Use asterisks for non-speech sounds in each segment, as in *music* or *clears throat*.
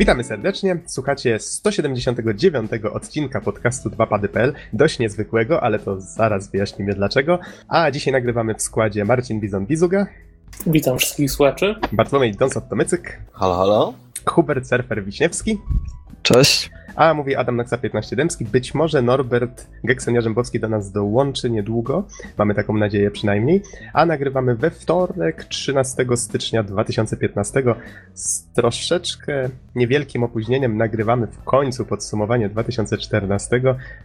Witamy serdecznie. Słuchacie 179 odcinka podcastu 2pady.pl. Dość niezwykłego, ale to zaraz wyjaśnimy dlaczego. A dzisiaj nagrywamy w składzie Marcin Bizon-Bizuga. Witam wszystkich słuchaczy. Bartłomiej Donsot-Tomycyk. Halo, halo. Hubert Surfer Wiśniewski. Cześć. A mówi Adam Naksa 15 Dębski. Być może Norbert Geksen-Jarzębowski do nas dołączy niedługo. Mamy taką nadzieję przynajmniej. A nagrywamy we wtorek 13 stycznia 2015. Z troszeczkę niewielkim opóźnieniem nagrywamy w końcu podsumowanie 2014,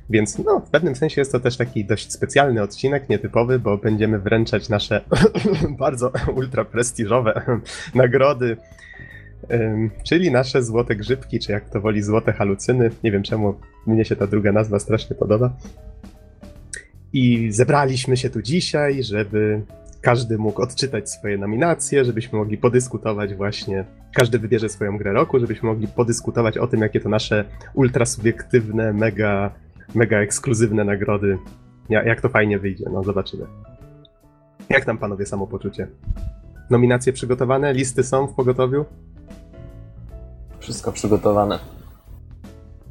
więc no, w pewnym sensie jest to też taki dość specjalny odcinek, nietypowy, bo będziemy wręczać nasze *coughs* bardzo ultra prestiżowe nagrody czyli nasze złote grzybki, czy jak to woli złote halucyny. Nie wiem czemu mnie się ta druga nazwa strasznie podoba. I zebraliśmy się tu dzisiaj, żeby każdy mógł odczytać swoje nominacje, żebyśmy mogli podyskutować właśnie, każdy wybierze swoją grę roku, żebyśmy mogli podyskutować o tym, jakie to nasze ultra subiektywne, mega, mega ekskluzywne nagrody, jak to fajnie wyjdzie, no zobaczymy. Jak tam panowie samopoczucie? Nominacje przygotowane? Listy są w pogotowiu? Wszystko przygotowane.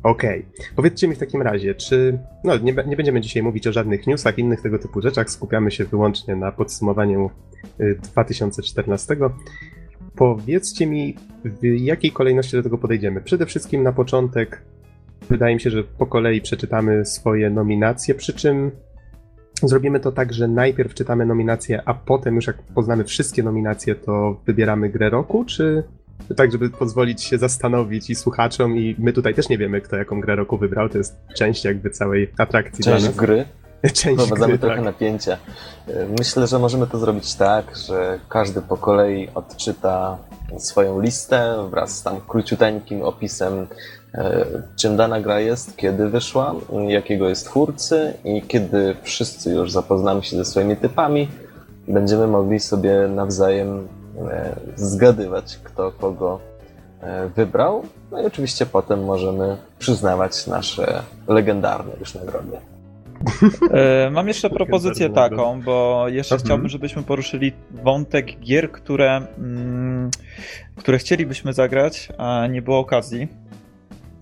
Okej. Okay. Powiedzcie mi w takim razie, czy. No, nie, nie, będziemy dzisiaj mówić o żadnych newsach, innych tego typu rzeczach. Skupiamy się wyłącznie na podsumowaniu 2014. Y, Powiedzcie mi, w jakiej kolejności do tego podejdziemy. Przede wszystkim na początek, wydaje mi się, że po kolei przeczytamy swoje nominacje, przy czym zrobimy to tak, że najpierw czytamy nominacje, a potem już jak poznamy wszystkie nominacje, to wybieramy grę roku, czy tak, żeby pozwolić się zastanowić i słuchaczom, i my tutaj też nie wiemy, kto jaką grę roku wybrał. To jest część jakby całej atrakcji część gry. *laughs* Część Wprowadzamy gry, trochę tak. napięcia. Myślę, że możemy to zrobić tak, że każdy po kolei odczyta swoją listę wraz z tam króciuteńkim opisem, e, czym dana gra jest, kiedy wyszła, jakiego jest twórcy i kiedy wszyscy już zapoznamy się ze swoimi typami, będziemy mogli sobie nawzajem zgadywać, kto kogo e, wybrał. No i oczywiście potem możemy przyznawać nasze legendarne już nagrody. E, mam jeszcze propozycję taką, bo jeszcze mhm. chciałbym, żebyśmy poruszyli wątek gier, które, mm, które chcielibyśmy zagrać, a nie było okazji.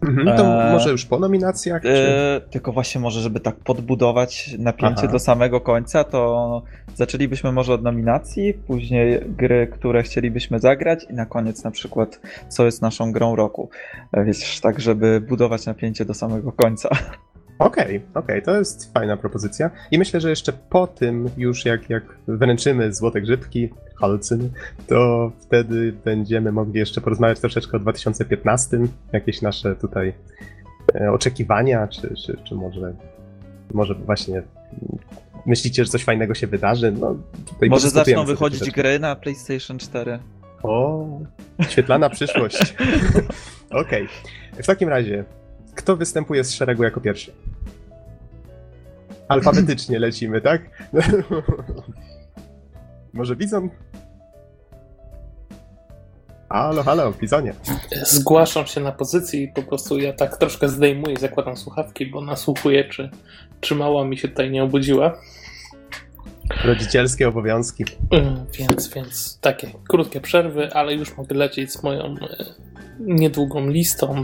Mhm, to e, może już po nominacjach? E, tylko właśnie może, żeby tak podbudować napięcie Aha. do samego końca, to zaczęlibyśmy może od nominacji, później gry, które chcielibyśmy zagrać i na koniec na przykład co jest naszą grą roku. E, wiesz, tak żeby budować napięcie do samego końca. *laughs* Okej, okay, okej, okay, to jest fajna propozycja. I myślę, że jeszcze po tym, już jak, jak wręczymy złote grzybki, halcyny, to wtedy będziemy mogli jeszcze porozmawiać troszeczkę o 2015, jakieś nasze tutaj e, oczekiwania, czy, czy, czy może, może właśnie myślicie, że coś fajnego się wydarzy? No, może zaczną wychodzić gry na PlayStation 4. O, świetlana przyszłość. *laughs* Okej. Okay. W takim razie, kto występuje z szeregu jako pierwszy? Alfabetycznie lecimy, tak? *laughs* Może Bizon? Halo, halo, Bizonie. Zgłaszam się na pozycji i po prostu ja tak troszkę zdejmuję, zakładam słuchawki, bo nasłuchuję, czy, czy mała mi się tutaj nie obudziła. Rodzicielskie obowiązki. Mm, więc, więc takie krótkie przerwy, ale już mogę lecieć z moją e, niedługą listą.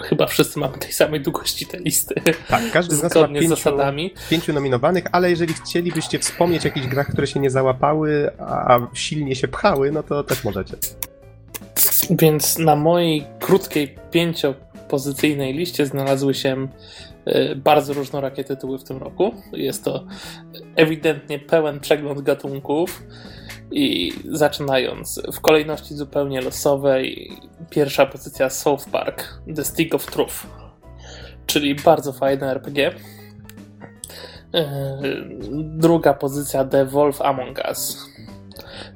Chyba wszyscy mamy tej samej długości te listy. Tak, każdy z nas ma pięciu, zasadami. pięciu nominowanych, ale jeżeli chcielibyście wspomnieć o jakichś grach, które się nie załapały, a silnie się pchały, no to też możecie. Więc na mojej krótkiej pięciopozycyjnej liście znalazły się e, bardzo różnorakie tytuły w tym roku. Jest to ewidentnie pełen przegląd gatunków. I zaczynając w kolejności zupełnie losowej, pierwsza pozycja South Park, The Stick of Truth, czyli bardzo fajne RPG. E, druga pozycja The Wolf Among Us.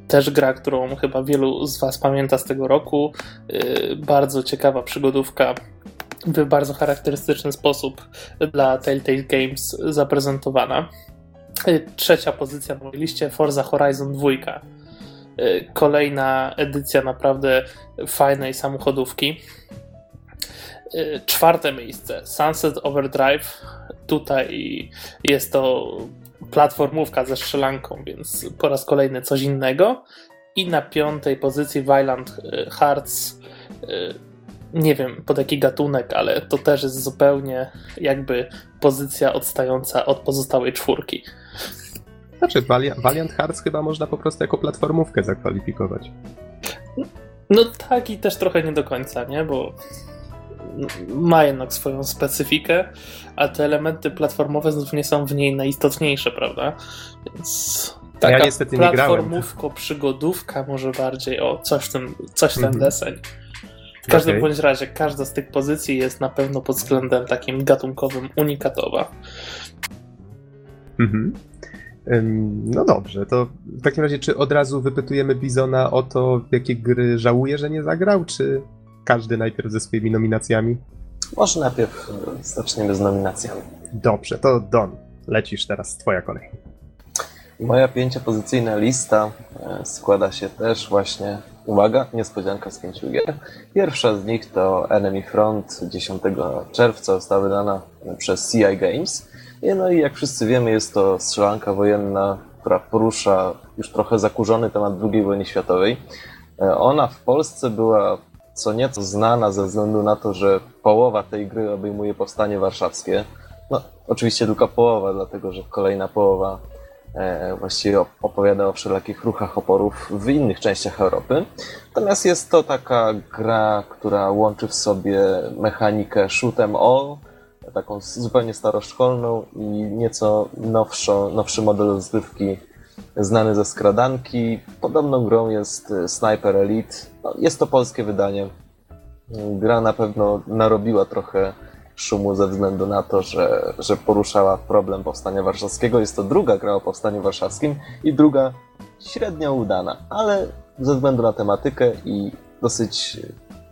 Też gra, którą chyba wielu z Was pamięta z tego roku. E, bardzo ciekawa przygodówka w bardzo charakterystyczny sposób dla Telltale Games zaprezentowana. Trzecia pozycja na mojej liście Forza Horizon 2. Y, kolejna edycja naprawdę fajnej samochodówki. Y, czwarte miejsce Sunset Overdrive. Tutaj jest to platformówka ze strzelanką, więc po raz kolejny coś innego. I na piątej pozycji Violent Hearts nie wiem pod jaki gatunek, ale to też jest zupełnie jakby pozycja odstająca od pozostałej czwórki. Znaczy, Valiant Hearts chyba można po prostu jako platformówkę zakwalifikować. No tak i też trochę nie do końca, nie? Bo ma jednak swoją specyfikę, a te elementy platformowe znów nie są w niej najistotniejsze, prawda? Więc taka ja niestety nie platformówko, przygodówka może bardziej, o coś ten, coś ten mhm. deseń. W każdym okay. bądź razie każda z tych pozycji jest na pewno pod względem takim gatunkowym unikatowa. Mhm. No dobrze, to w takim razie czy od razu wypytujemy Bizona o to, w jakie gry żałuje, że nie zagrał, czy każdy najpierw ze swoimi nominacjami? Może najpierw e, zaczniemy z nominacjami. Dobrze, to Don, lecisz teraz, twoja kolej. Moja pięciopozycyjna lista e, składa się też właśnie, uwaga, niespodzianka z pięciu gier. Pierwsza z nich to Enemy Front 10 czerwca została wydana przez CI Games. No i jak wszyscy wiemy, jest to strzelanka wojenna, która porusza już trochę zakurzony temat II wojny światowej. E, ona w Polsce była co nieco znana ze względu na to, że połowa tej gry obejmuje powstanie warszawskie. No, oczywiście tylko połowa, dlatego że kolejna połowa e, właściwie opowiada o wszelakich ruchach oporów w innych częściach Europy. Natomiast jest to taka gra, która łączy w sobie mechanikę shoot'em all, taką zupełnie staroszkolną i nieco nowszą, nowszy model rozgrywki znany ze skradanki. Podobną grą jest e, Sniper Elite. No, jest to polskie wydanie. Gra na pewno narobiła trochę szumu ze względu na to, że, że poruszała problem Powstania Warszawskiego. Jest to druga gra o Powstaniu Warszawskim i druga średnio udana, ale ze względu na tematykę i dosyć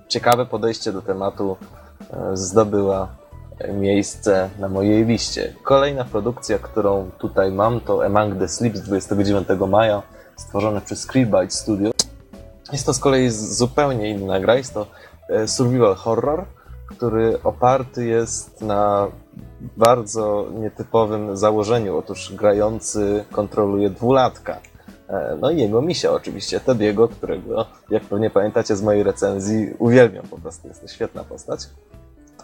ciekawe podejście do tematu e, zdobyła miejsce na mojej liście. Kolejna produkcja, którą tutaj mam, to Among the Sleeps 29 maja, stworzone przez Creepbite Studio. Jest to z kolei zupełnie inna gra, jest to e, survival horror, który oparty jest na bardzo nietypowym założeniu. Otóż grający kontroluje dwulatka. E, no i jego misia oczywiście, Tediego, którego, jak pewnie pamiętacie z mojej recenzji, uwielbiam po prostu, jest to świetna postać.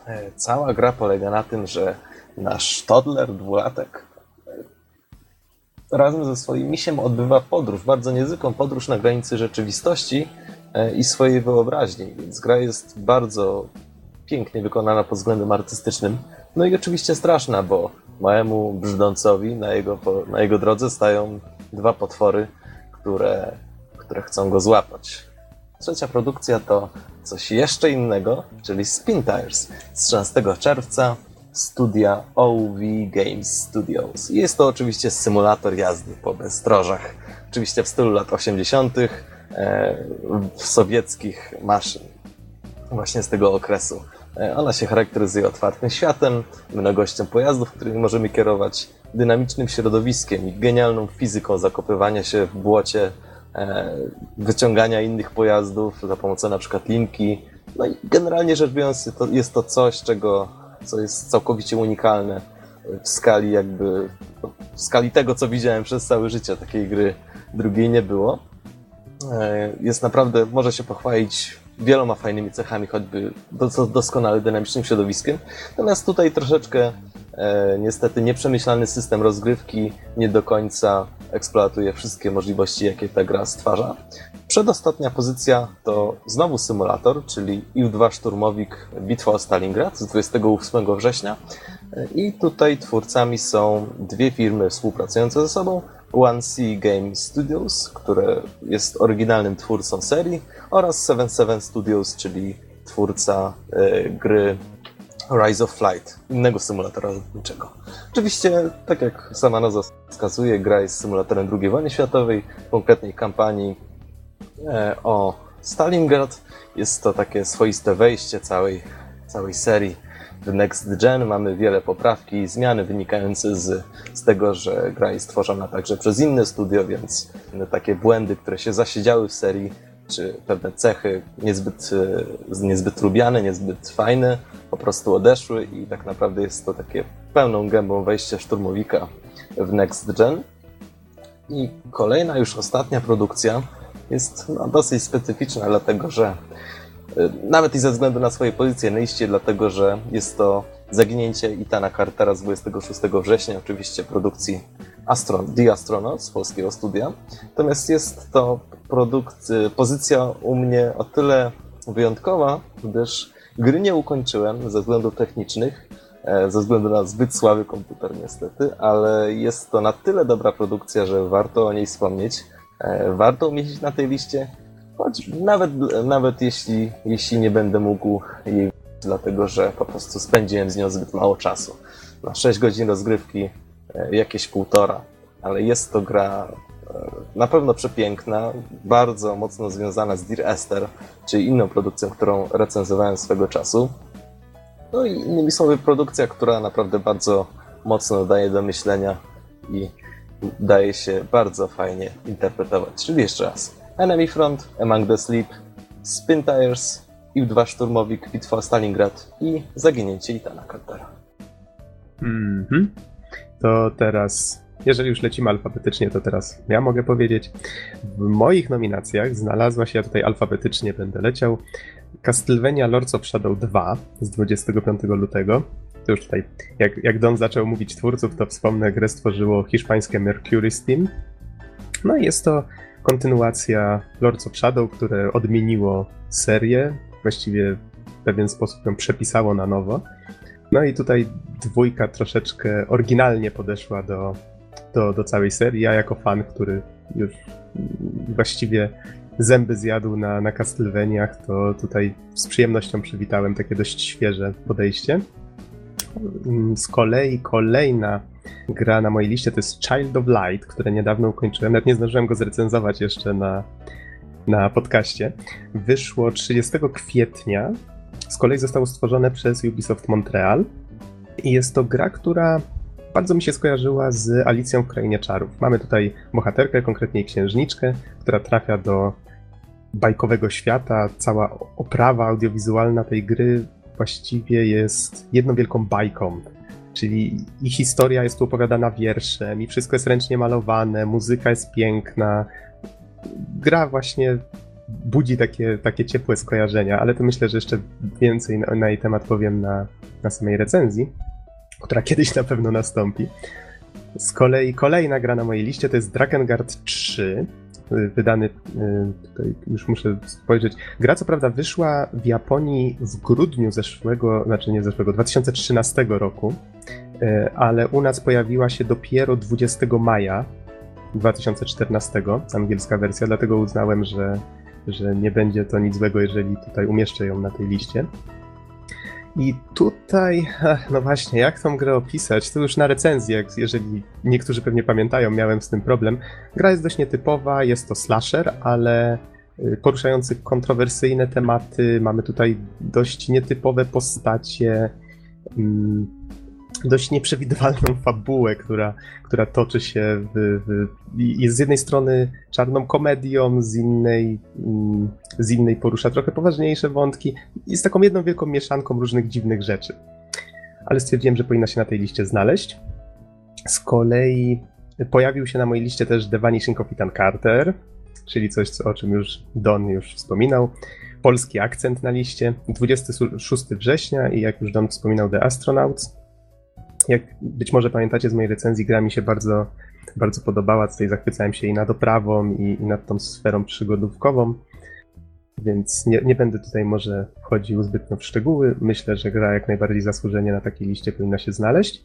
E, cała gra polega na tym, że nasz toddler, dwulatek, e, razem ze swoim misiem odbywa podróż, bardzo niezwykłą podróż na granicy rzeczywistości e, i swojej wyobraźni. Więc gra jest bardzo pięknie wykonana pod względem artystycznym. No i oczywiście straszna, bo małemu brzdącowi na jego, na jego drodze stają dwa potwory, które, które chcą go złapać. Trzecia produkcja to coś jeszcze innego, czyli Spin Tires z 13 czerwca studia OV Games Studios. Jest to oczywiście symulator jazdy po bezdrożach. Oczywiście w stylu lat 80. E, sowieckich maszyn. Właśnie z tego okresu. E, ona się charakteryzuje otwartym światem, mnogością pojazdów, którymi możemy kierować, dynamicznym środowiskiem i genialną fizyką zakopywania się w błocie wyciągania innych pojazdów za pomocą na przykład linki. No i generalnie rzecz biorąc to jest to coś, czego, co jest całkowicie unikalne w skali jakby, w skali tego, co widziałem przez całe życie. Takiej gry drugiej nie było. E, jest naprawdę, może się pochwalić wieloma fajnymi cechami, choćby doskonale dynamicznym środowiskiem. Natomiast tutaj troszeczkę e, niestety nieprzemyślany system rozgrywki nie do końca eksploatuje wszystkie możliwości, jakie ta gra stwarza. Przedostatnia pozycja to znowu symulator, czyli IU-2 Szturmowik Bitwa o Stalingrad z 28 września. I tutaj twórcami są dwie firmy współpracujące ze sobą. One C Game Studios, które jest oryginalnym twórcą serii, oraz 77 Studios, czyli twórca y, gry Rise of Flight, innego symulatora lotniczego. Oczywiście, tak jak sama nazwa wskazuje, gra jest symulatorem II wojny światowej, konkretnej kampanii e, o Stalingrad. Jest to takie swoiste wejście całej, całej serii w Next Gen. Mamy wiele poprawki i zmiany wynikające z, z tego, że gra jest tworzona także przez inne studio, więc takie błędy, które się zasiedziały w serii, czy pewne cechy niezbyt, e, niezbyt lubiane, niezbyt fajne, po prostu odeszły i tak naprawdę jest to takie pełną gębą wejście szturmowika w Next Gen. I kolejna, już ostatnia produkcja jest no, dosyć specyficzna, dlatego że nawet i ze względu na swoje pozycje na liście, dlatego że jest to zaginięcie Itana Cartera z 26 września, oczywiście produkcji Astron The Astronaut z polskiego studia. Natomiast jest to produkt, pozycja u mnie o tyle wyjątkowa, gdyż gry nie ukończyłem ze względów technicznych, e, ze względu na zbyt słaby komputer niestety, ale jest to na tyle dobra produkcja, że warto o niej wspomnieć. E, warto umieścić na tej liście, choć nawet, nawet jeśli, jeśli nie będę mógł jej dlatego że po prostu spędziłem z nią zbyt mało czasu. Na 6 godzin rozgrywki jakieś półtora, ale jest to gra e, na pewno przepiękna, bardzo mocno związana z Dear Esther, czyli inną produkcją, którą recenzowałem swego czasu. No i innymi słowy, produkcja, która naprawdę bardzo mocno daje do myślenia i daje się bardzo fajnie interpretować. Czyli jeszcze raz. Enemy Front, Among the Sleep, Spin Tires, IL-2 szturmowik, bitwa Stalingrad i zaginięcie Itana Cartera. Mhm. To teraz, jeżeli już lecimy alfabetycznie, to teraz ja mogę powiedzieć. W moich nominacjach znalazła się, ja tutaj alfabetycznie będę leciał, Castlevania Lords of Shadow 2 z 25 lutego. To już tutaj, jak, jak Don zaczął mówić twórców, to wspomnę, grę stworzyło hiszpańskie Mercury Steam. No i jest to kontynuacja Lords of Shadow, które odmieniło serię, właściwie w pewien sposób ją przepisało na nowo. No i tutaj dwójka troszeczkę oryginalnie podeszła do, do, do całej serii. Ja jako fan, który już właściwie zęby zjadł na, na Castlevaniach, to tutaj z przyjemnością przywitałem takie dość świeże podejście. Z kolei kolejna gra na mojej liście to jest Child of Light, które niedawno ukończyłem. Nawet nie zdążyłem go zrecenzować jeszcze na, na podcaście. Wyszło 30 kwietnia. Z kolei zostało stworzone przez Ubisoft Montreal. I jest to gra, która bardzo mi się skojarzyła z Alicją w Krainie Czarów. Mamy tutaj bohaterkę, konkretnie księżniczkę, która trafia do bajkowego świata. Cała oprawa audiowizualna tej gry właściwie jest jedną wielką bajką. Czyli i historia jest tu opowiadana wierszem, i wszystko jest ręcznie malowane, muzyka jest piękna, gra właśnie budzi takie, takie ciepłe skojarzenia, ale to myślę, że jeszcze więcej na, na jej temat powiem na, na samej recenzji, która kiedyś na pewno nastąpi. Z kolei kolejna gra na mojej liście to jest Drakengard 3, wydany, y, tutaj już muszę spojrzeć. Gra co prawda wyszła w Japonii w grudniu zeszłego, znaczy nie zeszłego, 2013 roku, y, ale u nas pojawiła się dopiero 20 maja 2014, angielska wersja, dlatego uznałem, że, że nie będzie to nic złego, jeżeli tutaj umieszczę ją na tej liście. I tutaj, no właśnie, jak tą grę opisać? To już na recenzji, jak, jeżeli niektórzy pewnie pamiętają, miałem z tym problem. Gra jest dość nietypowa, jest to slasher, ale y, poruszający kontrowersyjne tematy. Mamy tutaj dość nietypowe postacie. Dość nieprzewidywalną fabułę, która, która toczy się w, w, jest z jednej strony czarną komedią, z innej, mm, z innej porusza trochę poważniejsze wątki. Jest taką jedną wielką mieszanką różnych dziwnych rzeczy. Ale stwierdziłem, że powinna się na tej liście znaleźć. Z kolei pojawił się na mojej liście też The Vanishing Ethan Carter, czyli coś, o czym już Don już wspominał. Polski akcent na liście. 26 września i jak już Don wspominał The Astronauts. Jak być może pamiętacie z mojej recenzji, gra mi się bardzo, bardzo podobała. Tutaj zachwycałem się i nad oprawą, i, i nad tą sferą przygodówkową. Więc nie, nie będę tutaj może wchodził zbytnio w szczegóły. Myślę, że gra jak najbardziej zasłużenie na takiej liście powinna się znaleźć.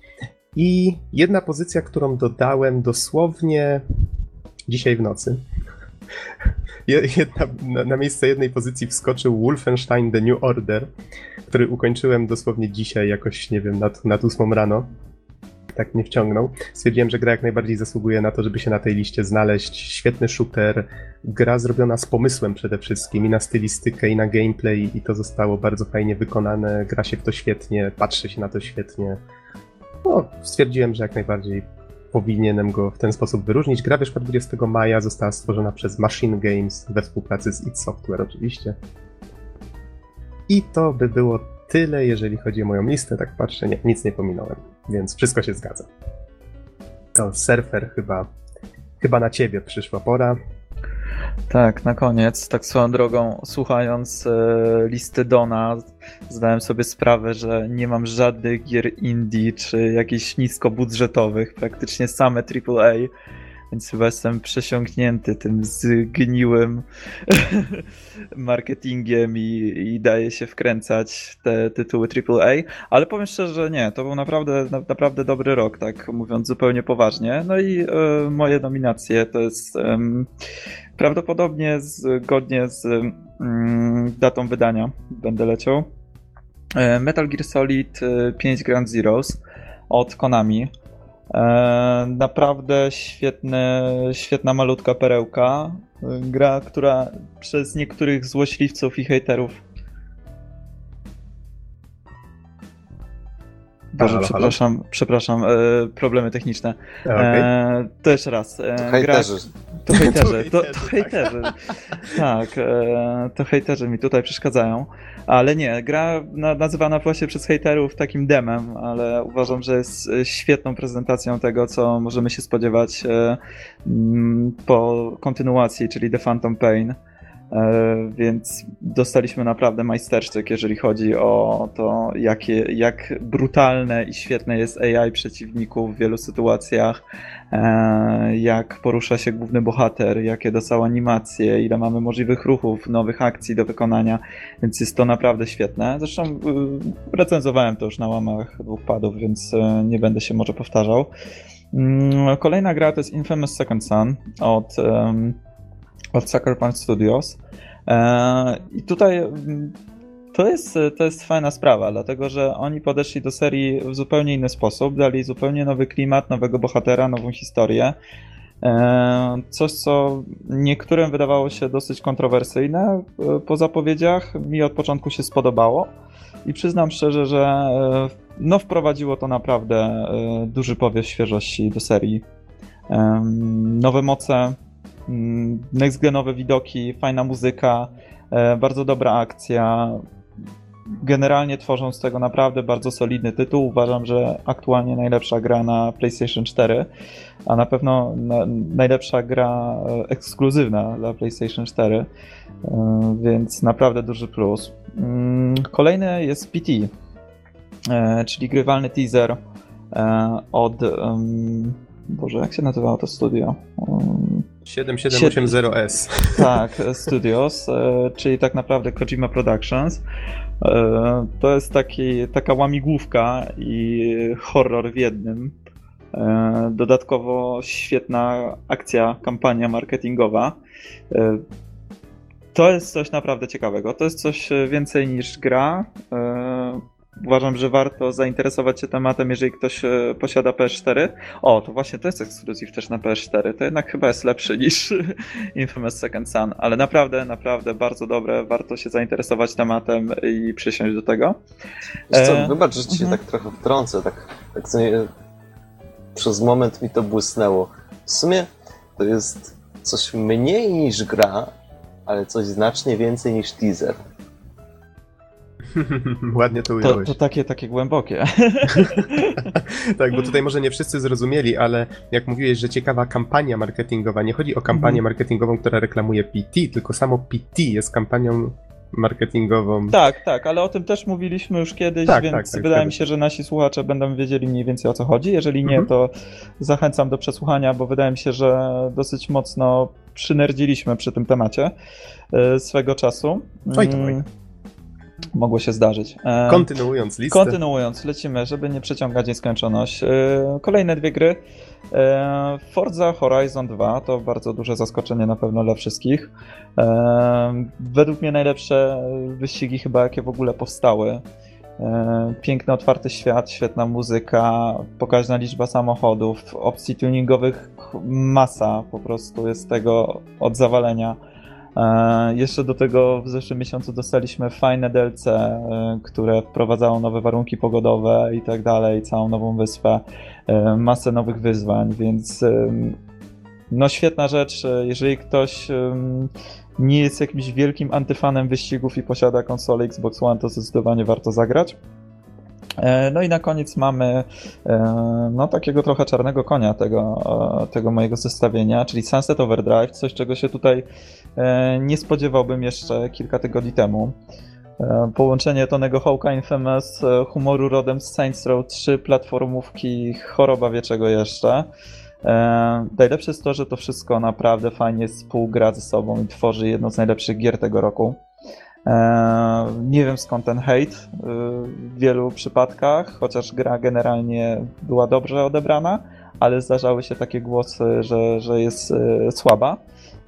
I jedna pozycja, którą dodałem dosłownie dzisiaj w nocy. Jedna, na, na, miejsce jednej pozycji wskoczył Wolfenstein The New Order, który ukończyłem dosłownie dzisiaj, jakoś, nie wiem, nad, nad 8 rano. Tak mnie wciągnął. Stwierdziłem, że gra jak najbardziej zasługuje na to, żeby się na tej liście znaleźć. Świetny shooter, gra zrobiona z pomysłem przede wszystkim i na stylistykę, i na gameplay, i to zostało bardzo fajnie wykonane. Gra się w to świetnie, patrzy się na to świetnie. No, stwierdziłem, że jak najbardziej powinienem go w ten sposób wyróżnić. Gra wyszła 20 maja, została stworzona przez Machine Games we współpracy z id Software oczywiście. I to by było tyle, jeżeli chodzi o moją listę. Tak patrzę, nie, nic nie pominąłem, więc wszystko się zgadza. To surfer chyba, chyba na ciebie przyszła pora. Tak, na koniec, tak swoją drogą, słuchając e, listy Dona, zdałem sobie sprawę, że nie mam żadnych gier indie czy jakichś niskobudżetowych, praktycznie same AAA, więc chyba jestem przesiąknięty tym zgniłym *laughs* marketingiem i, i daje się wkręcać te tytuły AAA, ale powiem szczerze, że nie, to był naprawdę, na, naprawdę dobry rok, tak mówiąc zupełnie poważnie. No i e, moje nominacje to jest Prawdopodobnie zgodnie z mm, datą wydania będę leciał. E, Metal Gear Solid 5 e, Grand Zeroes od Konami. E, naprawdę świetny, świetna malutka perełka. Gra, która przez niektórych złośliwców i hejterów Boże, halo, przepraszam, halo? przepraszam, e, problemy techniczne. Okay. E, to jeszcze raz. E, to hejterzy. To hejterzy, to, to hejterzy. tak, e, to hejterzy mi tutaj przeszkadzają. Ale nie, gra nazywana właśnie przez hejterów takim demem, ale uważam, że jest e, świetną prezentacją tego, co możemy się spodziewać e, po kontynuacji, czyli The Phantom Pain. E, więc dostaliśmy naprawdę majstersztyk, jeżeli chodzi o to, jakie, jak brutalne i świetne jest AI przeciwników w wielu sytuacjach, e, jak porusza się główny bohater, jakie dostał animacje, ile mamy możliwych ruchów, nowych akcji do wykonania, więc jest to naprawdę świetne. Zresztą y, recenzowałem to już na łamach dwóch padów, więc e, nie będę się może powtarzał. Mm, kolejna gra to jest Infamous Second Son od od Sucker Punch Studios. E, I tutaj mm, to jest, to jest fajna sprawa, dlatego że oni podeszli do serii w zupełnie inny sposób, dali zupełnie nowy klimat, nowego bohatera, nową historię. E, coś, co niektórym wydawało się dosyć kontrowersyjne e, po zapowiedziach, mi od początku się spodobało i przyznam szczerze, że no, wprowadziło to naprawdę duży powiew świeżości do serii. Nowe moce, next-genowe widoki, fajna muzyka, e, bardzo dobra akcja. Generalnie tworzą z tego naprawdę bardzo solidny tytuł. Uważam, że aktualnie najlepsza gra na PlayStation 4, a na pewno na, najlepsza gra e, ekskluzywna dla PlayStation 4, e, więc naprawdę duży plus. Mm, kolejny jest PT, czyli grywalny teaser od. Boże, jak się nazywało to studio? 7780S. Tak, Studios, e, czyli tak naprawdę Kojima Productions. E, to jest taki, taka łamigłówka i horror w jednym. E, dodatkowo świetna akcja, kampania marketingowa. To jest coś naprawdę ciekawego. To jest coś więcej niż gra uważam, że warto zainteresować się tematem, jeżeli ktoś e, posiada PS4. O, to właśnie to jest ekskluzyw też na PS4. To jednak chyba jest lepszy niż *laughs* Infamous Second Son, ale naprawdę, naprawdę bardzo dobre. Warto się zainteresować tematem i przysiąść do tego. Wiesz co, e... wybacz, że ci się mhm. tak trochę wtrącę. Tak, tak sobie przez moment mi to błysnęło. W sumie to jest coś mniej niż gra, ale coś znacznie więcej niż teaser. *laughs* Ładnie to ująłeś. To, to takie, takie głębokie. *laughs* tak, bo tutaj może nie wszyscy zrozumieli, ale jak mówiłeś, że ciekawa kampania marketingowa, nie chodzi o kampanię mhm. marketingową, która reklamuje PT, tylko samo PT jest kampanią marketingową. Tak, tak, ale o tym też mówiliśmy już kiedyś, tak, więc tak, tak, wydaje mi się, że nasi słuchacze będą wiedzieli mniej więcej o co chodzi. Jeżeli nie, mhm. to zachęcam do przesłuchania, bo wydaje mi się, że dosyć mocno przynerdziliśmy przy tym temacie e, swego czasu. Oj to, oj. Mogło się zdarzyć. E, kontynuując listę. Kontynuując, lecimy, żeby nie przeciągać nieskończoność. E, kolejne dwie gry. E, Forza Horizon 2 to bardzo duże zaskoczenie na pewno dla wszystkich. Według mnie najlepsze wyścigi chyba jakie w ogóle powstały. Piękny, otwarty świat, świetna muzyka, pokaźna liczba samochodów, opcji tuningowych masa po prostu jest tego od zawalenia. E, jeszcze do tego w zeszłym miesiącu dostaliśmy fajne DLC, e, które wprowadzało nowe warunki pogodowe i tak dalej, całą nową wyspę, e, masę nowych wyzwań, więc no świetna rzecz. Jeżeli ktoś nie jest jakimś wielkim antyfanem wyścigów i posiada konsolę Xbox One, to zdecydowanie warto zagrać. E, no i na koniec mamy e, no, takiego trochę czarnego konia tego, e, tego mojego zestawienia, czyli Sunset Overdrive, coś czego się tutaj nie spodziewałbym jeszcze kilka tygodni temu. Połączenie Tonego Hawka Infamous, humoru rodem z Saints Row 3, platformówki, choroba wie czego jeszcze. Najlepsze jest to, że to wszystko naprawdę fajnie współgra ze sobą i tworzy jedną z najlepszych gier tego roku. E, nie wiem skąd ten hejt e, w wielu przypadkach, chociaż gra generalnie była dobrze odebrana, ale zdarzały się takie głosy, że, że jest e, słaba.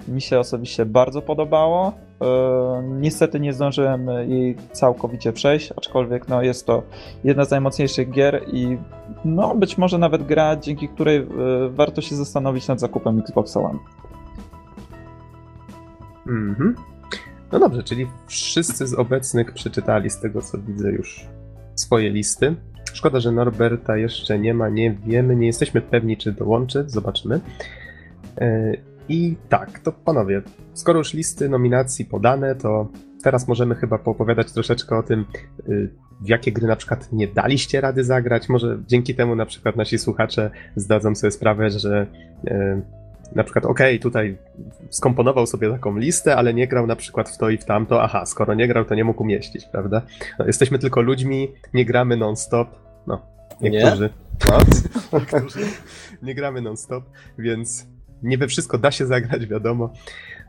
Mi się osobiście bardzo podobało. Niestety nie zdążyłem jej całkowicie przejść, aczkolwiek no, jest to jedna z najmocniejszych gier i no, być może nawet gra, dzięki której warto się zastanowić nad zakupem Xbox One. Mhm. No dobrze, czyli wszyscy z obecnych przeczytali z tego, co widzę już swoje listy. Szkoda, że Norberta jeszcze nie ma, nie wiemy, nie jesteśmy pewni, czy dołączy, zobaczymy. E, I tak, to panowie, skoro już listy nominacji podane, to teraz możemy chyba poopowiadać troszeczkę o tym, y, w jakie gry na przykład nie daliście rady zagrać. Może dzięki temu na przykład nasi słuchacze zdadzą sobie sprawę, że e, na przykład, okej, okay, tutaj skomponował sobie taką listę, ale nie grał na przykład w to i w tamto, aha, skoro nie grał, to nie mógł umieścić, prawda? No, jesteśmy tylko ludźmi, nie gramy non-stop, no, niektórzy, nie? no, *laughs* niektórzy. Nie gramy non-stop, więc nie we wszystko da się zagrać, wiadomo.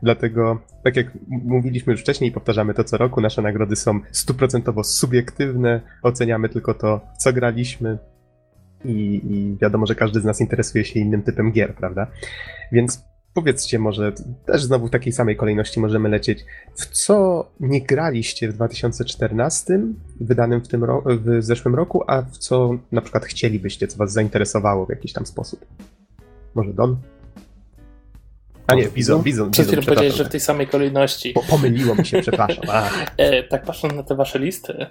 Dlatego, tak jak mówiliśmy już wcześniej i powtarzamy to co roku, nasze nagrody są stuprocentowo subiektywne, oceniamy tylko to, co graliśmy, i, i wiadomo, że każdy z nas interesuje się innym typem gier, prawda? Więc powiedzcie może, też znowu w takiej samej kolejności możemy lecieć, w co nie graliście w 2014, wydanym w, tym w zeszłym roku, a w co na przykład chcielibyście, co was zainteresowało w jakiś tam sposób? Może Don? A nie, Bizon, Bizon. Przed chwilą powiedziałeś, że w tej samej kolejności. Po, pomyliło mi się, przepraszam. *laughs* E, tak patrząc na te wasze listy,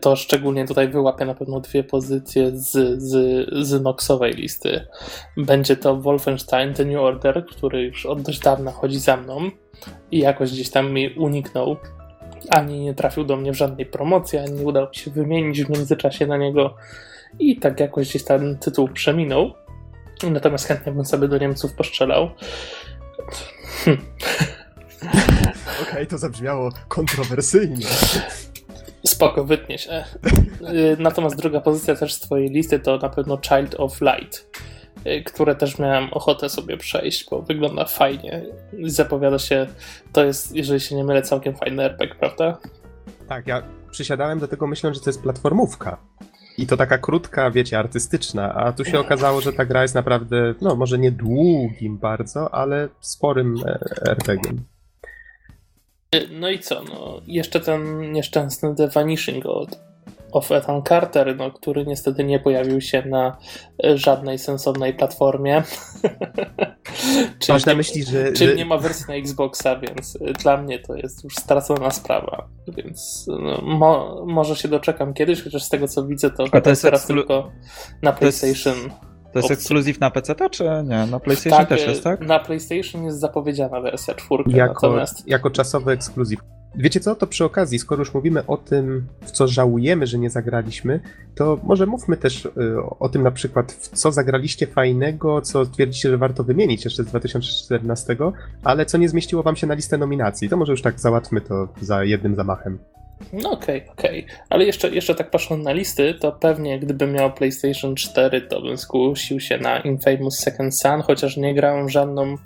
to szczególnie tutaj wyłapię na pewno dwie pozycje z, z, z Noxowej listy. Będzie to Wolfenstein The New Order, który już od dość dawna chodzi za mną i jakoś gdzieś tam mi uniknął. Ani nie trafił do mnie w żadnej promocji, ani nie udało mi się wymienić w międzyczasie na niego i tak jakoś gdzieś ten tytuł przeminął. Natomiast chętnie bym sobie do Niemców poszczelał. Hm. Okej, okay, to zabrzmiało kontrowersyjnie. Spoko, wytnie się. Y, natomiast druga pozycja też z twojej listy to na pewno Child of Light, y, które też miałem ochotę sobie przejść, bo wygląda fajnie. Zapowiada się, to jest, jeżeli się nie mylę, całkiem fajny RPG, prawda? Tak, ja przysiadałem do tego myśląc, że to jest platformówka. I to taka krótka, wiecie, artystyczna, a tu się okazało, że ta gra jest naprawdę, no może nie długim bardzo, ale sporym e, RPG-iem. No i co? No, jeszcze ten nieszczęsny The Vanishing of, of Ethan Carter, no, który niestety nie pojawił się na e, żadnej sensownej platformie. *laughs* czyli Masz na myśli, że... Czyli że... nie ma wersji na Xboxa, więc e, dla mnie to jest już stracona sprawa. Więc no, mo, może się doczekam kiedyś, chociaż z tego co widzę, to, to jest teraz tylko na PlayStation. To jest to jest ekskluzyw na PC, czy nie? Na PlayStation tak, też jest, tak? Na PlayStation jest zapowiedziana wersja czwórka, jako, natomiast... Jako czasowy ekskluzyw. Wiecie co, to przy okazji, skoro już mówimy o tym, w co żałujemy, że nie zagraliśmy, to może mówmy też y, o tym na przykład, w co zagraliście fajnego, co twierdzicie, że warto wymienić jeszcze z 2014, ale co nie zmieściło wam się na listę nominacji. To może już tak załatwmy to za jednym zamachem. No okej, okay, okej. Okay. Ale jeszcze, jeszcze tak patrząc na listy, to pewnie gdybym miał PlayStation 4, to bym skusił się na Infamous Second Son, chociaż nie grałem żadną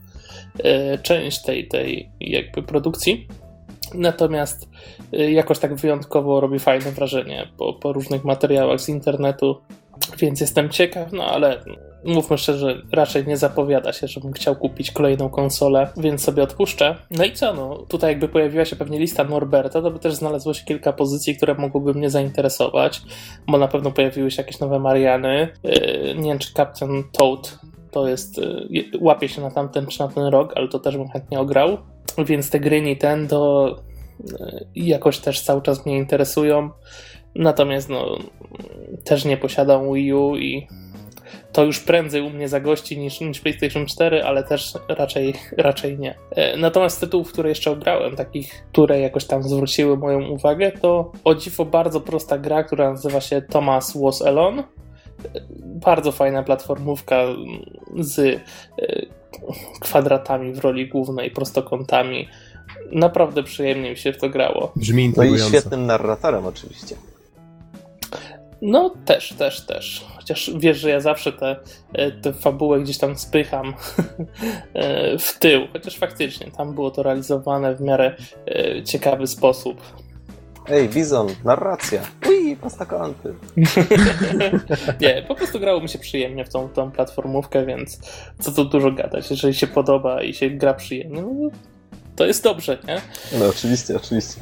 e, część tej, tej jakby produkcji. Natomiast e, jakoś tak wyjątkowo robi fajne wrażenie po, po różnych materiałach z internetu, więc jestem ciekaw, no ale mówmy szczerze, raczej nie zapowiada się, żebym chciał kupić kolejną konsolę, więc sobie odpuszczę. No i co, no tutaj jakby pojawiła się pewnie lista Norberta, to by też znalazło się kilka pozycji, które mogłyby mnie zainteresować, bo na pewno pojawiły się jakieś nowe Mariany. Yy, nie wiem, czy Captain Toad to jest, yy, łapie się na tamten czy na ten rok, ale to też bym chętnie ograł. Więc te gry Nintendo yy, jakoś też cały czas mnie interesują. Natomiast no, też nie posiadam Wii U i to już prędzej u mnie zagości niż, niż PlayStation 4, ale też raczej, *laughs* raczej nie. E, natomiast tytułów, które jeszcze ograłem, takich, które jakoś tam zwróciły moją uwagę, to o dziwo bardzo prosta gra, która nazywa się Thomas Was Alone. Bardzo fajna platformówka z e, kwadratami w roli głównej, prostokątami. Naprawdę przyjemnie mi się w to grało. Brzmi No i świetnym narratorem oczywiście. No też, też, też. Chociaż wiesz, że ja zawsze tę te, te fabułę gdzieś tam spycham *laughs* e, w tył. Chociaż faktycznie tam było to realizowane w miarę e, ciekawy sposób. Ej, Bizon, narracja. Ui, prostokąty. *laughs* Nie, po prostu grało mi się przyjemnie w tą, tą platformówkę, więc co tu dużo gadać. Jeżeli się podoba i się gra przyjemnie, no, to jest dobrze, nie? No oczywiście, oczywiście.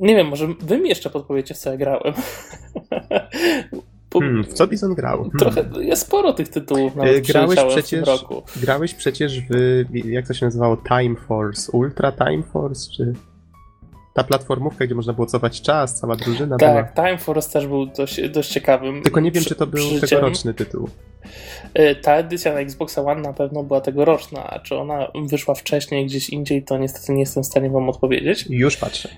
Nie wiem, może wy mi jeszcze podpowiecie, w co ja grałem. *laughs* Bo Hmm, w co Bizon grał? Hmm. Trochę, jest sporo tych tytułów E, nawet grałeś przyleciało w przecież, tym roku. grałeś przecież w, jak to się nazywało, Time Force, Ultra Time Force, czy ta platformówka, gdzie można było cofać czas, cała drużyna była. Tak, Time Force też był dość, dość ciekawym. Tylko nie wiem, przy- czy to był przeżyciem. tegoroczny tytuł. Y, Ta edycja na Xboxa One na pewno była tegoroczna, a czy ona wyszła wcześniej gdzieś indziej, to niestety nie jestem w stanie wam odpowiedzieć. Już patrzę.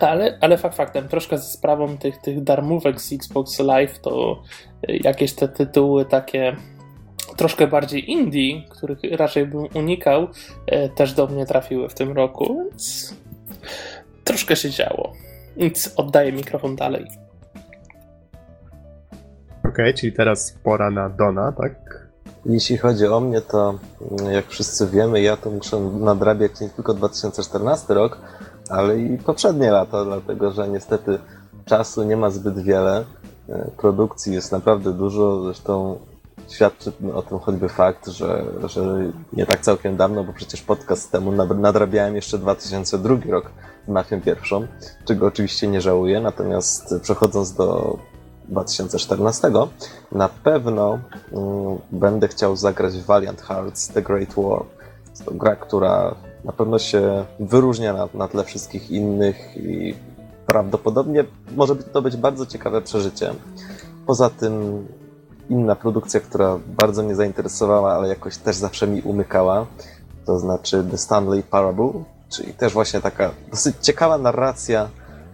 Ale, ale fakt faktem, troszkę ze sprawą tych, tych darmówek z Xbox Live, to y, jakieś te tytuły takie troszkę bardziej indie, których raczej bym unikał, y, też do mnie trafiły w tym roku, więc troszkę się działo. Nic, oddaję mikrofon dalej. Okej, czyli teraz pora na Dona, tak? Jeśli chodzi o mnie, to mm, jak wszyscy wiemy, ja to muszę nadrabiać nie tylko 2014 rok, ale i poprzednie lata, dlatego że niestety czasu nie ma zbyt wiele. E, Produkcji jest naprawdę dużo, zresztą świadczy o tym choćby fakt, że, że nie tak całkiem dawno, bo przecież podcast temu nad- nadrabiałem jeszcze 2002 rok Mafię pierwszą, czego oczywiście nie żałuję, natomiast przechodząc do 2014, na pewno mm, będę chciał zagrać Valiant Hearts The Great War. To gra, która na pewno się wyróżnia na, na tle wszystkich innych i prawdopodobnie może to być bardzo ciekawe przeżycie. Poza tym inna produkcja, która bardzo mnie zainteresowała, ale jakoś też zawsze mi umykała, to znaczy The Stanley Parable, czyli też właśnie taka dosyć ciekawa narracja,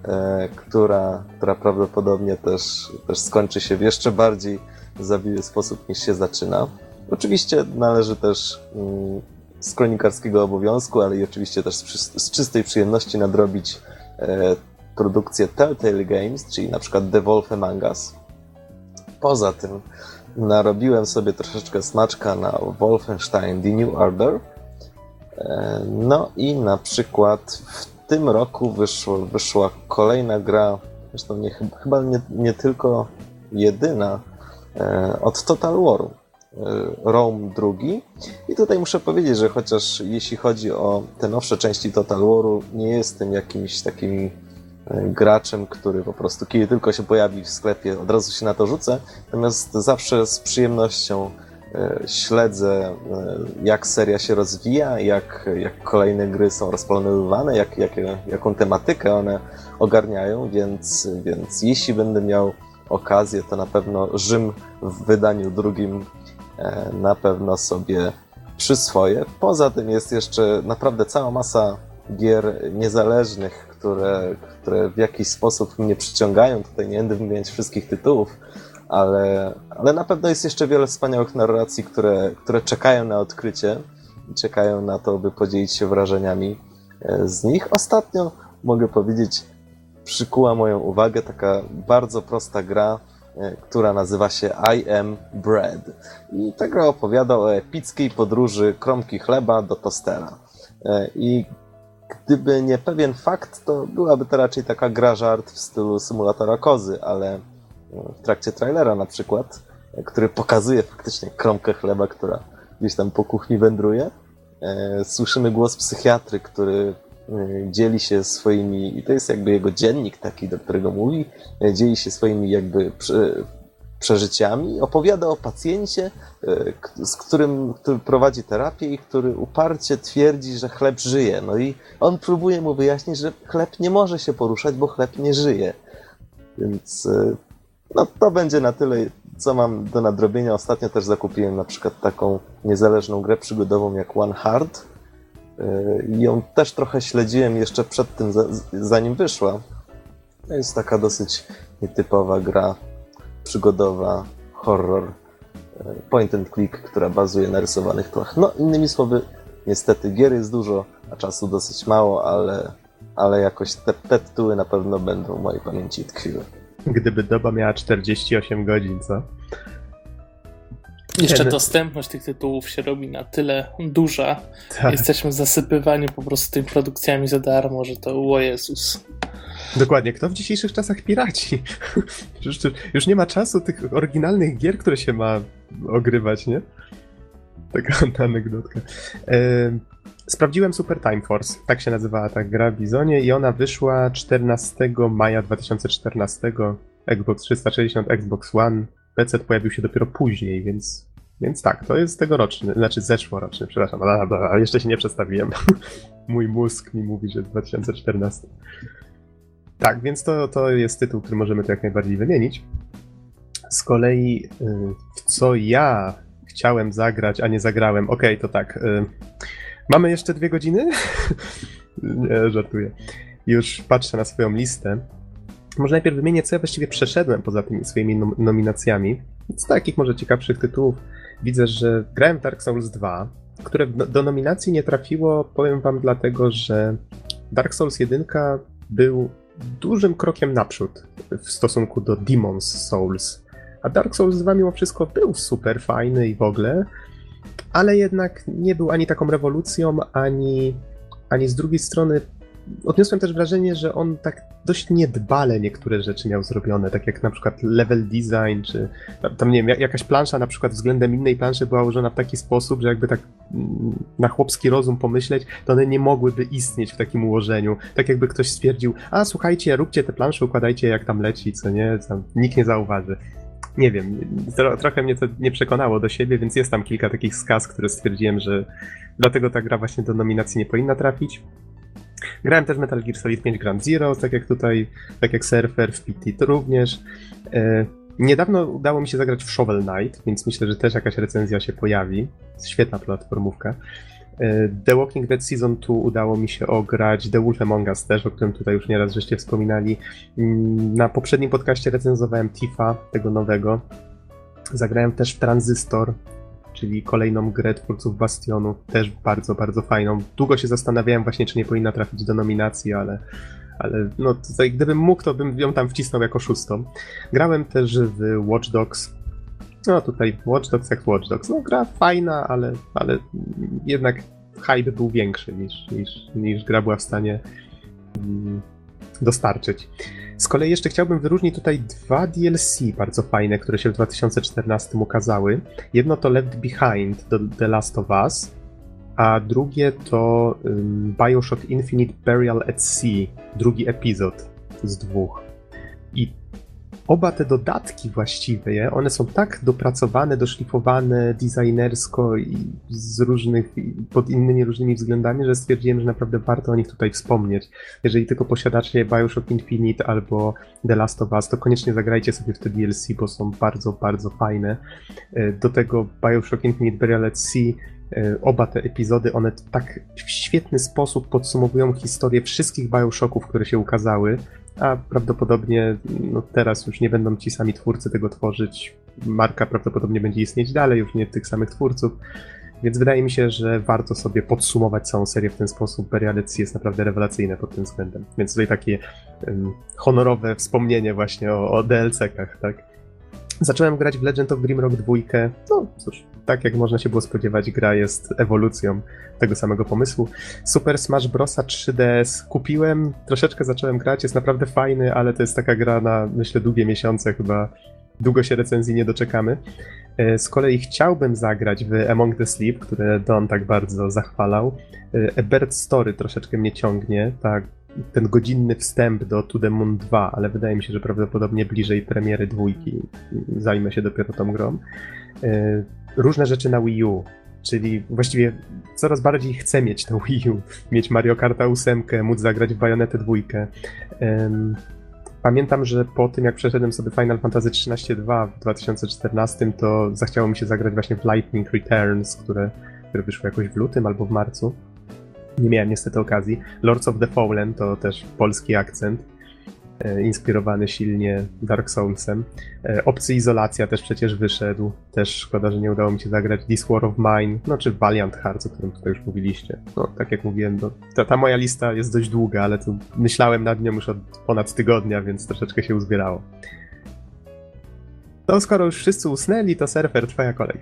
e, która, która prawdopodobnie też, też skończy się w jeszcze bardziej zawiły sposób niż się zaczyna. Oczywiście należy też mm, z kronikarskiego obowiązku, ale i oczywiście też z, czystej przyjemności nadrobić e, produkcję Telltale Games, czyli na przykład The Wolf. Poza tym narobiłem sobie troszeczkę smaczka na Wolfenstein The New Order. E, No i na przykład w tym roku wyszło, wyszła kolejna gra, zresztą nie, chyba nie, nie tylko jedyna, e, od Total Waru. E, Rome II. I tutaj muszę powiedzieć, że chociaż jeśli chodzi o te nowsze części Total Waru, nie jestem jakimś takim e, graczem, który po prostu kiedy tylko się pojawi w sklepie, od razu się na to rzucę. Natomiast zawsze z przyjemnością e, śledzę, jak seria się rozwija, jak, jak kolejne gry są rozplanowywane, jak, jak, jaką tematykę one ogarniają, więc, więc jeśli będę miał okazję, to na pewno Rzym w wydaniu drugim na pewno sobie przyswoję. Poza tym jest jeszcze naprawdę cała masa gier niezależnych, które, które w jakiś sposób mnie przyciągają. Tutaj nie będę wymieniać wszystkich tytułów, ale, ale na pewno jest jeszcze wiele wspaniałych narracji, które, które czekają na odkrycie i czekają na to, by podzielić się wrażeniami e, z nich. Ostatnio mogę powiedzieć, przykuła moją uwagę taka bardzo prosta gra, e, która nazywa się I Am Bread. I ta gra opowiada o epickiej podróży kromki chleba do tostera. E, I gdyby nie pewien fakt, to byłaby to raczej taka gra żart w stylu symulatora kozy, ale e, w trakcie trailera na przykład, e, który pokazuje faktycznie kromkę chleba, która gdzieś tam po kuchni wędruje, e, słyszymy głos psychiatry, który e, dzieli się swoimi, i to jest jakby jego dziennik taki, do którego mówi, e, dzieli się swoimi jakby prze, przeżyciami, opowiada o pacjencie, k- z którym, który prowadzi terapię i który uparcie twierdzi, że chleb żyje. No i on próbuje mu wyjaśnić, że chleb nie może się poruszać, bo chleb nie żyje. Więc no, to będzie na tyle co mam do nadrobienia. Ostatnio też zakupiłem na przykład taką niezależną grę przygodową jak One Hard. Ją też trochę śledziłem jeszcze przed tym, zanim wyszła. To jest taka dosyć nietypowa gra przygodowa, horror, point and click, która bazuje na rysowanych tlach. No, innymi słowy, niestety gier jest dużo, a czasu dosyć mało, ale, ale jakoś te, te tytuły na pewno będą w mojej pamięci tkwiły. Gdyby doba miała 48 godzin, co? Jeszcze dostępność tych tytułów się robi na tyle duża. Tak. Jesteśmy zasypywani po prostu tymi produkcjami za darmo, że to o Jezus. Dokładnie. Kto w dzisiejszych czasach piraci? *laughs* już, już nie ma czasu tych oryginalnych gier, które się ma ogrywać, nie? Taka *laughs* anegdotka. E, sprawdziłem Super Time Force, tak się nazywała ta gra w Bizonie i ona wyszła 14 maja 2014. Xbox 360, Xbox One, PC pojawił się dopiero później, więc, więc tak, to jest tegoroczny, znaczy zeszłoroczny, przepraszam, ale jeszcze się nie przedstawiłem. *laughs* Mój mózg mi mówi, że 2014. Tak, więc to, to jest tytuł, który możemy tu jak najbardziej wymienić. Z kolei y, w co ja chciałem zagrać, a nie zagrałem. Okej, okay, to tak. Y, mamy jeszcze dwie godziny? *laughs* nie, żartuję. Już patrzę na swoją listę. Może najpierw wymienię, co ja właściwie przeszedłem poza tymi swoimi nominacjami. Z takich może ciekawszych tytułów widzę, że grałem Dark Souls 2, które do nominacji nie trafiło, powiem wam dlatego, że Dark Souls 1 był dużym krokiem naprzód w stosunku do Demon's Souls. A Dark Souls 2 mimo wszystko był super fajny i w ogóle, ale jednak nie był ani taką rewolucją, ani, ani z drugiej strony odniosłem też wrażenie, że on tak dość niedbale niektóre rzeczy miał zrobione, tak jak na przykład level design, czy tam nie wiem, jakaś plansza na przykład względem innej planszy była ułożona w taki sposób, że jakby tak mm, na chłopski rozum pomyśleć, to one nie mogłyby istnieć w takim ułożeniu. Tak jakby ktoś stwierdził, a słuchajcie, róbcie te plansze, układajcie jak tam leci, co nie, tam nikt nie zauważy. Nie wiem, tro, trochę mnie to nie przekonało do siebie, więc jest tam kilka takich skaz, które stwierdziłem, że dlatego ta gra właśnie do nominacji nie powinna trafić. Grałem też Metal Gear Solid 5 Grand Zero, tak jak tutaj, tak jak Surfer, w PT również. E, niedawno udało mi się zagrać w Shovel Knight, więc myślę, że też jakaś recenzja się pojawi. Świetna platformówka. E, The Walking Dead Season 2 udało mi się ograć, The Wolf Among Us też, o którym tutaj już nieraz żeście wspominali. Mm, na poprzednim podcaście recenzowałem Tifa, tego nowego. Zagrałem też w Transistor, czyli kolejną grę twórców Bastionu, też bardzo, bardzo fajną. Długo się zastanawiałem właśnie, czy nie powinna trafić do nominacji, ale, ale no tutaj gdybym mógł, to bym ją tam wcisnął jako szóstą. Grałem też w Watch Dogs. No tutaj Watch Dogs jak Watch Dogs. No gra fajna, ale, ale jednak hype był większy niż, niż, niż gra była w stanie mm, dostarczyć. Z kolei jeszcze chciałbym wyróżnić tutaj dwa DLC bardzo fajne, które się w 2014 ukazały. Jedno to Left Behind The Last of Us, a drugie to Bioshock Infinite Burial at Sea, drugi epizod z dwóch. Oba te dodatki właściwie, one są tak dopracowane, doszlifowane designersko i z różnych, pod innymi różnymi względami, że stwierdziłem, że naprawdę warto o nich tutaj wspomnieć. Jeżeli tylko posiadacie Bioshock Infinite albo The Last of Us, to koniecznie zagrajcie sobie w te DLC, bo są bardzo, bardzo fajne. E, do tego Bioshock Infinite Burial at Sea e, oba te epizody, one tak w świetny sposób podsumowują historię wszystkich Bioshocków, które się ukazały a prawdopodobnie no teraz już nie będą ci sami twórcy tego tworzyć. Marka prawdopodobnie będzie istnieć dalej, już nie tych samych twórców. Więc wydaje mi się, że warto sobie podsumować całą serię w ten sposób. Berialec jest naprawdę rewelacyjne pod tym względem. Więc tutaj takie um, honorowe wspomnienie właśnie o, o DLC-kach, tak? Zacząłem grać w Legend of Grimrock 2. No cóż, tak jak można się było spodziewać, gra jest ewolucją tego samego pomysłu. Super Smash Bros. 3DS kupiłem, troszeczkę zacząłem grać, jest naprawdę fajny, ale to jest taka gra na, myślę, długie miesiące, chyba długo się recenzji nie doczekamy. E, z kolei chciałbym zagrać w Among the Sleep, które Don tak bardzo zachwalał. E, A Bird Story troszeczkę mnie ciągnie, tak ten godzinny wstęp do To The Moon 2, ale wydaje mi się, że prawdopodobnie bliżej premiery dwójki zajmę się dopiero tą grą. Różne rzeczy na Wii U, czyli właściwie coraz bardziej chcę mieć to Wii U, mieć Mario Kart 8, móc zagrać w Bayonetę 2. pamiętam, że po tym jak przeszedłem sobie Final Fantasy XIII-2 w 2014, to zachciało mi się zagrać właśnie w Lightning Returns, które, które wyszło jakoś w lutym albo w marcu. Nie miałem niestety okazji. Lords of the Fallen to też polski akcent, inspirowany silnie Dark Soulsem. E, Obcy Izolacja też przecież wyszedł. Też szkoda, że nie udało mi się zagrać This War of Mine, no czy Valiant Hearts, o którym tutaj już mówiliście. No, tak jak mówiłem, to, ta, ta moja lista jest dość długa, ale tu myślałem nad nią już od ponad tygodnia, więc troszeczkę się uzbierało. No skoro już wszyscy usnęli, to surfer, twoja kolej.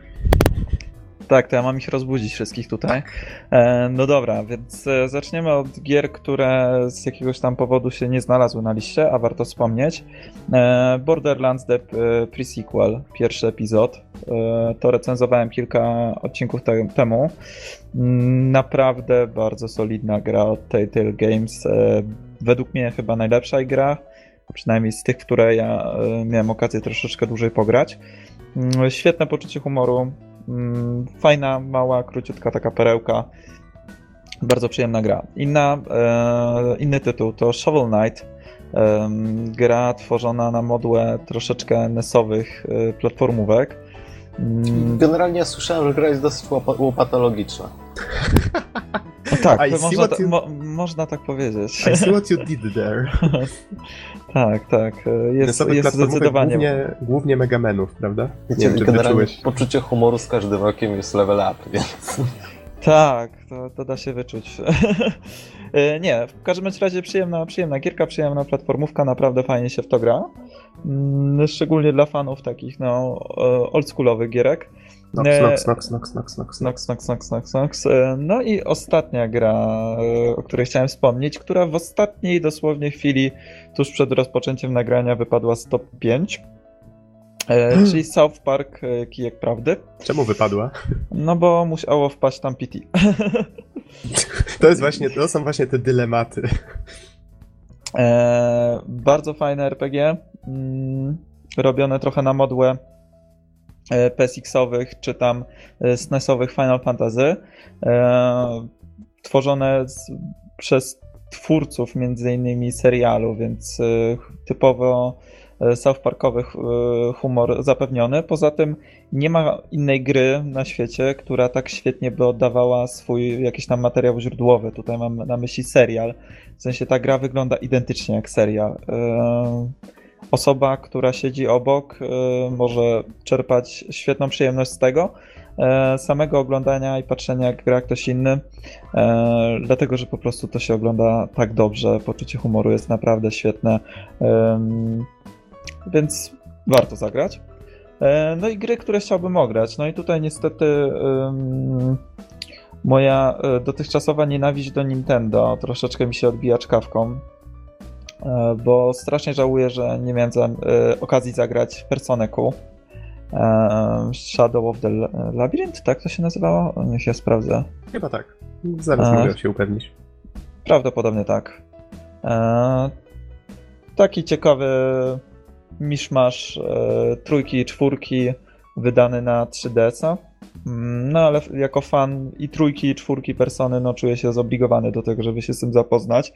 Tak, to ja mam ich rozbudzić wszystkich tutaj. E, no dobra, więc e, zaczniemy od gier, które z jakiegoś tam powodu się nie znalazły na liście, a warto wspomnieć. E, Borderlands The Pre-Sequel, pierwszy epizod. To recenzowałem kilka odcinków te temu. Mm, naprawdę bardzo solidna gra od Telltale Games. Według mnie chyba najlepsza gra, przynajmniej z tych, które ja miałem okazję troszeczkę dłużej pograć. Mm, świetne poczucie humoru, fajna, mała, króciutka taka perełka. Bardzo przyjemna gra. Inna, e, inny tytuł to Shovel Knight. Gra tworzona na modłę troszeczkę nesowych e, platformówek. Mm. Generalnie ja słyszałem, że gra jest dosyć łopatologiczna. *laughs* No tak, można, you... mo można tak powiedzieć. I see what you did there. *laughs* tak, tak. Jest, jest zdecydowanie. Głównie, głównie Megamenów, prawda? Nie wiem, czy generalnie poczucie humoru z każdym rokiem jest level up, więc... *laughs* Tak, to, to da się wyczuć. *laughs* E, nie, w każdym razie przyjemna, przyjemna gierka, przyjemna platformówka, naprawdę fajnie się w to gra. Mm, szczególnie dla fanów takich no, oldschoolowych gierek. Nox, nox, nox, nox, nox, nox, nox, nox, nox, nox. No i ostatnia gra, o której chciałem wspomnieć, która w ostatniej dosłownie chwili, tuż przed rozpoczęciem nagrania, wypadła z top 5. *gasps* czyli South Park Kijek Prawdy. Czemu wypadła? No bo musiało wpaść tam PT. *laughs* To jest właśnie, to są właśnie te dylematy. E, bardzo fajne RPG. Mm, robione trochę na modłę E, PSX-owych czy tam e, SNES-owych Final Fantasy, e, tworzone z, przez twórców między innymi serialu, więc typowo South Parkowy humor zapewniony. Poza tym nie ma innej gry na świecie, która tak świetnie by oddawała swój jakiś tam materiał źródłowy. Tutaj mam na myśli serial. W sensie ta gra wygląda identycznie jak serial osoba, która siedzi obok, y, może czerpać świetną przyjemność z tego e, samego oglądania i patrzenia, jak gra ktoś inny, e, dlatego że po prostu to się ogląda tak dobrze. Poczucie humoru jest naprawdę świetne, więc warto zagrać. E, no i gry, które chciałbym ograć. No i tutaj niestety moja dotychczasowa nienawiść do Nintendo troszeczkę mi się odbija czkawką. E, bo strasznie żałuję, że nie miałem za, e, okazji zagrać w Personę Q. E, Shadow of the Labyrinth, tak to się nazywało? Niech ja sprawdzę. Chyba tak. Zaraz mogę się upewnić. Prawdopodobnie tak. Taki ciekawy miszmasz trójki i czwórki wydany na 3DS-a. Mm, no ale jako fan i trójki i czwórki persony, no czuję się zobligowany do tego, żeby się z tym zapoznać.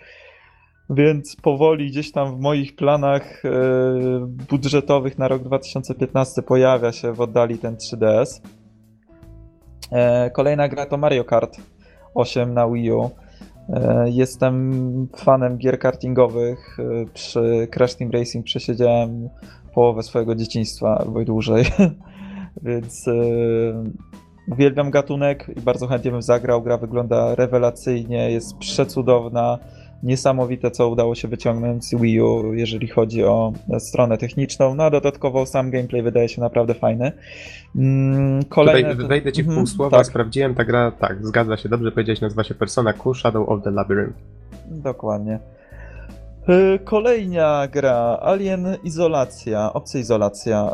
Więc powoli gdzieś tam w moich planach e, budżetowych na rok 2015 pojawia się w oddali ten 3DS. E, kolejna gra to Mario Kart 8 na Wii U. E, jestem fanem gier kartingowych. Przy Crash Team Racing przesiedziałem połowę swojego dzieciństwa albo i dłużej. *laughs* Więc uwielbiam gatunek i bardzo chętnie bym zagrał. Gra wygląda rewelacyjnie, jest przecudowna niesamowite, co udało się wyciągnąć z Wii U, jeżeli chodzi o stronę techniczną. No a dodatkowo sam gameplay wydaje się naprawdę fajny. Mm, kolejne... Tutaj wejdę ci w pół mhm, słowa, tak. sprawdziłem, ta gra, tak, zgadza się, dobrze powiedziałeś, nazywa się Persona Q Shadow of the Labyrinth. Dokładnie. Y, kolejna gra, Alien Izolacja, Obcy Izolacja.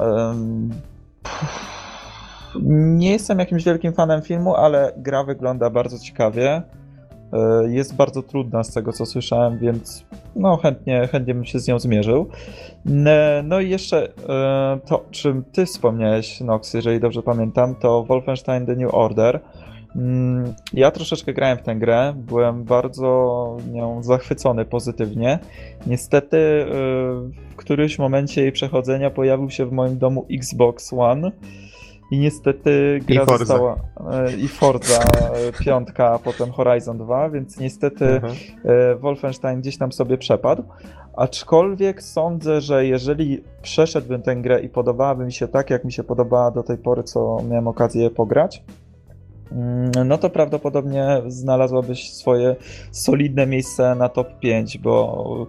Nie jestem jakimś wielkim fanem filmu, ale gra wygląda bardzo ciekawie. E, jest bardzo trudna z tego, co słyszałem, więc no chętnie, chętnie bym się z nią zmierzył. E, no i jeszcze e, to, czym ty wspomniałeś, Nox, jeżeli dobrze pamiętam, to Wolfenstein The New Order. Mm, ja troszeczkę grałem w tę grę, byłem bardzo nią zachwycony pozytywnie. Niestety w którymś momencie jej przechodzenia pojawił się w moim domu Xbox One i niestety gra I Forza. została y, i Forza y, piątka, a potem Horizon 2, więc niestety Mhm. e, Wolfenstein gdzieś tam sobie przepadł. Aczkolwiek sądzę, że jeżeli przeszedłbym tę grę i podobałaby mi się tak, jak mi się podobała do tej pory, co miałem okazję pograć, mm, no to prawdopodobnie znalazłabyś swoje solidne miejsce na top 5, bo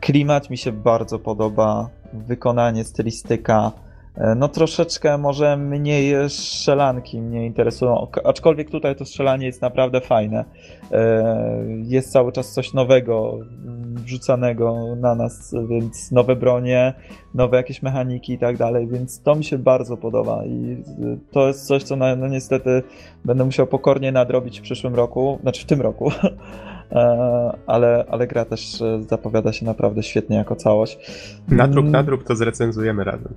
klimat mi się bardzo podoba, wykonanie, stylistyka. E, No troszeczkę może mniej strzelanki mnie interesują, aczkolwiek tutaj to strzelanie jest naprawdę fajne. E, Jest cały czas coś nowego wrzucanego na nas, więc nowe bronie, nowe jakieś mechaniki i tak dalej, więc to mi się bardzo podoba i to jest coś, co no, no niestety będę musiał pokornie nadrobić w przyszłym roku, znaczy w tym roku. *laughs* E, Ale, ale gra też e, zapowiada się naprawdę świetnie jako całość. Nadrób, Mm, nadrób to zrecenzujemy razem.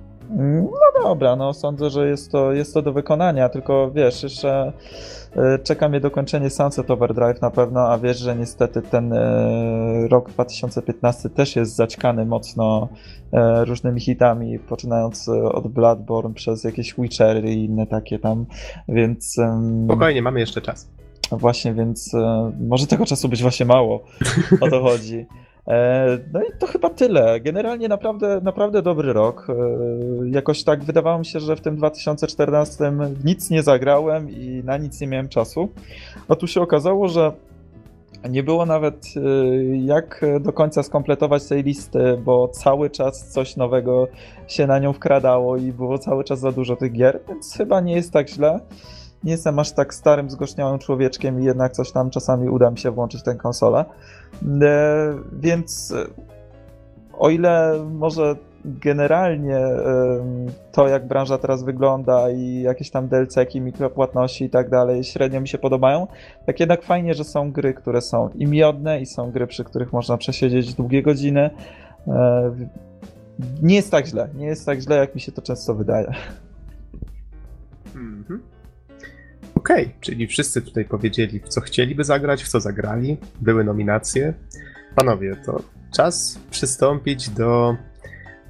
no dobra, no sądzę, że jest to, jest to do wykonania, tylko wiesz, jeszcze e, czeka mnie dokończenie Sunset Overdrive na pewno, a wiesz, że niestety ten rok 2015 też jest zaćkany mocno różnymi hitami, poczynając od Bloodborne przez jakieś Witchery i inne takie tam, więc Spokojnie, mamy jeszcze czas. Właśnie, więc e, może tego czasu być właśnie mało. O to chodzi. E, no i to chyba tyle. Generalnie naprawdę, naprawdę dobry rok. E, jakoś tak wydawało mi się, że w tym 2014 nic nie zagrałem i na nic nie miałem czasu. A tu się okazało, że nie było nawet e, jak do końca skompletować tej listy, bo cały czas coś nowego się na nią wkradało i było cały czas za dużo tych gier, więc chyba nie jest tak źle nie jestem aż tak starym, zgorzniałym człowiekiem i jednak coś tam czasami uda mi się włączyć tę konsolę. E, więc e, o ile może generalnie em, to, jak branża teraz wygląda i jakieś tam DLC-ki, mikropłatności i tak dalej średnio mi się podobają, tak jednak fajnie, że są gry, które są i miodne i są gry, przy których można przesiedzieć długie godziny. E, Nie jest tak źle, nie jest tak źle, jak mi się to często wydaje. Mhm. Okej, czyli wszyscy tutaj powiedzieli, w co chcieliby zagrać, w co zagrali, były nominacje. Panowie, to czas przystąpić do.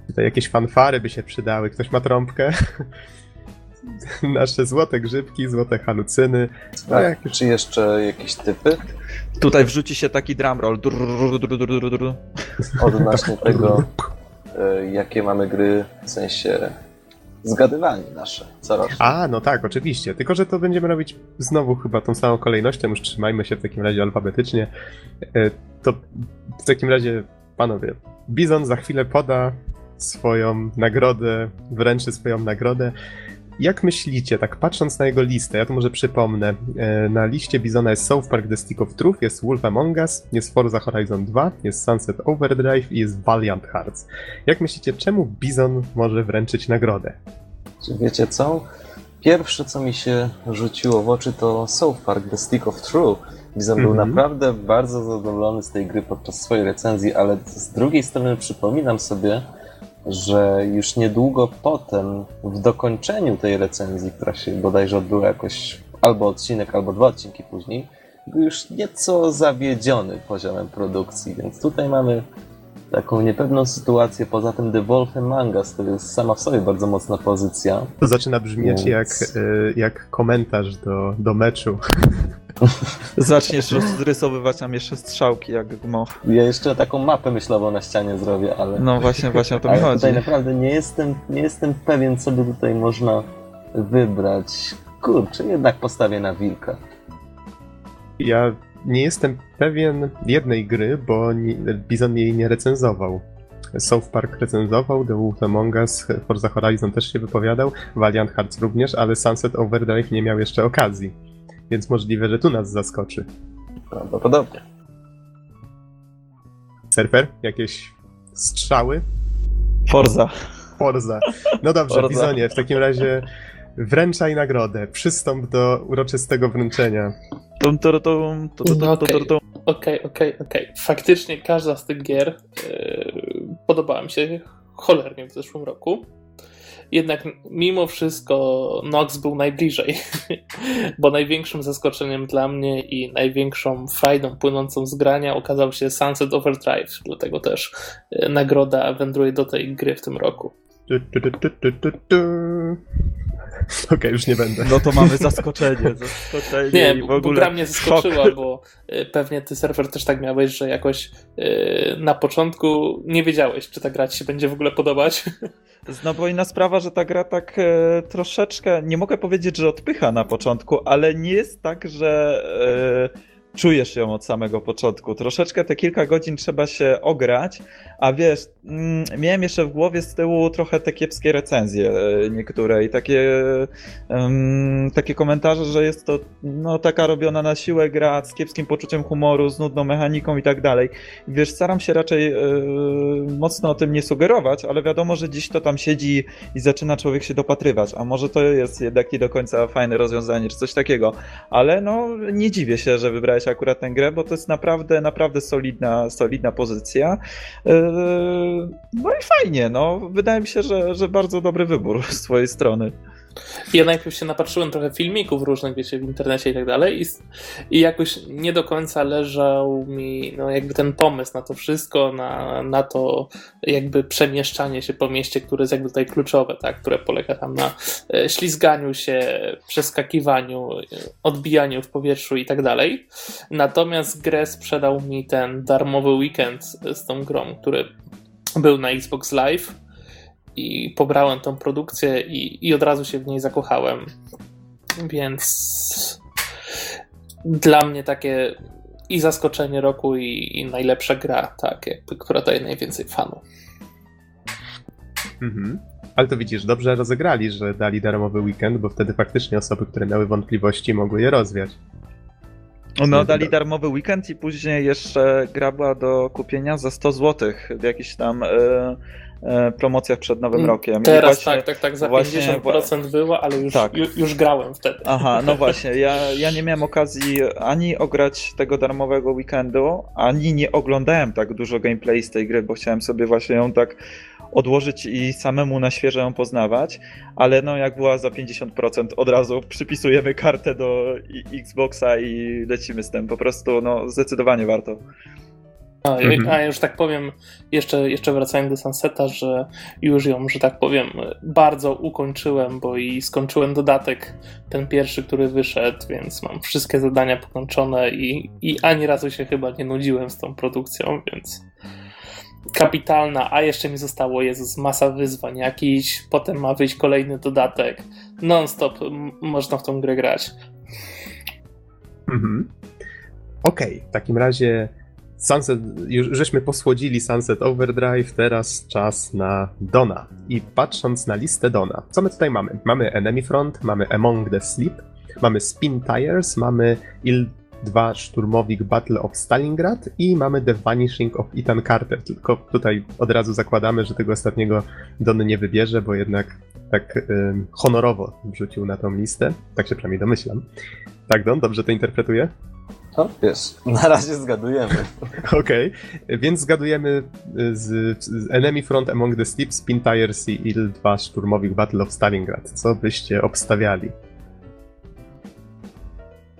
Tutaj jakieś fanfary by się przydały. Ktoś ma trąbkę? *laughs* Nasze złote grzybki, złote halucyny. No Tak, jak czy jeszcze jakieś typy Tutaj wrzuci się taki drumroll. odnośnie tego, e, jakie mamy gry, w sensie zgadywanie nasze, corocznie. A, no tak, oczywiście. Tylko, że to będziemy robić znowu chyba tą samą kolejnością, już trzymajmy się w takim razie alfabetycznie. E, To w takim razie, panowie, Bizon za chwilę poda swoją nagrodę, wręczy swoją nagrodę. Jak myślicie, tak patrząc na jego listę, ja to może przypomnę, e, na liście Bizona jest South Park The Stick of Truth, jest Wolf Among Us, jest Forza Horizon 2, jest Sunset Overdrive i jest Valiant Hearts. Jak myślicie, czemu Bizon może wręczyć nagrodę? Czy wiecie co? Pierwsze, co mi się rzuciło w oczy, to South Park The Stick of True. Bizon był Mhm. naprawdę bardzo zadowolony z tej gry podczas swojej recenzji, ale z drugiej strony przypominam sobie, że już niedługo potem, w dokończeniu tej recenzji, która się bodajże odbyła jakoś albo odcinek, albo dwa odcinki później, był już nieco zawiedziony poziomem produkcji, więc tutaj mamy taką niepewną sytuację. Poza tym The Wolf Among Us to jest sama w sobie bardzo mocna pozycja. To zaczyna brzmieć jak, Więc- y, jak komentarz do, do meczu. *laughs* *laughs* Zaczniesz rozrysowywać tam jeszcze strzałki jak gmoch. Ja jeszcze taką mapę myślową na ścianie zrobię, ale, No właśnie, właśnie o to mi *laughs* ale chodzi. tutaj naprawdę nie jestem, nie jestem pewien, co by tutaj można wybrać. Kurczę, jednak postawię na wilka. Ja nie jestem pewien jednej gry, bo nie, Bizon jej nie recenzował. South Park recenzował, The Wolf Among Us, Forza Horizon też się wypowiadał, Valiant Hearts również, ale Sunset Overdrive nie miał jeszcze okazji. Więc możliwe, że tu nas zaskoczy. Prawdopodobnie. Surfer? Jakieś strzały? Forza. Forza. No dobrze, Forza. Bizonie, w takim razie wręczaj nagrodę. Przystąp do uroczystego wręczenia. Tum, tum, tum, tum, tum, No okej. Okej, okej. Faktycznie każda z tych gier e, podobała mi się cholernie w zeszłym roku. Jednak mimo wszystko Nox był najbliżej, *laughs* bo największym zaskoczeniem dla mnie i największą frajdą płynącą z grania okazał się Sunset Overdrive, dlatego też e, nagroda wędruje do tej gry w tym roku. Okej, okay, już nie będę. No to mamy zaskoczenie. *laughs* zaskoczenie nie, w ogóle bo gra mnie zaskoczyła, szok. bo e, pewnie ty serwer też tak miałeś, że jakoś e, na początku nie wiedziałeś, czy ta gra ci się będzie w ogóle podobać. *laughs* No bo inna sprawa, że ta gra tak e, troszeczkę, nie mogę powiedzieć, że odpycha na początku, ale nie jest tak, że czujesz ją od samego początku. Troszeczkę te kilka godzin trzeba się ograć, a wiesz, mm, miałem jeszcze w głowie z tyłu trochę te kiepskie recenzje e, niektóre i takie, um, takie komentarze, że jest to no, taka robiona na siłę gra z kiepskim poczuciem humoru, z nudną mechaniką i tak dalej. Wiesz, staram się raczej yy, mocno o tym nie sugerować, ale wiadomo, że dziś to tam siedzi i zaczyna człowiek się dopatrywać, a może to jest jednak nie do końca fajne rozwiązanie, czy coś takiego, ale no nie dziwię się, że wybrałeś akurat tę grę, bo to jest naprawdę, naprawdę solidna, solidna pozycja. Yy, no i fajnie, no. Wydaje mi się, że, że bardzo dobry wybór z twojej strony. Ja najpierw się napatrzyłem trochę filmików różnych, wiecie, w internecie i tak dalej i, i jakoś nie do końca leżał mi no, jakby ten pomysł na to wszystko, na, na to jakby przemieszczanie się po mieście, które jest jakby tutaj kluczowe, tak, które polega tam na e, ślizganiu się, przeskakiwaniu, odbijaniu w powietrzu i tak dalej. Natomiast grę sprzedał mi ten darmowy weekend z tą grą, który był na Xbox Live i pobrałem tą produkcję i, i od razu się w niej zakochałem. Więc dla mnie takie i zaskoczenie roku, i, i najlepsza gra, tak, jakby, która daje najwięcej fanu. Mhm. Ale to widzisz, dobrze rozegrali, że dali darmowy weekend, bo wtedy faktycznie osoby, które miały wątpliwości, mogły je rozwiać. No, dali darmowy weekend i później jeszcze gra była do kupienia za 100 zł w jakiś tam. E, promocjach przed Nowym mm, Rokiem. Teraz właśnie, tak, tak, tak, za właśnie, 50% było, ale już, tak. już, już, grałem wtedy. Aha, no *laughs* właśnie, ja, ja nie miałem okazji ani ograć tego darmowego weekendu, ani nie oglądałem tak dużo gameplay z tej gry, bo chciałem sobie właśnie ją tak odłożyć i samemu na świeżo ją poznawać, ale no jak była za 50% od razu przypisujemy kartę do Xboxa i lecimy z tym, po prostu no zdecydowanie warto. A, mhm. a już tak powiem, jeszcze, jeszcze wracając do Sunseta, że już ją, że tak powiem, bardzo ukończyłem, bo i skończyłem dodatek, ten pierwszy, który wyszedł, więc mam wszystkie zadania pokończone i, i ani razu się chyba nie nudziłem z tą produkcją, więc kapitalna, a jeszcze mi zostało, Jezus, masa wyzwań jakiś, potem ma wyjść kolejny dodatek, non-stop można w tą grę grać. Mhm. Okej, okay, w takim razie Sunset, już żeśmy posłodzili Sunset Overdrive, teraz czas na Dona. I patrząc na listę Dona, co my tutaj mamy? Mamy Enemy Front, mamy Among the Sleep, mamy Spin Tires, mamy Il 2 Szturmowik Battle of Stalingrad i mamy The Vanishing of Ethan Carter. Tylko tutaj od razu zakładamy, że tego ostatniego Don nie wybierze, bo jednak tak honorowo wrzucił na tą listę. Tak się przynajmniej domyślam. Tak, Don, dobrze to interpretuję? No, wiesz, na razie zgadujemy. *laughs* Okej, okay. więc zgadujemy z, z, Enemy Front Among the Sleep, Spin Tires i IL-2 Szturmowik Battle of Stalingrad. Co byście obstawiali?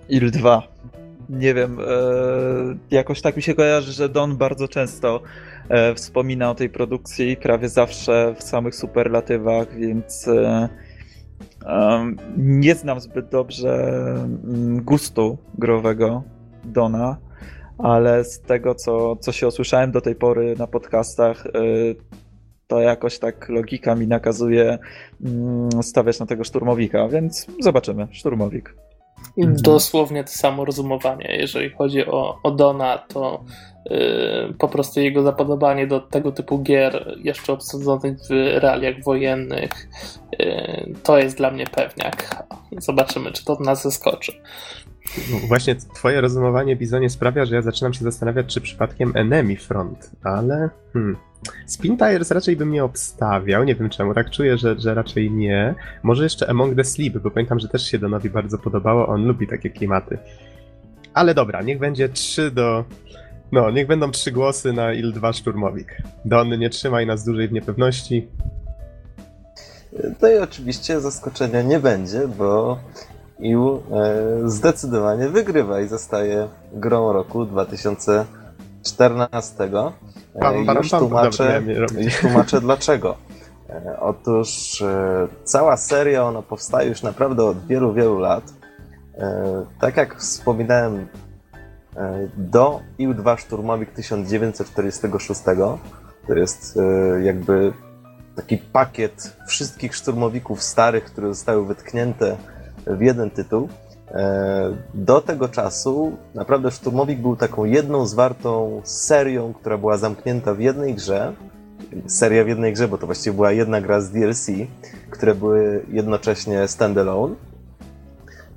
IL-2. Nie wiem, e, jakoś tak mi się kojarzy, że Don bardzo często e, wspomina o tej produkcji, prawie zawsze w samych superlatywach, więc e, nie znam zbyt dobrze mm, gustu growego Dona, ale z tego, co, co się osłyszałem do tej pory na podcastach, y, to jakoś tak logika mi nakazuje mm, stawiać na tego szturmowika, więc zobaczymy. Szturmowik. Mhm. Dosłownie to samo rozumowanie. Jeżeli chodzi o, o Dona, to yy, po prostu jego zapodobanie do tego typu gier, jeszcze obsadzonych w realiach wojennych, yy, to jest dla mnie pewniak. Zobaczymy, czy to nas zaskoczy. Właśnie twoje rozumowanie, Bizonie, sprawia, że ja zaczynam się zastanawiać, czy przypadkiem Enemy Front, ale... Hmm. Spin Tires raczej bym nie obstawiał, nie wiem czemu, tak czuję, że, że raczej nie. Może jeszcze Among the Sleep, bo pamiętam, że też się Donowi bardzo podobało, on lubi takie klimaty. Ale dobra, niech będzie 3 do... No, niech będą trzy głosy na IL-2 Szturmowik. Don, nie trzymaj nas dłużej w niepewności. No i oczywiście zaskoczenia nie będzie, bo EU zdecydowanie wygrywa i zostaje grą roku 2014. Pam, pam, Już tłumaczę, już tłumaczę dlaczego. E, Otóż e, cała seria, ona powstaje już naprawdę od wielu, wielu lat. E, Tak jak wspominałem, do IU-2 Szturmowik 1946, to jest jakby taki pakiet wszystkich szturmowików starych, które zostały wytknięte w jeden tytuł. E, Do tego czasu naprawdę Szturmowik był taką jedną zwartą serią, która była zamknięta w jednej grze. Seria w jednej grze, bo to właściwie była jedna gra z DLC, które były jednocześnie standalone.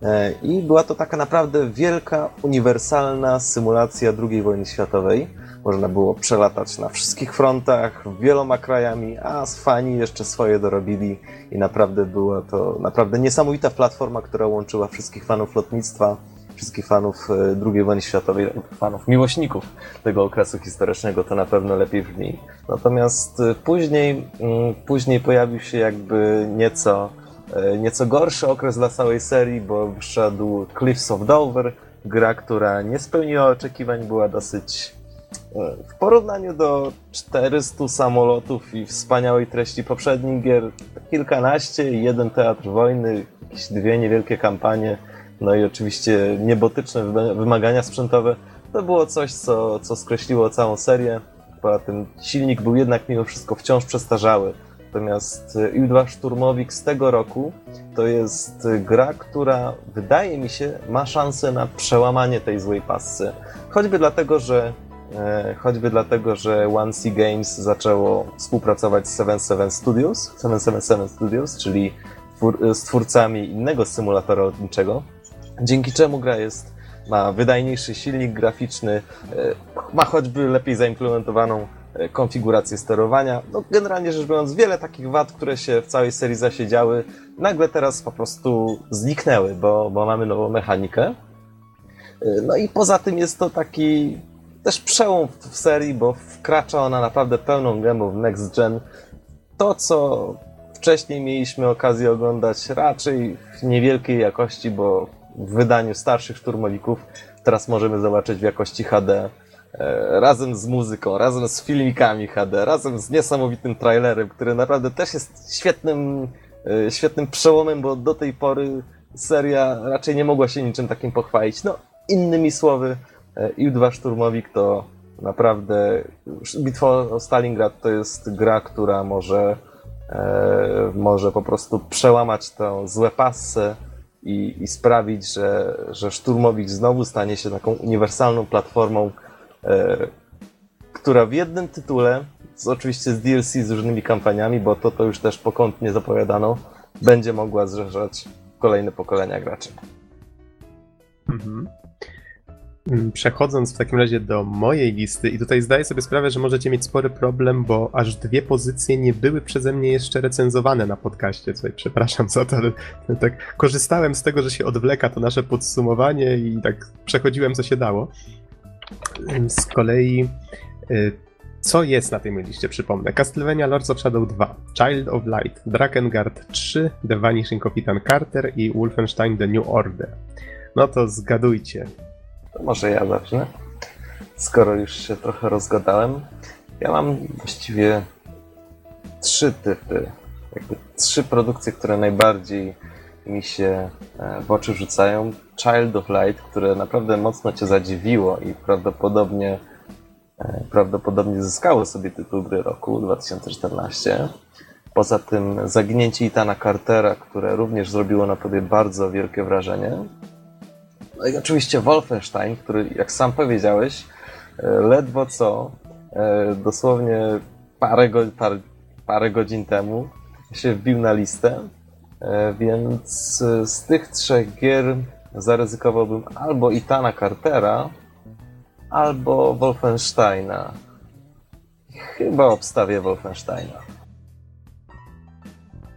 E, I była to taka naprawdę wielka, uniwersalna symulacja II wojny światowej. Można było przelatać na wszystkich frontach, wieloma krajami, a fani jeszcze swoje dorobili i naprawdę była to naprawdę niesamowita platforma, która łączyła wszystkich fanów lotnictwa, wszystkich fanów e, II wojny światowej, fanów miłośników tego okresu historycznego, to na pewno lepiej brzmi. Natomiast e, później, mm, później pojawił się jakby nieco, e, nieco gorszy okres dla całej serii, bo wszedł Cliffs of Dover, gra, która nie spełniła oczekiwań, była dosyć w porównaniu do 400 samolotów i wspaniałej treści poprzednich gier, kilkanaście, jeden teatr wojny, jakieś dwie niewielkie kampanie, no i oczywiście niebotyczne wyma- wymagania sprzętowe. To było coś, co, co skreśliło całą serię. Poza tym silnik był jednak mimo wszystko wciąż przestarzały. Natomiast U2 Szturmowik z tego roku to jest gra, która wydaje mi się ma szansę na przełamanie tej złej pasy. Choćby dlatego, że choćby dlatego, że One C Games zaczęło współpracować z 77 Studios, 777 Studios, czyli z twórcami innego symulatora lotniczego, dzięki czemu gra jest ma wydajniejszy silnik graficzny, e, ma choćby lepiej zaimplementowaną e, konfigurację sterowania. No, generalnie rzecz biorąc, wiele takich wad, które się w całej serii zasiedziały, nagle teraz po prostu zniknęły, bo, bo mamy nową mechanikę. E, No i poza tym jest to taki też przełom w serii, bo wkracza ona naprawdę pełną gębą w Next Gen. To, co wcześniej mieliśmy okazję oglądać raczej w niewielkiej jakości, bo w wydaniu starszych szturmowików teraz możemy zobaczyć w jakości HD. e, Razem z muzyką, razem z filmikami HD, razem z niesamowitym trailerem, który naprawdę też jest świetnym, e, świetnym przełomem, bo do tej pory seria raczej nie mogła się niczym takim pochwalić. No, innymi słowy, e, U2 Szturmowik to naprawdę Bitwa o Stalingrad to jest gra, która może, e, może po prostu przełamać tę złe passę i, i sprawić, że, że Szturmowik znowu stanie się taką uniwersalną platformą, e, która w jednym tytule, z, oczywiście z DLC, z różnymi kampaniami, bo to, to już też pokątnie zapowiadano, będzie mogła zrzeszać kolejne pokolenia graczy. Mhm. Mm, Przechodząc w takim razie do mojej listy, i tutaj zdaję sobie sprawę, że możecie mieć spory problem, bo aż dwie pozycje nie były przeze mnie jeszcze recenzowane na podcaście. Tutaj przepraszam za to, ale tak korzystałem z tego, że się odwleka to nasze podsumowanie i tak przechodziłem, co się dało. Ym, Z kolei, y, co jest na tej mojej liście, przypomnę. Castlevania Lords of Shadow 2, Child of Light, Drakengard 3, The Vanishing Ethan Carter i Wolfenstein The New Order. No to zgadujcie, To może ja zacznę, skoro już się trochę rozgadałem. Ja mam właściwie trzy typy, jakby trzy produkcje, które najbardziej mi się e, w oczy rzucają. Child of Light, które naprawdę mocno cię zadziwiło i prawdopodobnie e, prawdopodobnie zyskało sobie tytuł gry roku 2014. Poza tym Zaginięcie Itana Cartera, które również zrobiło na tobie bardzo wielkie wrażenie. No i oczywiście Wolfenstein, który, jak sam powiedziałeś, e, ledwo co, e, dosłownie parę, go, parę, parę godzin temu się wbił na listę, e, więc z tych trzech gier zaryzykowałbym albo Itana Cartera, albo Wolfensteina. Chyba obstawię Wolfensteina.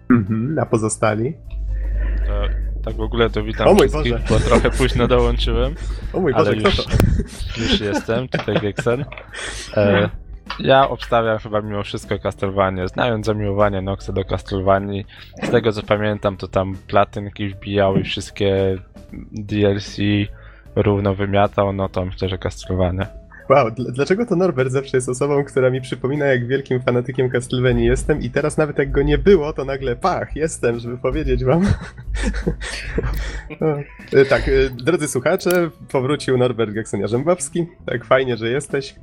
Mhm, a pozostali? Tak w ogóle to witam O mój wszystkich, Boże. bo trochę późno dołączyłem, *laughs* O mój ale Boże, kto już, to? już jestem, tutaj Geksen. E, Ja obstawiam chyba mimo wszystko Castlevania. Znając zamiłowanie Noxa do Castlevanii, z tego co pamiętam, to tam platynki wbijały wszystkie DLC równo wymiatał, no to myślę, że Castlevania. Wow, dl- dlaczego to Norbert zawsze jest osobą, która mi przypomina, jak wielkim fanatykiem Castlevanii jestem i teraz nawet jak go nie było, to nagle pach, jestem, żeby powiedzieć wam. *laughs* No, e, tak, e, drodzy słuchacze, powrócił Norbert Gekson-Jarzębowski. Tak, fajnie, że jesteś.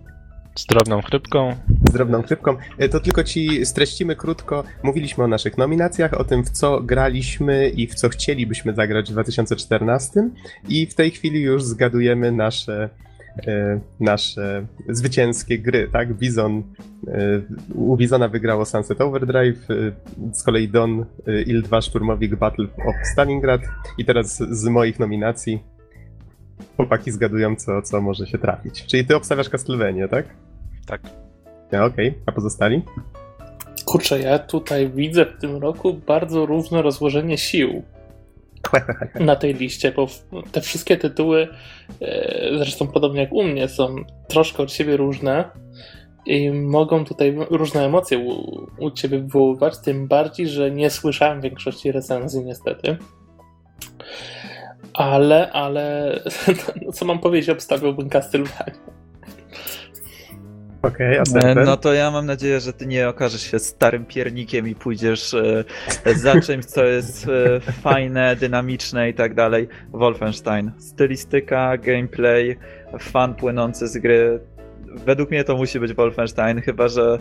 Z drobną chrypką. z drobną chrypką. E, To tylko ci streścimy krótko. Mówiliśmy o naszych nominacjach, o tym, w co graliśmy i w co chcielibyśmy zagrać w 2014. I w tej chwili już zgadujemy nasze, nasze zwycięskie gry, tak? Bizon, e, u Bizona wygrało Sunset Overdrive, e, z kolei Don e, Il-2 Szturmowik Battle of Stalingrad i teraz z moich nominacji chłopaki zgadują, co, co może się trafić. Czyli ty obstawiasz Castlevania, tak? Tak. Ja, okej. A pozostali? Kurczę, ja tutaj widzę w tym roku bardzo równe rozłożenie sił *laughs* na tej liście, bo te wszystkie tytuły, e, zresztą podobnie jak u mnie, są troszkę od siebie różne i mogą tutaj różne emocje u, u ciebie wywoływać, tym bardziej, że nie słyszałem większości recenzji niestety. Ale, ale, *laughs* no, co mam powiedzieć, obstawiałbym Castlevania. Okej, a E? No to ja mam nadzieję, że ty nie okażesz się starym piernikiem i pójdziesz e, za czymś, co jest e, fajne, dynamiczne i tak dalej. Wolfenstein. Stylistyka, gameplay, fan płynący z gry. Według mnie to musi być Wolfenstein, chyba że,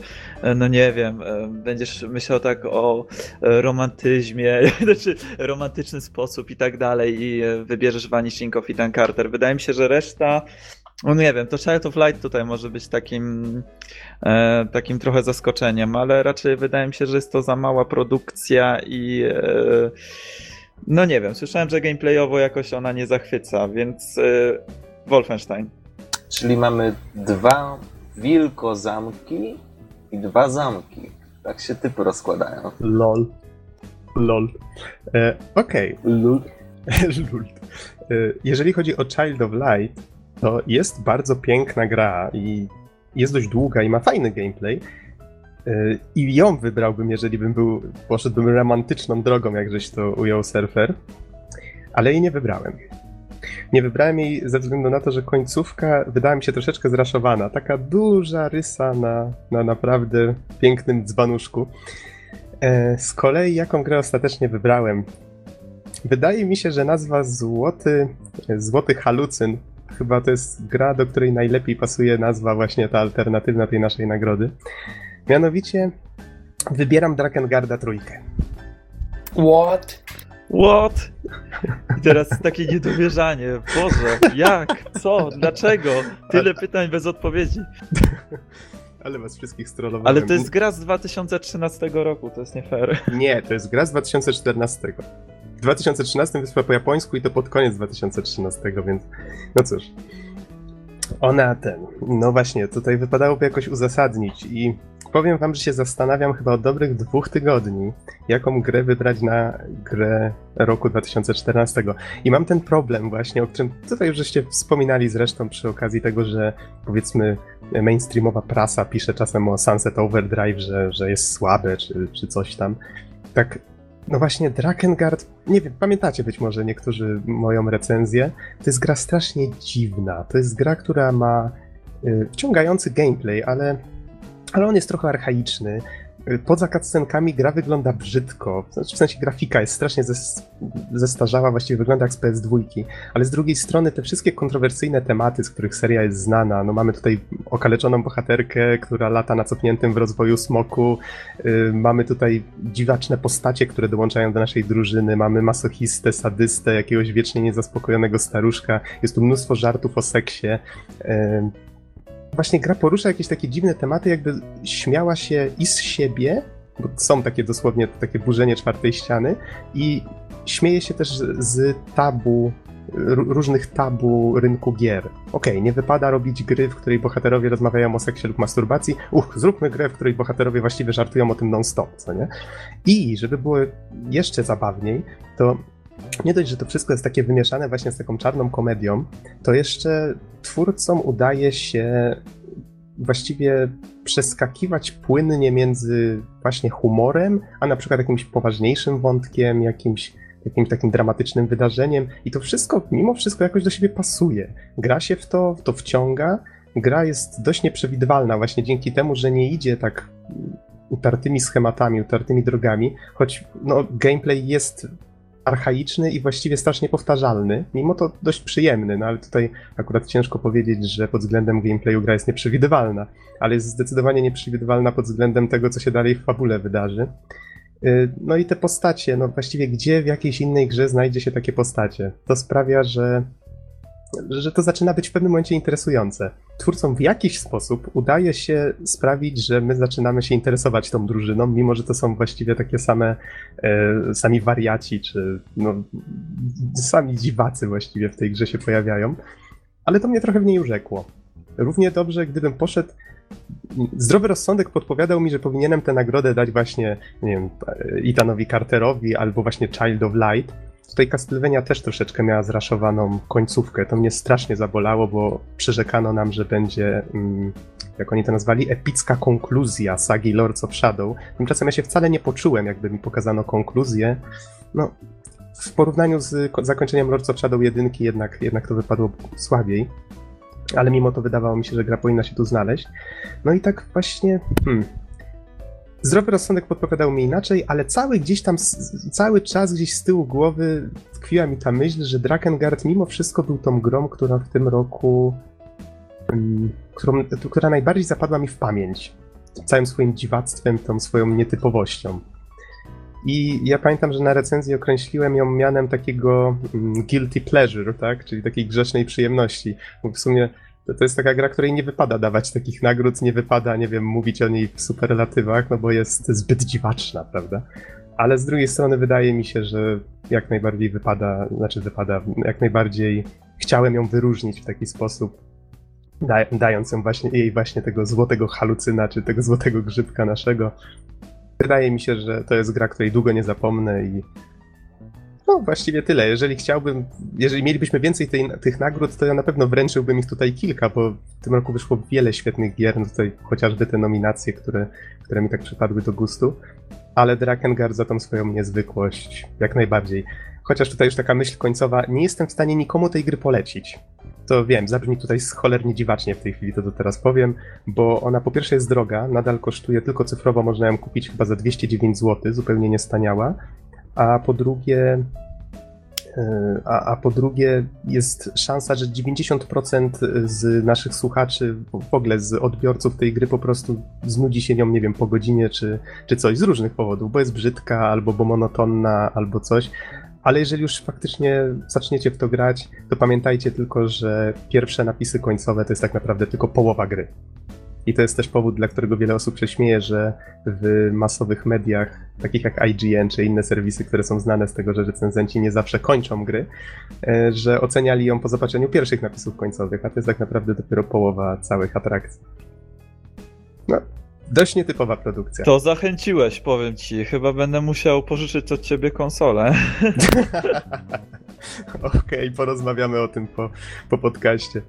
no nie wiem, będziesz myślał tak o romantyzmie, *laughs* znaczy romantyczny sposób i tak dalej i wybierzesz Vanishing of Ethan Carter. Wydaje mi się, że reszta no nie wiem, to Child of Light tutaj może być takim, e, takim trochę zaskoczeniem, ale raczej wydaje mi się, że jest to za mała produkcja i e, no nie wiem, słyszałem, że gameplayowo jakoś ona nie zachwyca, więc e, Wolfenstein. Czyli mamy dwa wilkozamki i dwa zamki. Tak się typy rozkładają. LOL. LOL. E, Okej, Lul. *laughs* Lult. E, Jeżeli chodzi o Child of Light, to jest bardzo piękna gra i jest dość długa i ma fajny gameplay. E, I ją wybrałbym, jeżeli bym był, poszedłbym romantyczną drogą, jak żeś to ujął surfer, ale jej nie wybrałem. Nie wybrałem jej ze względu na to, że końcówka wydała mi się troszeczkę zraszowana. Taka duża rysa na, na naprawdę pięknym dzbanuszku. E, Z kolei jaką grę ostatecznie wybrałem? Wydaje mi się, że nazwa Złoty, Złoty Halucyn chyba to jest gra, do której najlepiej pasuje nazwa właśnie ta alternatywna tej naszej nagrody. Mianowicie wybieram Drakengarda trójkę. What? What? I teraz takie niedowierzanie. Boże, jak? Co? Dlaczego? Tyle pytań bez odpowiedzi. *laughs* Ale was wszystkich strollowałem. Ale to jest gra z 2013 roku, to jest nie fair. Nie, to jest gra z 2014. W 2013 wyszła po japońsku i to pod koniec 2013, więc no cóż. Ona ten. No właśnie, tutaj wypadałoby jakoś uzasadnić i powiem wam, że się zastanawiam chyba od dobrych dwóch tygodni, jaką grę wybrać na grę roku 2014. I mam ten problem właśnie, o którym tutaj już żeście wspominali zresztą przy okazji tego, że powiedzmy mainstreamowa prasa pisze czasem o Sunset Overdrive, że, że jest słabe czy, czy coś tam. Tak, no właśnie Drakengard, nie wiem, pamiętacie być może niektórzy moją recenzję, to jest gra strasznie dziwna. To jest gra, która ma y, wciągający gameplay, ale, ale on jest trochę archaiczny. Y, Poza cutscenkami gra wygląda brzydko, znaczy w sensie grafika jest strasznie zes- zestarzała, właściwie wygląda jak z PS2, ale z drugiej strony te wszystkie kontrowersyjne tematy, z których seria jest znana, no mamy tutaj okaleczoną bohaterkę, która lata na cofniętym w rozwoju smoku, y, mamy tutaj dziwaczne postacie, które dołączają do naszej drużyny, mamy masochistę, sadystę, jakiegoś wiecznie niezaspokojonego staruszka, jest tu mnóstwo żartów o seksie. y, Właśnie gra porusza jakieś takie dziwne tematy, jakby śmiała się i z siebie, bo są takie dosłownie takie burzenie czwartej ściany, i śmieje się też z, tabu, różnych tabu rynku gier. Okej, nie wypada robić gry, w której bohaterowie rozmawiają o seksie lub masturbacji. Uch, zróbmy grę, w której bohaterowie właściwie żartują o tym non-stop, co nie? I żeby było jeszcze zabawniej, to nie dość, że to wszystko jest takie wymieszane właśnie z taką czarną komedią, to jeszcze twórcom udaje się właściwie przeskakiwać płynnie między właśnie humorem, a na przykład jakimś poważniejszym wątkiem, jakimś jakimś takim dramatycznym wydarzeniem i to wszystko, mimo wszystko jakoś do siebie pasuje. Gra się w to, w to wciąga, gra jest dość nieprzewidywalna właśnie dzięki temu, że nie idzie tak utartymi schematami, utartymi drogami, choć no, gameplay jest archaiczny i właściwie strasznie powtarzalny, mimo to dość przyjemny, no ale tutaj akurat ciężko powiedzieć, że pod względem gameplayu gra jest nieprzewidywalna, ale jest zdecydowanie nieprzewidywalna pod względem tego, co się dalej w fabule wydarzy. Y, no i te postacie, no właściwie gdzie w jakiejś innej grze znajdzie się takie postacie? To sprawia, że że to zaczyna być w pewnym momencie interesujące. Twórcom w jakiś sposób udaje się sprawić, że my zaczynamy się interesować tą drużyną, mimo że to są właściwie takie same e, sami wariaci, czy no, sami dziwacy właściwie w tej grze się pojawiają. Ale to mnie trochę w niej urzekło. Równie dobrze, gdybym poszedł zdrowy rozsądek podpowiadał mi, że powinienem tę nagrodę dać właśnie, nie wiem, Etanowi Carterowi albo właśnie Child of Light, Tutaj Castlevania też troszeczkę miała zraszowaną końcówkę. To mnie strasznie zabolało, bo przyrzekano nam, że będzie, mm, jak oni to nazwali, epicka konkluzja sagi Lords of Shadow. Tymczasem ja się wcale nie poczułem, jakby mi pokazano konkluzję. No, w porównaniu z zakończeniem Lords of Shadow 1 jednak, jednak to wypadło słabiej. Ale mimo to wydawało mi się, że gra powinna się tu znaleźć. No i tak właśnie, hmm, zdrowy rozsądek podpowiadał mi inaczej, ale cały gdzieś tam, cały czas gdzieś z tyłu głowy tkwiła mi ta myśl, że Drakengard mimo wszystko był tą grą, która w tym roku, um, którą, która najbardziej zapadła mi w pamięć. Całym swoim dziwactwem, tą swoją nietypowością. I ja pamiętam, że na recenzji określiłem ją mianem takiego um, guilty pleasure, tak? Czyli takiej grzecznej przyjemności. Bo w sumie to, to jest taka gra, której nie wypada dawać takich nagród, nie wypada, nie wiem, mówić o niej w superlatywach, no bo jest zbyt dziwaczna, prawda? Ale z drugiej strony wydaje mi się, że jak najbardziej wypada, znaczy wypada, jak najbardziej chciałem ją wyróżnić w taki sposób, da, dając ją właśnie, jej właśnie tego złotego halucyna, czy tego złotego grzybka naszego. Wydaje mi się, że to jest gra, której długo nie zapomnę i no właściwie tyle. Jeżeli chciałbym, jeżeli mielibyśmy więcej tej, tych nagród, to ja na pewno wręczyłbym ich tutaj kilka, bo w tym roku wyszło wiele świetnych gier, no tutaj chociażby te nominacje, które, które mi tak przypadły do gustu. Ale Drakengard za tą swoją niezwykłość jak najbardziej. Chociaż tutaj już taka myśl końcowa, nie jestem w stanie nikomu tej gry polecić. To wiem, zabrzmi tutaj cholernie dziwacznie w tej chwili, to to teraz powiem, bo ona po pierwsze jest droga, nadal kosztuje tylko cyfrowo, można ją kupić chyba za 209 zł, zupełnie niestaniała, a po drugie e, a, a, po drugie jest szansa, że 90% z naszych słuchaczy, w ogóle z odbiorców tej gry po prostu znudzi się nią, nie wiem, po godzinie czy, czy coś z różnych powodów, bo jest brzydka, albo bo monotonna, albo coś. Ale jeżeli już faktycznie zaczniecie w to grać, to pamiętajcie tylko, że pierwsze napisy końcowe to jest tak naprawdę tylko połowa gry. I to jest też powód, dla którego wiele osób się śmieje, że w masowych mediach, takich jak IGN czy inne serwisy, które są znane z tego, że recenzenci nie zawsze kończą gry, e, że oceniali ją po zobaczeniu pierwszych napisów końcowych, a to jest tak naprawdę dopiero połowa całych atrakcji. No, dość nietypowa produkcja. To zachęciłeś, powiem ci. Chyba będę musiał pożyczyć od ciebie konsolę. *laughs* Okej, okay, porozmawiamy o tym po, po podcaście.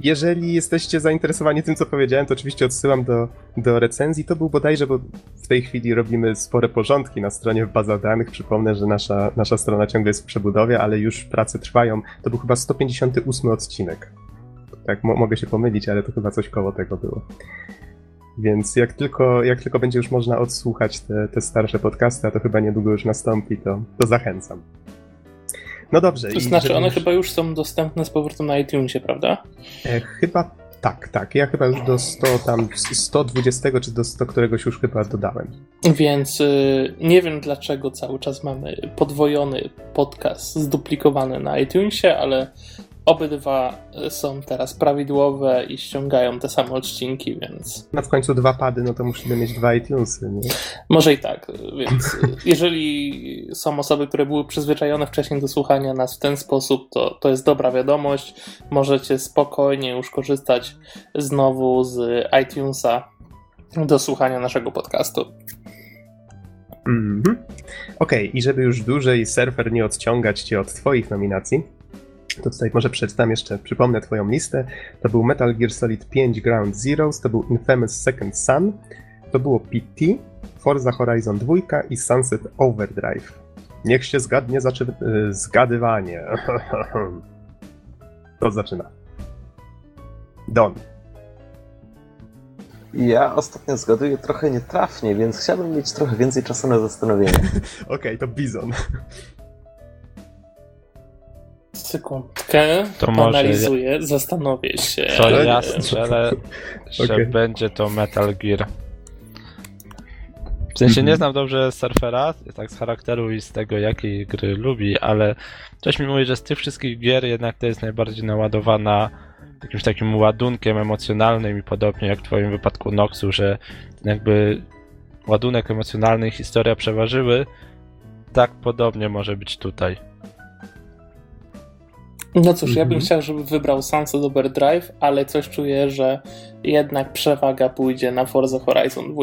Jeżeli jesteście zainteresowani tym, co powiedziałem, to oczywiście odsyłam do, do recenzji. To był bodajże, bo w tej chwili robimy spore porządki na stronie w bazach danych. Przypomnę, że nasza, nasza strona ciągle jest w przebudowie, ale już prace trwają. To był chyba 158 odcinek. Tak, mo mogę się pomylić, ale to chyba coś koło tego było. Więc jak tylko, jak tylko będzie już można odsłuchać te, te starsze podcasty, a to chyba niedługo już nastąpi, to, to zachęcam. No dobrze. To znaczy, one już... chyba już są dostępne z powrotem na iTunesie, prawda? E, chyba tak, tak. Ja chyba już do 100, tam 120 czy do 100 któregoś już chyba dodałem. Więc y, nie wiem dlaczego cały czas mamy podwojony podcast zduplikowany na iTunesie, ale Obydwa są teraz prawidłowe i ściągają te same odcinki, więc. No w końcu dwa pady, no to musimy mieć dwa iTunesy, nie? Może i tak, więc *laughs* jeżeli są osoby, które były przyzwyczajone wcześniej do słuchania nas w ten sposób, to, to jest dobra wiadomość. Możecie spokojnie już korzystać znowu z iTunesa do słuchania naszego podcastu. Mhm. Okej, okay, i żeby już dłużej surfer nie odciągać cię od Twoich nominacji, To tutaj może przeczytam jeszcze, przypomnę twoją listę. To był Metal Gear Solid 5 Ground Zeroes, to był Infamous Second Son, to było PT, Forza Horizon 2 i Sunset Overdrive. Niech się zgadnie zaczy... y, zgadywanie. *laughs* To zaczyna. Don. Ja ostatnio zgaduję trochę nietrafnie, więc chciałbym mieć trochę więcej czasu na zastanowienie. *laughs* Okej, to Bizon. Sekundkę, To może analizuję, zastanowię się. To ja strzelę, że Okej. będzie to Metal Gear. W sensie nie Mhm. znam dobrze surfera, tak z charakteru i z tego jakiej gry lubi, ale coś mi mówi, że z tych wszystkich gier jednak to jest najbardziej naładowana jakimś takim ładunkiem emocjonalnym i podobnie jak w twoim wypadku Noxu, że jakby ładunek emocjonalny i historia przeważyły, tak podobnie może być tutaj. No cóż, ja bym Mhm. chciał, żeby wybrał Sunset Overdrive, ale coś czuję, że jednak przewaga pójdzie na Forza Horizon 2.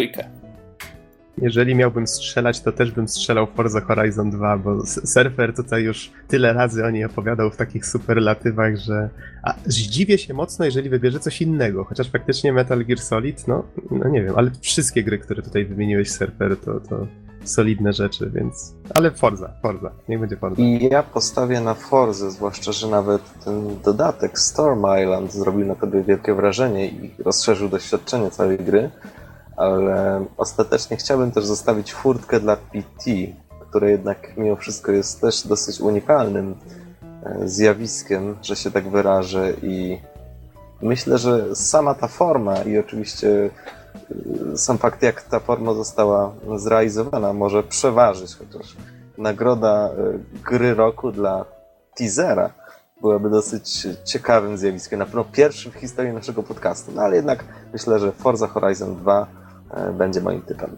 Jeżeli miałbym strzelać, to też bym strzelał Forza Horizon 2, bo Surfer tutaj już tyle razy o niej opowiadał w takich superlatywach, że a, zdziwię się mocno, jeżeli wybierze coś innego, chociaż faktycznie Metal Gear Solid, no, no nie wiem, ale wszystkie gry, które tutaj wymieniłeś Surfer, to, to solidne rzeczy, więc... Ale Forza, Forza, niech będzie Forza. I ja postawię na Forzę, zwłaszcza, że nawet ten dodatek Storm Island zrobił na tobie wielkie wrażenie i rozszerzył doświadczenie całej gry, ale ostatecznie chciałbym też zostawić furtkę dla PT, które jednak mimo wszystko jest też dosyć unikalnym e, zjawiskiem, że się tak wyrażę i myślę, że sama ta forma i oczywiście sam fakt, jak ta forma została zrealizowana, może przeważyć, chociaż nagroda e, gry roku dla teasera byłaby dosyć ciekawym zjawiskiem, na pewno pierwszym w historii naszego podcastu, no ale jednak myślę, że Forza Horizon 2 e, będzie moim typem.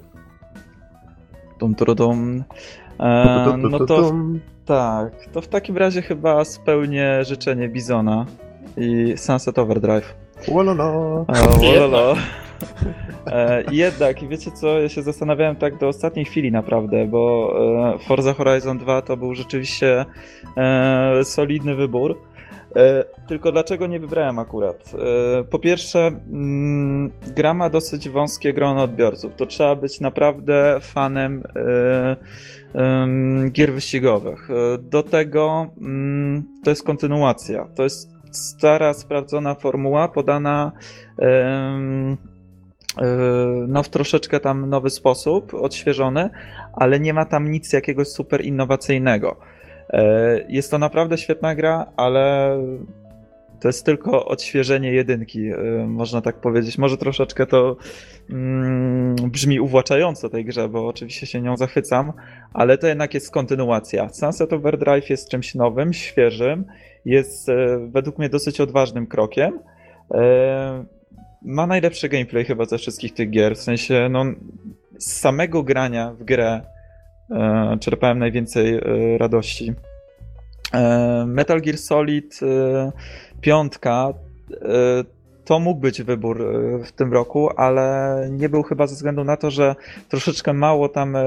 Dum, dum, dum. E, no to tak, to w takim razie chyba spełnię życzenie Bizona i Sunset Overdrive. Łololo. E, wololo. E, jednak, wiecie co, ja się zastanawiałem tak do ostatniej chwili naprawdę, bo e, Forza Horizon 2 to był rzeczywiście e, solidny wybór. Tylko dlaczego nie wybrałem akurat? Po pierwsze, mm, gra ma dosyć wąskie grono odbiorców. To trzeba być naprawdę fanem em, gier wyścigowych. Do tego mm, to jest kontynuacja. To jest stara, sprawdzona formuła podana no w troszeczkę tam nowy sposób, odświeżony, ale nie ma tam nic jakiegoś super innowacyjnego. E, Jest to naprawdę świetna gra, ale to jest tylko odświeżenie jedynki, e, można tak powiedzieć. Może troszeczkę to mm, brzmi uwłaczająco tej grze, bo oczywiście się nią zachwycam, ale to jednak jest kontynuacja. Sunset Overdrive jest czymś nowym, świeżym, jest e, według mnie dosyć odważnym krokiem. Ma najlepszy gameplay chyba ze wszystkich tych gier, w sensie no, z samego grania w grę e, czerpałem najwięcej e, radości. E, Metal Gear Solid e, piątka e, to mógł być wybór e, w tym roku, ale nie był chyba ze względu na to, że troszeczkę mało tam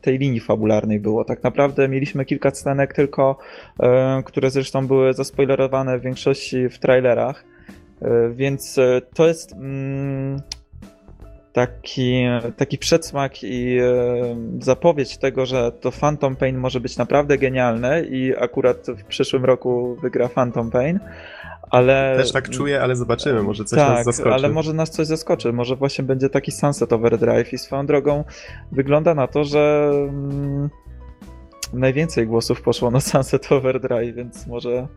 tej linii fabularnej było. Tak naprawdę mieliśmy kilka scenek tylko, które zresztą były zaspoilerowane w większości w trailerach, więc e, to jest mm, taki, taki przedsmak i e, zapowiedź tego, że to Phantom Pain może być naprawdę genialne i akurat w przyszłym roku wygra Phantom Pain, ale... Też tak czuję, ale zobaczymy, może coś nas tak, zaskoczy. ale może nas coś zaskoczy, może właśnie będzie taki Sunset Overdrive i swoją drogą wygląda na to, że mm, najwięcej głosów poszło na Sunset Overdrive, więc może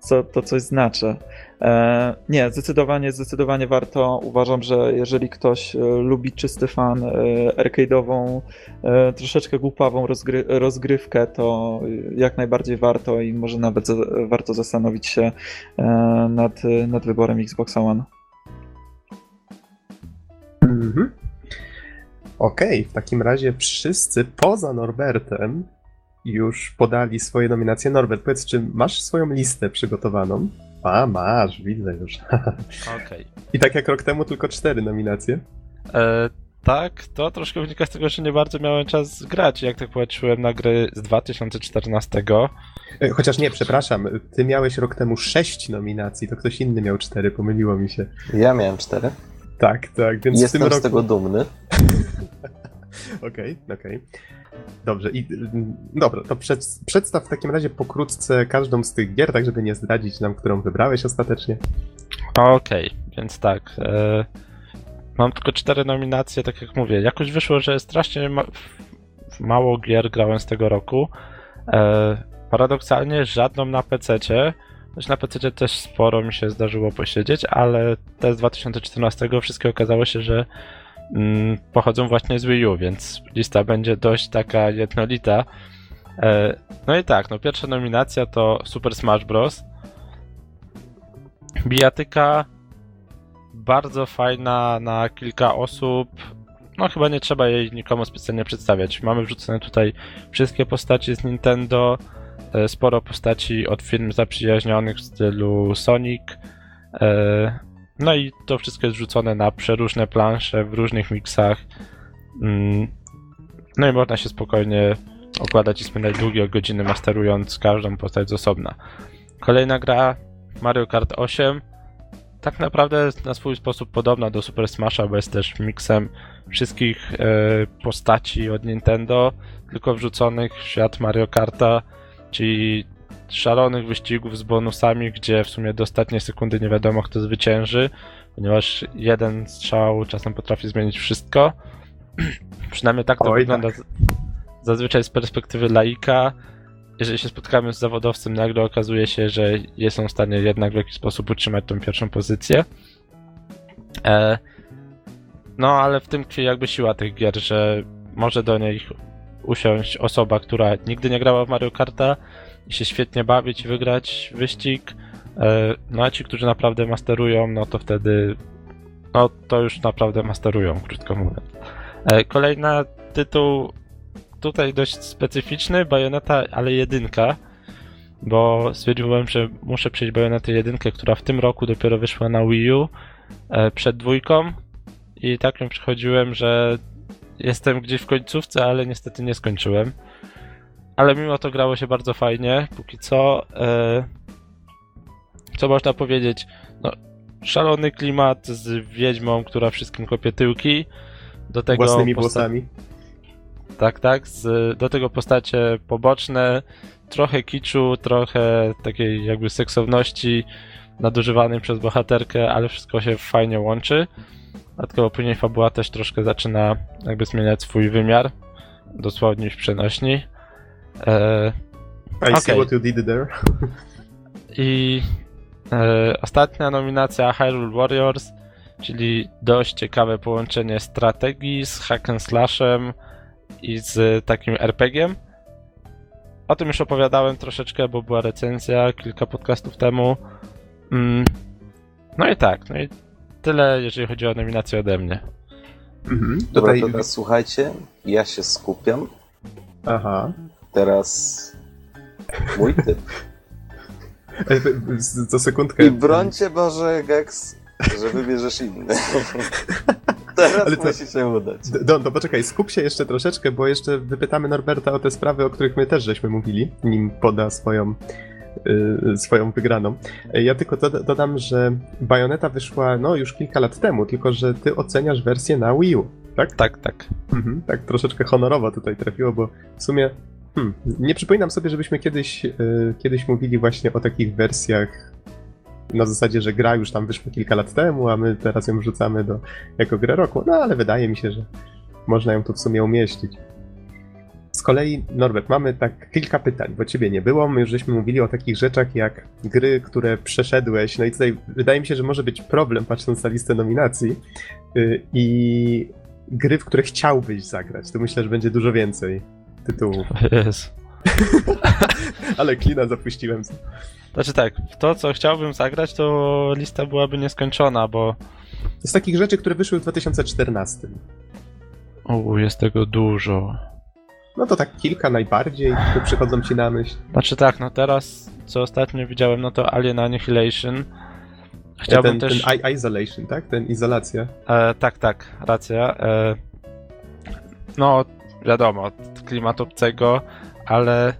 co, to coś znaczy. E, nie, zdecydowanie, zdecydowanie warto. Uważam, że jeżeli ktoś e, lubi czysty fan, e, arcade'ową, e, troszeczkę głupawą rozgry, rozgrywkę, to jak najbardziej warto i może nawet warto zastanowić się nad, nad wyborem Xboxa One. Mhm. Okej, w takim razie wszyscy poza Norbertem już podali swoje nominacje. Norbert, powiedz, czy masz swoją listę przygotowaną? A, masz, widzę już. *laughs* Okej. I tak jak rok temu, tylko cztery nominacje. E, tak, to troszkę wynika z tego, że nie bardzo miałem czas grać. Jak tak patrzyłem na gry z 2014, E, Chociaż nie, przepraszam, ty miałeś rok temu sześć nominacji, to ktoś inny miał cztery, pomyliło mi się. Ja miałem cztery. Tak, tak, więc Jestem w tym z roku... tego dumny. *laughs* Okej, okej. Dobrze, i dobra, to przed, przedstaw w takim razie pokrótce każdą z tych gier, tak żeby nie zdradzić nam, którą wybrałeś ostatecznie. Okej, więc tak. E, mam tylko cztery nominacje, tak jak mówię. Jakoś wyszło, że strasznie ma, mało gier grałem z tego roku. E, paradoksalnie żadną na PC-cie. Na PC też sporo mi się zdarzyło posiedzieć, ale te z 2014 wszystkie okazało się, że pochodzą właśnie z Wii U, więc lista będzie dość taka jednolita. E, no i tak, no pierwsza nominacja to Super Smash Bros. Bijatyka bardzo fajna na kilka osób. No chyba nie trzeba jej nikomu specjalnie przedstawiać. Mamy wrzucone tutaj wszystkie postaci z Nintendo, e, sporo postaci od firm zaprzyjaźnionych w stylu Sonic. No i to wszystko jest wrzucone na przeróżne plansze w różnych miksach. Mm, No i można się spokojnie okładać i spędzać długie godziny masterując każdą postać z osobna. Kolejna gra Mario Kart 8 tak naprawdę jest na swój sposób podobna do Super Smasha, bo jest też miksem wszystkich e, postaci od Nintendo, tylko wrzuconych w świat Mario Karta, czyli szalonych wyścigów z bonusami, gdzie w sumie do ostatniej sekundy nie wiadomo kto zwycięży, ponieważ jeden strzał czasem potrafi zmienić wszystko. *clears throat* Przynajmniej tak to Oj, wygląda tak. zazwyczaj z perspektywy laika. Jeżeli się spotkamy z zawodowcem, nagle okazuje się, że jest on w stanie jednak w jakiś sposób utrzymać tą pierwszą pozycję. E, no, ale w tym tkwi jakby siła tych gier, że może do niej usiąść osoba, która nigdy nie grała w Mario Karta się świetnie bawić wygrać wyścig. E, no a ci, którzy naprawdę masterują, no to wtedy no to już naprawdę masterują, krótko mówiąc. E, Kolejna tytuł tutaj dość specyficzny, Bayonetta, ale jedynka, bo stwierdziłem, że muszę przejść Bayonetę jedynkę, która w tym roku dopiero wyszła na Wii U e, przed dwójką i tak ją przechodziłem, że jestem gdzieś w końcówce, ale niestety nie skończyłem. Ale mimo to grało się bardzo fajnie, póki co. E, co można powiedzieć? No, szalony klimat z wiedźmą, która wszystkim kopie tyłki. Do tego Własnymi włosami. tak, tak. Z, do tego postacie poboczne, trochę kiczu, trochę takiej jakby seksowności nadużywanej przez bohaterkę, ale wszystko się fajnie łączy. Dodatkowo później fabuła też troszkę zaczyna jakby zmieniać swój wymiar, dosłownie w przenośni. E, I see Okej. what you did there. I e, ostatnia nominacja Hyrule Warriors, czyli dość ciekawe połączenie strategii z hack and slashem i z takim RPG-iem. O tym już opowiadałem troszeczkę, bo była recenzja kilka podcastów temu. Mm. No i tak, no i tyle, jeżeli chodzi o nominację ode mnie. Mhm. Dobra, Tutaj... to teraz słuchajcie, ja się skupiam. Aha. Teraz mój typ. *laughs* Co sekundkę. I brońcie Boże, Gex, że wybierzesz inny. *laughs* Teraz Ale to- musi się udać. Don, to poczekaj, skup się jeszcze troszeczkę, bo jeszcze wypytamy Norberta o te sprawy, o których my też żeśmy mówili, nim poda swoją, y, swoją wygraną. Ja tylko doda- dodam, że Bayonetta wyszła no już kilka lat temu, tylko że ty oceniasz wersję na Wii U, tak? Tak, tak. Mhm, tak troszeczkę honorowo tutaj trafiło, bo w sumie hmm, nie przypominam sobie, żebyśmy kiedyś, y, kiedyś mówili właśnie o takich wersjach na zasadzie, że gra już tam wyszła kilka lat temu, a my teraz ją wrzucamy do, jako grę roku. No ale wydaje mi się, że można ją tu w sumie umieścić. Z kolei, Norbert, mamy tak kilka pytań, bo ciebie nie było. My już żeśmy mówili o takich rzeczach jak gry, które przeszedłeś. No i tutaj wydaje mi się, że może być problem, patrząc na listę nominacji. Y, I gry, w które chciałbyś zagrać. Tu myślę, że będzie dużo więcej Jest. *laughs* Ale klina zapuściłem. Znaczy tak, to co chciałbym zagrać, to lista byłaby nieskończona, bo Z takich rzeczy, które wyszły w 2014. u, jest tego dużo. No to tak kilka najbardziej, które przychodzą ci na myśl. Znaczy tak, no teraz, co ostatnio widziałem, no to Alien Annihilation. Chciałbym ten, też... ten isolation, tak? Ten izolacja. E, tak, tak, racja. E, no wiadomo, klimat obcego, ale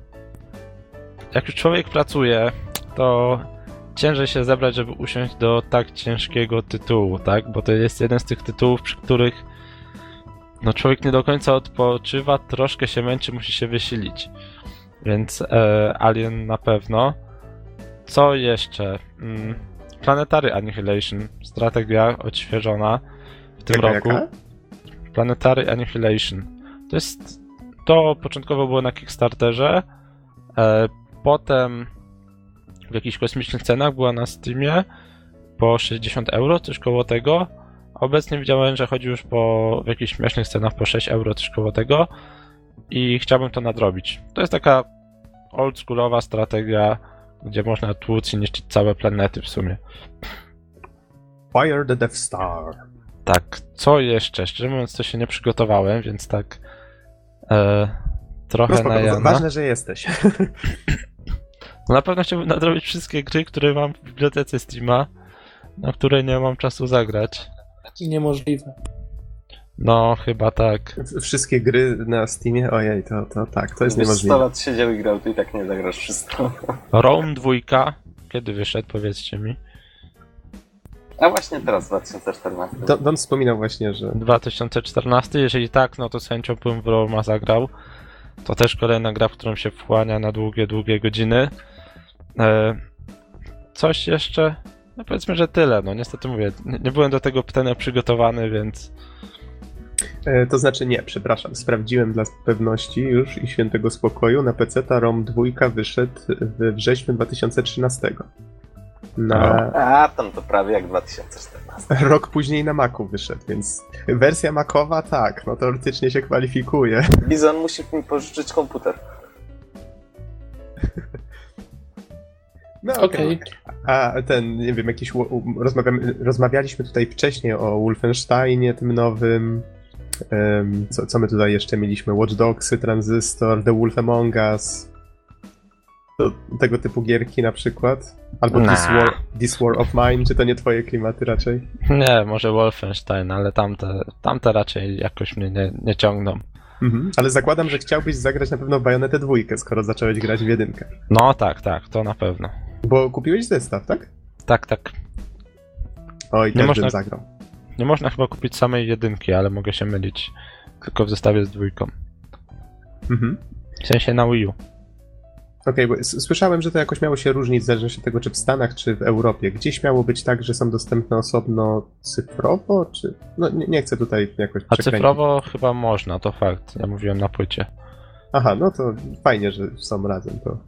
jak już człowiek pracuje, to ciężej się zebrać, żeby usiąść do tak ciężkiego tytułu, tak? Bo to jest jeden z tych tytułów, przy których no człowiek nie do końca odpoczywa, troszkę się męczy, musi się wysilić. Więc e, Alien na pewno. Co jeszcze? Mm, Planetary Annihilation, strategia odświeżona w tym Jaka, roku. Planetary Annihilation. To jest. To początkowo było na Kickstarterze. E, potem w jakichś kosmicznych cenach była na Steamie po 60 euro, coś koło tego. Obecnie widziałem, że chodzi już po w jakichś śmiesznych cenach po 6 euro, coś koło tego. I chciałbym to nadrobić. To jest taka oldschoolowa strategia, gdzie można tłuc i niszczyć całe planety w sumie. Fire the Death Star. Tak, co jeszcze? Szczerze mówiąc, to się nie przygotowałem, więc tak e, trochę No spoko, na Jana. ważne, że jesteś. No *laughs* na pewno chciałbym nadrobić wszystkie gry, które mam w bibliotece Steama, na które nie mam czasu zagrać. Niemożliwe. No, chyba tak. Wszystkie gry na Steamie, ojej, to, to tak, to jest Gdybyś 100 niemożliwe. lat siedział i grał, to i tak nie zagrasz wszystko. Rome 2, kiedy wyszedł, powiedzcie mi? A właśnie teraz, w 2014. Don, Don wspominał właśnie, że 2014, jeżeli tak, no to z chęcią bym w Roma zagrał. To też kolejna gra, w którą się wchłania na długie, długie godziny. E, coś jeszcze? No powiedzmy, że tyle. No niestety mówię, nie, nie byłem do tego pytania przygotowany, więc E, To znaczy nie, przepraszam, sprawdziłem dla pewności już i świętego spokoju. Na PC ta ROM 2 wyszedł we wrześniu 2013. Na A, tam to prawie jak 2014. *laughs* rok później na Macu wyszedł, więc wersja Macowa tak, no teoretycznie się kwalifikuje. Bizon musi mi pożyczyć komputer. *laughs* No Okej. A ten, nie wiem, jakiś. rozmawialiśmy tutaj wcześniej o Wolfensteinie, tym nowym. co, co my tutaj jeszcze mieliśmy? Watch Dogsy, Transistor, The Wolf Among Us. To, tego typu gierki na przykład. Albo This Nah. War, This War of Mine, czy to nie twoje klimaty raczej? nie, może Wolfenstein, ale tamte, tamte raczej jakoś mnie nie, nie ciągną. Mhm. Ale zakładam, że chciałbyś zagrać na pewno Bajonetę dwójkę, skoro zacząłeś grać w jedynkę. No tak, tak, to na pewno. Bo kupiłeś zestaw, tak? Tak, tak. Oj, Nie można- bym zagrał. Nie można chyba kupić samej jedynki, ale mogę się mylić. Tylko w zestawie z dwójką. Mhm. W sensie na Wii U. Okej, bo s- słyszałem, że to jakoś miało się różnić w zależności od tego, czy w Stanach, czy w Europie. Gdzieś miało być tak, że są dostępne osobno cyfrowo, czy... No nie, nie chcę tutaj jakoś A przekręcić. cyfrowo chyba można, to fakt. Ja mówiłem na płycie. Aha, no to fajnie, że są razem, to...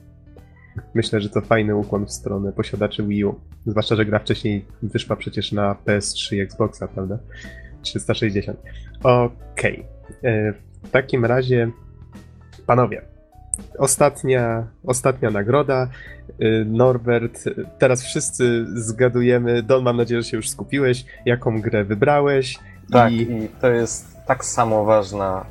Myślę, że to fajny ukłon w stronę posiadaczy Wii U. Zwłaszcza, że gra wcześniej wyszła przecież na PS3 i Xboxa, prawda? 360. Okej. E, W takim razie, panowie, ostatnia, ostatnia nagroda. Y, Norbert, y, teraz wszyscy zgadujemy. Don, mam nadzieję, że się już skupiłeś. Jaką grę wybrałeś? Tak, I i to jest tak samo ważna,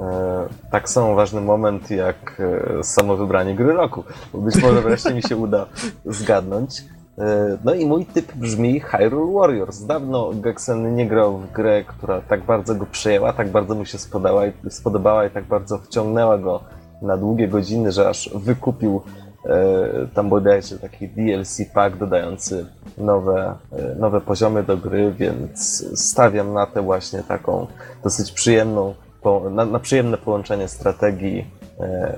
e, tak samo ważny moment jak e, samo wybranie gry roku. Być może wreszcie mi się *laughs* uda zgadnąć. E, no i mój typ brzmi Hyrule Warriors. Dawno Gexen nie grał w grę, która tak bardzo go przejęła, tak bardzo mu się spodobała i, spodobała i tak bardzo wciągnęła go na długie godziny, że aż wykupił e, tam bodajże taki DLC pack dodający nowe, e, nowe poziomy do gry, więc stawiam na tę właśnie taką dosyć przyjemną, po, na, na przyjemne połączenie strategii e,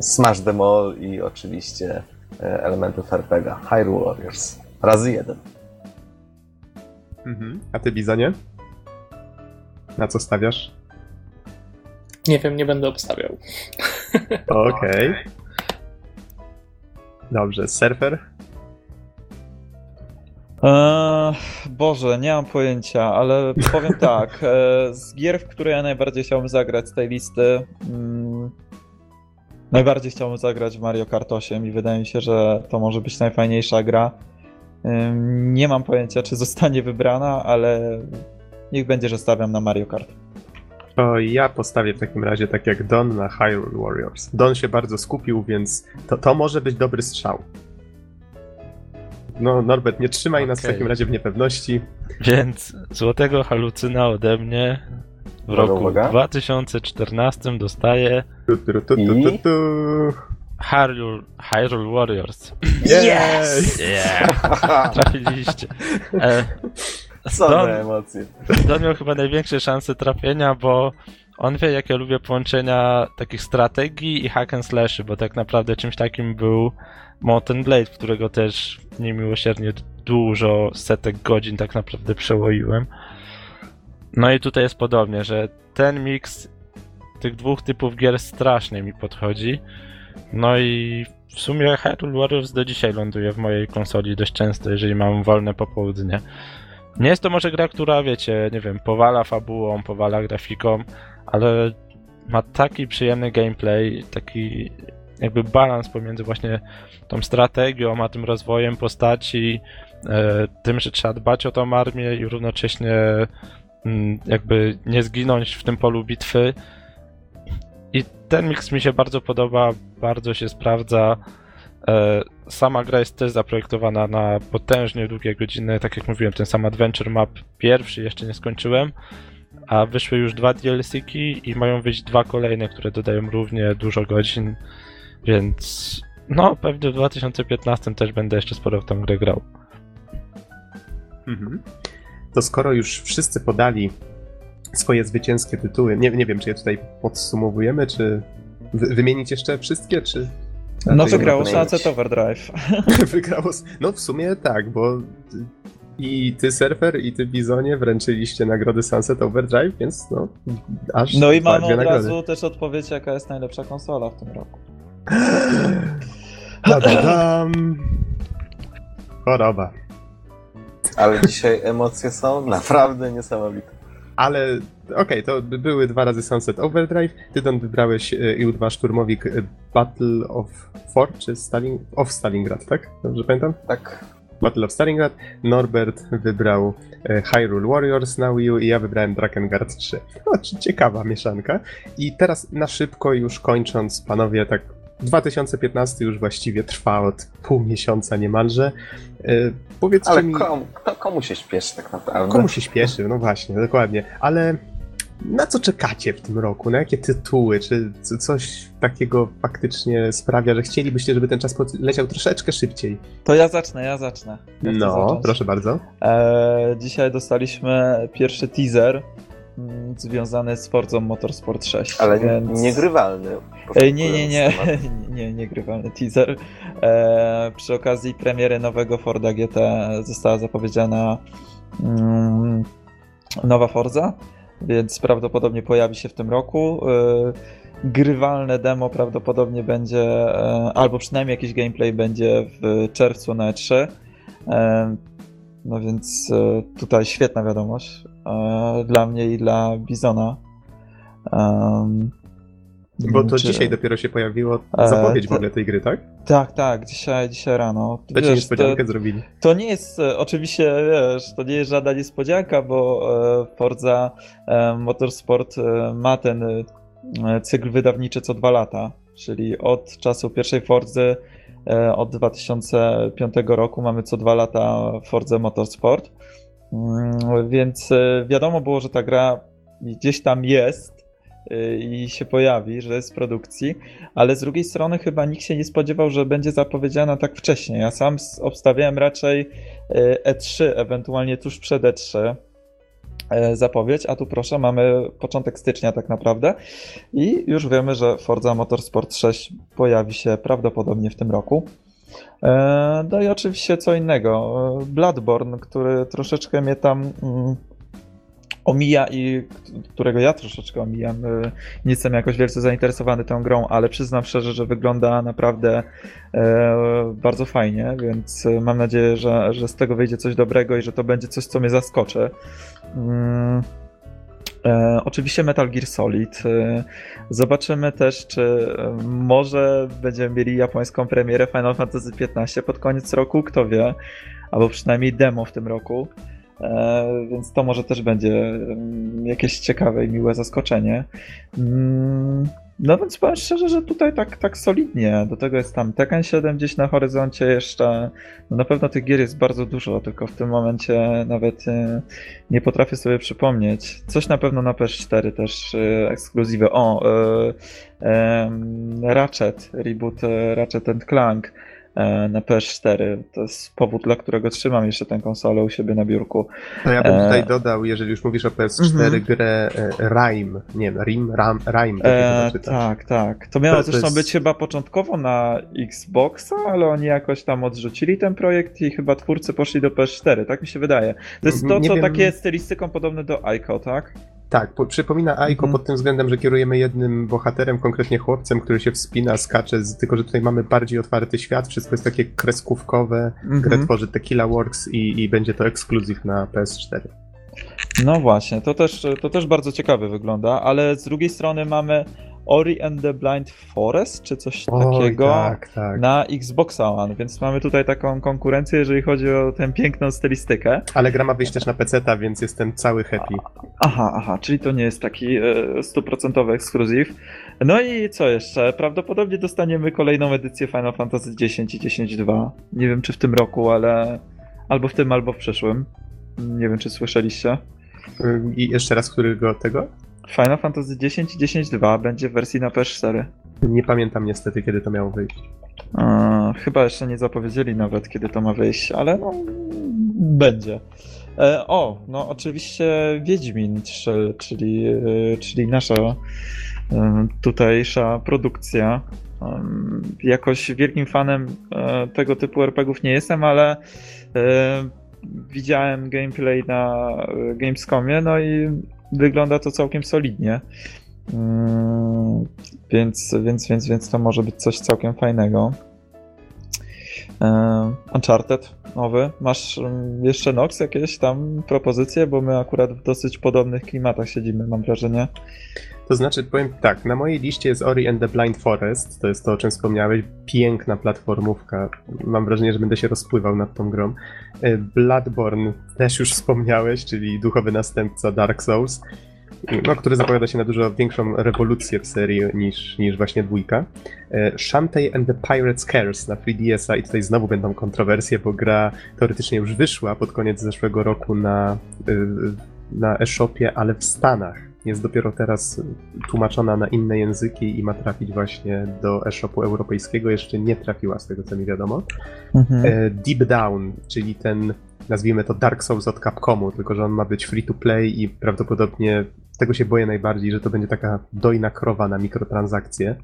Smash them all i oczywiście e, elementów RPGa. Hyrule Warriors. Razy jeden. Mhm. A ty, Bizonie? Na co stawiasz? Nie wiem, nie będę obstawiał. *laughs* Okej. Dobrze, surfer? Eee, Boże, nie mam pojęcia, ale powiem *laughs* tak. E, z gier, w które ja najbardziej chciałbym zagrać z tej listy, mm, najbardziej chciałbym zagrać w Mario Kart 8 i wydaje mi się, że to może być najfajniejsza gra. Nie mam pojęcia, czy zostanie wybrana, ale niech będzie, że stawiam na Mario Kart. To ja postawię w takim razie tak jak Don na Hyrule Warriors. Don się bardzo skupił, więc to, to może być dobry strzał. No, Norbert, nie trzymaj nas w takim razie w niepewności. Więc złotego halucyna ode mnie w roku uwaga. 2014 dostaje Tu, tu, tu. Hyrule, Hyrule Warriors. Yes! Yeah! *laughs* Trafiliście. E, Za emocje. Don miał chyba największe szanse trafienia, bo on wie, jak ja lubię połączenia takich strategii i hack and slashy, bo tak naprawdę czymś takim był Mountain Blade, którego też niemiłosiernie dużo setek godzin tak naprawdę przełoiłem. No i tutaj jest podobnie, że ten miks tych dwóch typów gier strasznie mi podchodzi. No i w sumie Hyrule Warriors do dzisiaj ląduje w mojej konsoli dość często, jeżeli mam wolne popołudnie. Nie jest to może gra, która, wiecie, nie wiem, powala fabułą, powala grafiką, ale ma taki przyjemny gameplay, taki jakby balans pomiędzy właśnie tą strategią, a tym rozwojem postaci, e, tym, że trzeba dbać o tą armię i równocześnie mm, jakby nie zginąć w tym polu bitwy. I ten miks mi się bardzo podoba, bardzo się sprawdza. E, Sama gra jest też zaprojektowana na potężnie długie godziny. Tak jak mówiłem, ten sam Adventure Map pierwszy jeszcze nie skończyłem, a wyszły już dwa DLC-ki i mają wyjść dwa kolejne, które dodają równie dużo godzin, więc no pewnie w 2015 też będę jeszcze sporo w tą grę grał. Mhm. To skoro już wszyscy podali swoje zwycięskie tytuły, nie, nie wiem, czy je tutaj podsumowujemy, czy wy, wymienić jeszcze wszystkie, czy No wygrało Sunset Overdrive. wygrało? No w sumie tak, bo i ty Surfer, i ty Bizonie wręczyliście nagrody Sunset Overdrive, więc no aż No i mamy od nagrody. razu też odpowiedź, jaka jest najlepsza konsola w tym roku. *gasps* Ta-da-dam. Choroba. Ale dzisiaj emocje są naprawdę niesamowite. Ale okej, to by- były dwa razy Sunset Overdrive. Ty Don wybrałeś e, i U2 szturmowik e, Battle of Fort, czy Stalin... of Stalingrad, tak? Dobrze pamiętam? Tak. Battle of Stalingrad. Norbert wybrał e, Hyrule Warriors na Wii U i ja wybrałem Drakengard 3. No, ciekawa mieszanka. I teraz na szybko już kończąc, panowie, tak 2015 już właściwie trwa od pół miesiąca niemalże. Powiedzcie Ale mi... komu, kto, komu się śpieszy tak naprawdę? Komu się śpieszy? No właśnie, dokładnie. Ale na co czekacie w tym roku? Na jakie tytuły? Czy coś takiego faktycznie sprawia, że chcielibyście, żeby ten czas leciał troszeczkę szybciej? To ja zacznę, ja zacznę. Ja No, proszę bardzo. E, dzisiaj dostaliśmy pierwszy teaser związany z Forza Motorsport 6. Ale więc... niegrywalny. Ej, nie, nie, nie, *laughs* nie, nie grywalny teaser. E, przy okazji premiery nowego Forda GT została zapowiedziana mm, nowa Forza, więc prawdopodobnie pojawi się w tym roku. E, grywalne demo prawdopodobnie będzie, e, albo przynajmniej jakiś gameplay będzie w czerwcu na E3. E, no więc e, tutaj świetna wiadomość e, dla mnie i dla Bizona. Em, Bo to czy- dzisiaj dopiero się pojawiło E, zapowiedź w to- ogóle tej gry, tak? Tak, tak, dzisiaj, dzisiaj rano. To ci Wiesz, niespodziankę to, zrobili. to nie jest, e, oczywiście, wiesz, to nie jest żadna niespodzianka, bo e, Forza e, Motorsport e, ma ten e, cykl wydawniczy co dwa lata, czyli od czasu pierwszej Forzy e, od 2005 roku mamy co dwa lata Forza Motorsport, więc e, wiadomo było, że ta gra gdzieś tam jest e, i się pojawi, że jest w produkcji, ale z drugiej strony chyba nikt się nie spodziewał, że będzie zapowiedziana tak wcześnie. Ja sam obstawiałem raczej e, E3, ewentualnie tuż przed E3 e, zapowiedź, a tu proszę, mamy początek stycznia tak naprawdę i już wiemy, że Forza Motorsport 6 pojawi się prawdopodobnie w tym roku. E, No i oczywiście co innego. Bloodborne, który troszeczkę mnie tam mm, omija i którego ja troszeczkę omijam. e, Nie jestem jakoś wielce zainteresowany tą grą, ale przyznam szczerze, że wygląda naprawdę e, bardzo fajnie, więc mam nadzieję, że, że z tego wyjdzie coś dobrego i że to będzie coś, co mnie zaskoczy. E, oczywiście Metal Gear Solid. E, zobaczymy też, czy e, może będziemy mieli japońską premierę Final Fantasy XV pod koniec roku, kto wie, albo przynajmniej demo w tym roku. E, więc to może też będzie jakieś ciekawe i miłe zaskoczenie. Mm, No więc powiem szczerze, że tutaj tak, tak solidnie. Do tego jest tam Tekken 7 gdzieś na horyzoncie jeszcze. No na pewno tych gier jest bardzo dużo, tylko w tym momencie nawet e, nie potrafię sobie przypomnieć. Coś na pewno na PS4 też e, ekskluzywy. O, e, e, Ratchet, reboot e, Ratchet and Clank na PS4. To jest powód, dla którego trzymam jeszcze tę konsolę u siebie na biurku. To ja bym E. tutaj dodał, jeżeli już mówisz o PS4, Mhm. grę e, Rime. Nie wiem, Rim, Ram, Rime. to E, tak, tak. To miało To- to zresztą jest- być chyba początkowo na Xboxa, ale oni jakoś tam odrzucili ten projekt i chyba twórcy poszli do PS4, tak mi się wydaje. To jest to, Nie co wiem- takie stylistyką podobne do Ico, tak? Tak, po, przypomina Aiko Mhm. pod tym względem, że kierujemy jednym bohaterem, konkretnie chłopcem, który się wspina, skacze, z, tylko że tutaj mamy bardziej otwarty świat, wszystko jest takie kreskówkowe, Mhm. grę tworzy Tequila Works i, i będzie to ekskluzyw na PS4. No właśnie, to też, to też bardzo ciekawe wygląda, ale z drugiej strony mamy Ori and the Blind Forest, czy coś takiego tak, tak. na Xboxa One, więc mamy tutaj taką konkurencję, jeżeli chodzi o tę piękną stylistykę. Ale gra ma wyjść też na PC-ta, więc jestem cały happy. Aha, aha, czyli to nie jest taki e, stuprocentowy ekskluzyw. No i co jeszcze? Prawdopodobnie dostaniemy kolejną edycję Final Fantasy X i 10.2. Nie wiem czy w tym roku, ale albo w tym, albo w przyszłym. Nie wiem czy słyszeliście. I jeszcze raz, którego tego? Final Fantasy X i 10.2 będzie w wersji na PS4. Nie pamiętam niestety, kiedy to miało wyjść. E, chyba jeszcze nie zapowiedzieli nawet kiedy to ma wyjść, ale no będzie. E, o, no oczywiście Wiedźmin 3, czyli, e, czyli nasza e, tutejsza produkcja. Jakoś wielkim fanem e, tego typu RPGów nie jestem, ale widziałem gameplay na Gamescomie, no i wygląda to całkiem solidnie. Mm, Więc, więc, więc, więc to może być coś całkiem fajnego. E, Uncharted nowy. Masz mm, jeszcze Nox jakieś tam propozycje? Bo my akurat w dosyć podobnych klimatach siedzimy, mam wrażenie. To znaczy, powiem tak, na mojej liście jest Ori and the Blind Forest, to jest to, o czym wspomniałeś, piękna platformówka, mam wrażenie, że będę się rozpływał nad tą grą. E, Bloodborne też już wspomniałeś, czyli duchowy następca Dark Souls, no, który zapowiada się na dużo większą rewolucję w serii niż, niż właśnie dwójka. E, Shantae and the Pirate's Curse na 3DS-a i tutaj znowu będą kontrowersje, bo gra teoretycznie już wyszła pod koniec zeszłego roku na, y, na e-shopie, ale w Stanach. Jest dopiero teraz tłumaczona na inne języki i ma trafić właśnie do e-shopu europejskiego. Jeszcze nie trafiła, z tego co mi wiadomo. E, Deep Down, czyli ten, nazwijmy to Dark Souls od Capcomu, tylko że on ma być free to play i prawdopodobnie tego się boję najbardziej, że to będzie taka dojna krowa na mikrotransakcje.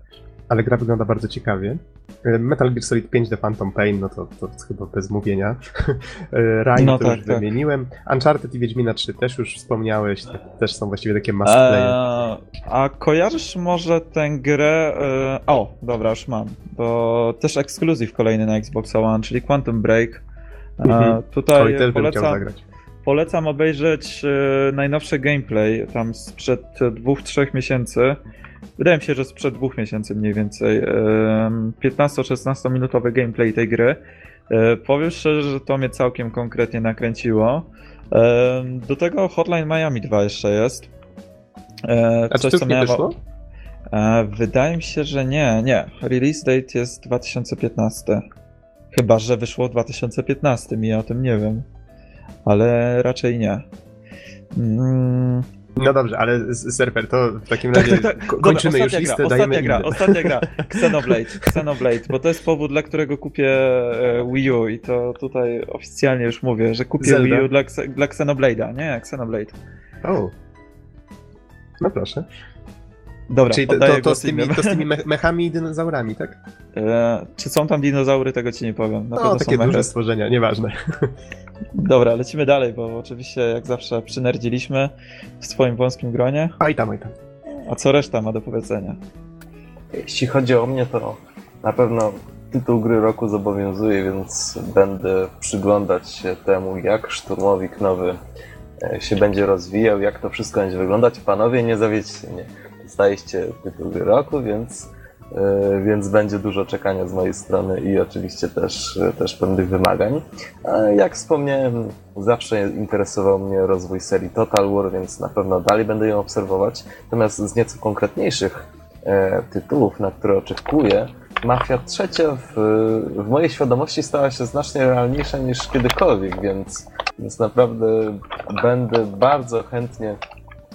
Ale gra wygląda bardzo ciekawie. E, Metal Gear Solid 5 The Phantom Pain, no to, to chyba bez mówienia. *laughs* E, Rime No to tak, już tak. wymieniłem. Uncharted i Wiedźmina 3 też już wspomniałeś, te, też są właściwie takie must play. Eee, a kojarzysz może tę grę? E, o, dobra, już mam. Bo też ekskluzyw kolejny na Xbox One, czyli Quantum Break. Mhm. tutaj Oj, polecam, zagrać. polecam obejrzeć e, najnowsze gameplay, tam sprzed dwóch, trzech miesięcy. Wydaje mi się, że sprzed dwóch miesięcy mniej więcej. em, 15-16 minutowy gameplay tej gry. E, Powiem szczerze, że to mnie całkiem konkretnie nakręciło. Do tego Hotline Miami 2 jeszcze jest. E, A czy to już nie miałem- wyszło? Wydaje mi się, że nie, nie. Release date jest 2015. Chyba, że wyszło w 2015 i ja o tym nie wiem. Ale raczej nie. Mm, No dobrze, ale s- serwer, to w takim tak, razie tak, tak. Dobra, kończymy już ostatnia listę, gra, dajemy ostatnia gra, inne. ostatnia gra. *laughs* Xenoblade, Xenoblade, bo to jest powód, dla którego kupię e, Wii U i to tutaj oficjalnie już mówię, że kupię Zelda? Wii U dla, dla Xenoblade'a, nie? Xenoblade. O. No proszę. Dobra, Czyli to, to, to, z tymi, to z tymi me- *laughs* mechami i dinozaurami, tak? E, czy są tam dinozaury, tego ci nie powiem. Na No, pewno takie są duże mechy. stworzenia, nieważne. *laughs* Dobra, lecimy dalej, bo oczywiście jak zawsze przynerdziliśmy w swoim wąskim gronie. Oj tam, oj tam. A co reszta ma do powiedzenia? Jeśli chodzi o mnie, to na pewno tytuł gry roku zobowiązuje, więc będę przyglądać się temu, jak szturmowik nowy e, się będzie rozwijał, jak to wszystko będzie wyglądać. Panowie, nie zawiedźcie mnie. Dostaliście tytuł gry roku, więc, e, więc będzie dużo czekania z mojej strony i oczywiście też, też pewnych wymagań. Jak wspomniałem, zawsze interesował mnie rozwój serii Total War, więc na pewno dalej będę ją obserwować. Natomiast z nieco konkretniejszych e, tytułów, na które oczekuję, Mafia trzecia w, w mojej świadomości stała się znacznie realniejsza niż kiedykolwiek, więc, więc naprawdę będę bardzo chętnie,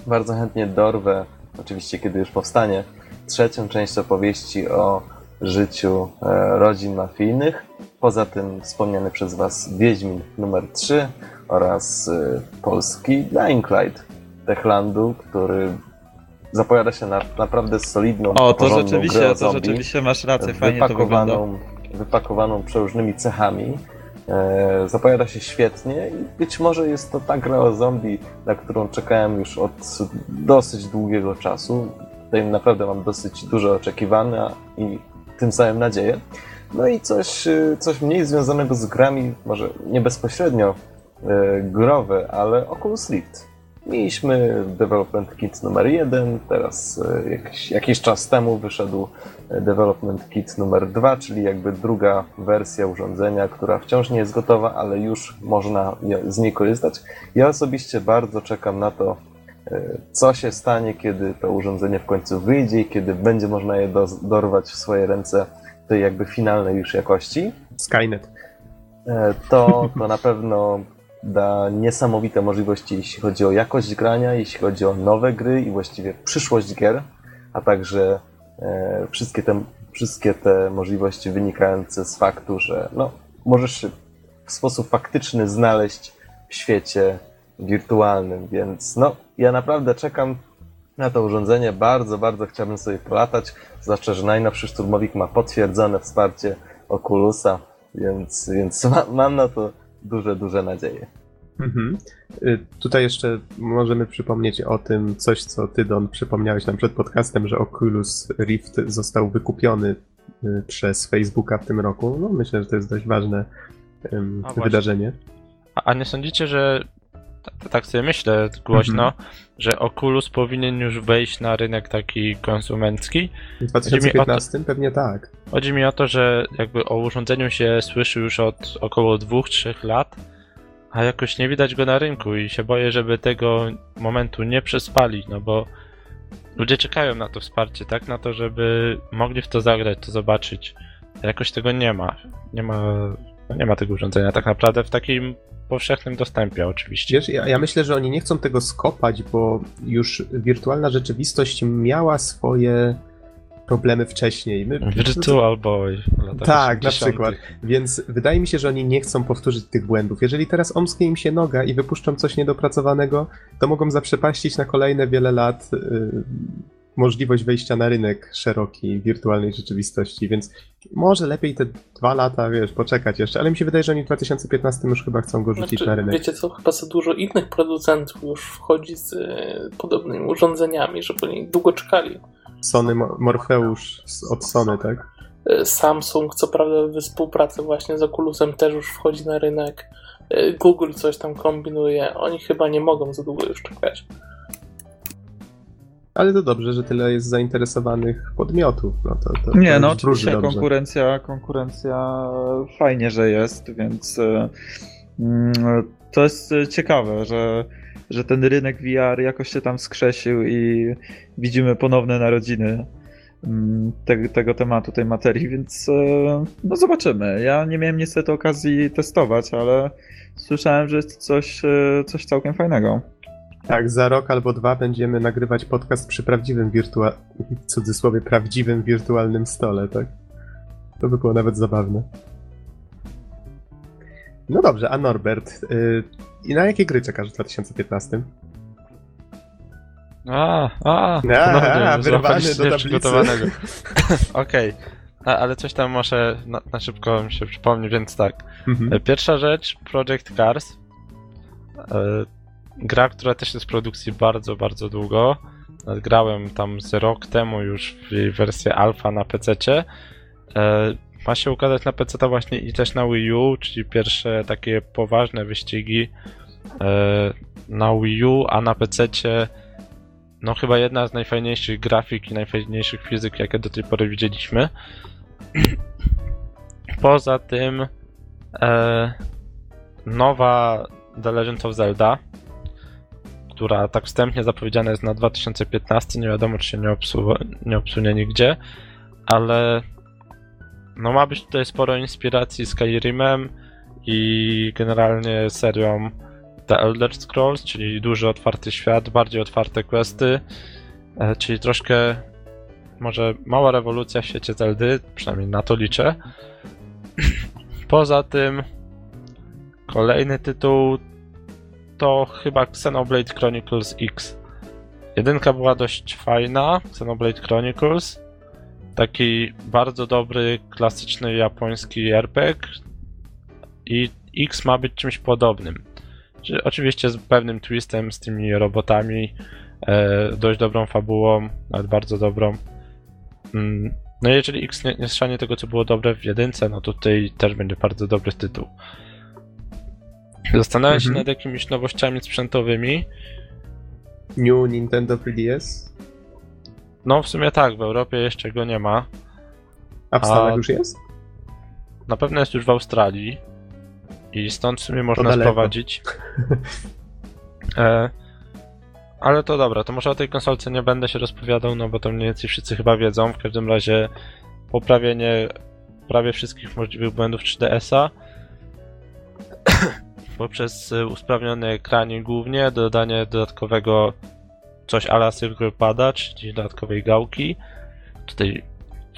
bardzo chętnie dorwę, oczywiście kiedy już powstanie, trzecią część opowieści o życiu e, rodzin mafijnych. Poza tym wspomniany przez Was Wiedźmin numer 3 oraz e, polski Dying Light Techlandu, który zapowiada się na naprawdę solidną, O, to porządną grę rzeczywiście, o to zombie, rzeczywiście masz rację, fajnie to wygląda. wypakowaną przeróżnymi cechami. E, zapowiada się świetnie i być może jest to ta gra o zombie, na którą czekałem już od dosyć długiego czasu. Tutaj naprawdę mam dosyć duże oczekiwania i tym samym nadzieję. No i coś, e, coś mniej związanego z grami, może nie bezpośrednio e, growe, ale Oculus Rift. Mieliśmy Development Kit numer 1, teraz e, jakiś, jakiś czas temu wyszedł e, Development Kit numer 2, czyli jakby druga wersja urządzenia, która wciąż nie jest gotowa, ale już można z niej korzystać. Ja osobiście bardzo czekam na to, e, co się stanie, kiedy to urządzenie w końcu wyjdzie i kiedy będzie można je do, dorwać w swoje ręce tej jakby finalnej już jakości. Skynet. To, to na pewno da niesamowite możliwości, jeśli chodzi o jakość grania, jeśli chodzi o nowe gry i właściwie przyszłość gier, a także e, wszystkie, te, wszystkie te możliwości wynikające z faktu, że no, możesz w sposób faktyczny znaleźć w świecie wirtualnym, więc no, ja naprawdę czekam na to urządzenie, bardzo, bardzo chciałbym sobie polatać, zwłaszcza, że najnowszy szturmowik ma potwierdzone wsparcie Oculusa, więc, więc *laughs* ma, mam na to duże, duże nadzieje. Mhm. Y, Tutaj jeszcze możemy przypomnieć o tym coś, co ty, Don, przypomniałeś nam przed podcastem, że Oculus Rift został wykupiony y, przez Facebooka w tym roku. No, myślę, że to jest dość ważne właśnie. wydarzenie. A, a nie sądzicie, że tak, tak sobie myślę głośno, Mhm. Że Oculus powinien już wejść na rynek taki konsumencki? W 2015 pewnie tak. Chodzi mi o to, że jakby o urządzeniu się słyszy już od około 2-3 lat, a jakoś nie widać go na rynku i się boję, żeby tego momentu nie przespali, no bo ludzie czekają na to wsparcie, tak? Na to, żeby mogli w to zagrać, to zobaczyć. A jakoś tego nie ma. Nie ma, no nie ma tego urządzenia tak naprawdę w takim powszechnym dostępie oczywiście. Wiesz, ja, ja myślę, że oni nie chcą tego skopać, bo już wirtualna rzeczywistość miała swoje problemy wcześniej. My, Virtual Boy. w latach Tak, na 80.. przykład. Więc wydaje mi się, że oni nie chcą powtórzyć tych błędów. Jeżeli teraz omsknie im się noga i wypuszczą coś niedopracowanego, to mogą zaprzepaścić na kolejne wiele lat y, możliwość wejścia na rynek szeroki wirtualnej rzeczywistości, więc może lepiej te dwa lata, wiesz, poczekać jeszcze, ale mi się wydaje, że oni w 2015 już chyba chcą go rzucić Znaczy, na rynek. wiecie co, chyba za dużo innych producentów już wchodzi z e, podobnymi urządzeniami, żeby oni długo czekali. Sony Mo- Morpheus z- od Sony, tak? E, Samsung, co prawda we współpracy właśnie z Oculusem też już wchodzi na rynek. E, Google coś tam kombinuje. Oni chyba nie mogą za długo już czekać. Ale to dobrze, że tyle jest zainteresowanych podmiotów. No to, to, to Nie, no oczywiście konkurencja, konkurencja fajnie, że jest, więc e, mm, to jest e, ciekawe, że, że ten rynek VR jakoś się tam skrzesił i widzimy ponowne narodziny mm, te, tego tematu, tej materii, więc e, no zobaczymy. Ja nie miałem niestety okazji testować, ale słyszałem, że jest coś, coś całkiem fajnego. Tak, za rok albo dwa będziemy nagrywać podcast przy prawdziwym wirtua... w cudzysłowie prawdziwym wirtualnym stole, tak? To by było nawet zabawne. No dobrze, a Norbert, yy, i na jakie gry czekasz w 2015? A, a, A, ponownie wyrwany do tablicy. nieprzygotowanego. *laughs* Okej, A- ale coś tam może na, na szybko mi się przypomni, więc tak. Mhm. Pierwsza rzecz, Project Cars. E, Gra, która też jest w produkcji bardzo, bardzo długo. Grałem tam z rok temu już w jej wersję alfa na PC. Ma się ukazać na PC właśnie i też na Wii U, czyli pierwsze takie poważne wyścigi e, na Wii U, a na PC no chyba jedna z najfajniejszych grafik i najfajniejszych fizyk, jakie do tej pory widzieliśmy. *clears throat* Poza tym e, nowa The Legend of Zelda, która tak wstępnie zapowiedziana jest na 2015, nie wiadomo czy się nie, obsu- nie obsunie nigdzie, ale no ma być tutaj sporo inspiracji Skyrimem i generalnie serią The Elder Scrolls, czyli duży otwarty świat, bardziej otwarte questy, e, czyli troszkę może mała rewolucja w świecie Zeldy, przynajmniej na to liczę. *clears throat* Poza tym kolejny tytuł to chyba Xenoblade Chronicles X. Jedynka była dość fajna, Xenoblade Chronicles. Taki bardzo dobry, klasyczny japoński RPG. I X ma być czymś podobnym. Oczywiście z pewnym twistem, z tymi robotami, e, dość dobrą fabułą, nawet bardzo dobrą. Mm, No i jeżeli X nie, nie tego, co było dobre w jedynce, no tutaj też będzie bardzo dobry tytuł. Zastanawiam się Mhm. nad jakimiś nowościami sprzętowymi. New Nintendo 3DS? No w sumie tak, w Europie jeszcze go nie ma. A w Stanach już jest? Na pewno jest już w Australii. I stąd w sumie można sprowadzić. *laughs* E, ale to dobra, to może o tej konsolce nie będę się rozpowiadał, no bo to mniej więcej wszyscy chyba wiedzą. W każdym razie poprawienie prawie wszystkich możliwych błędów 3DS-a poprzez y, usprawniony ekranik głównie, dodanie dodatkowego coś ala Pada, czyli dodatkowej gałki. Tutaj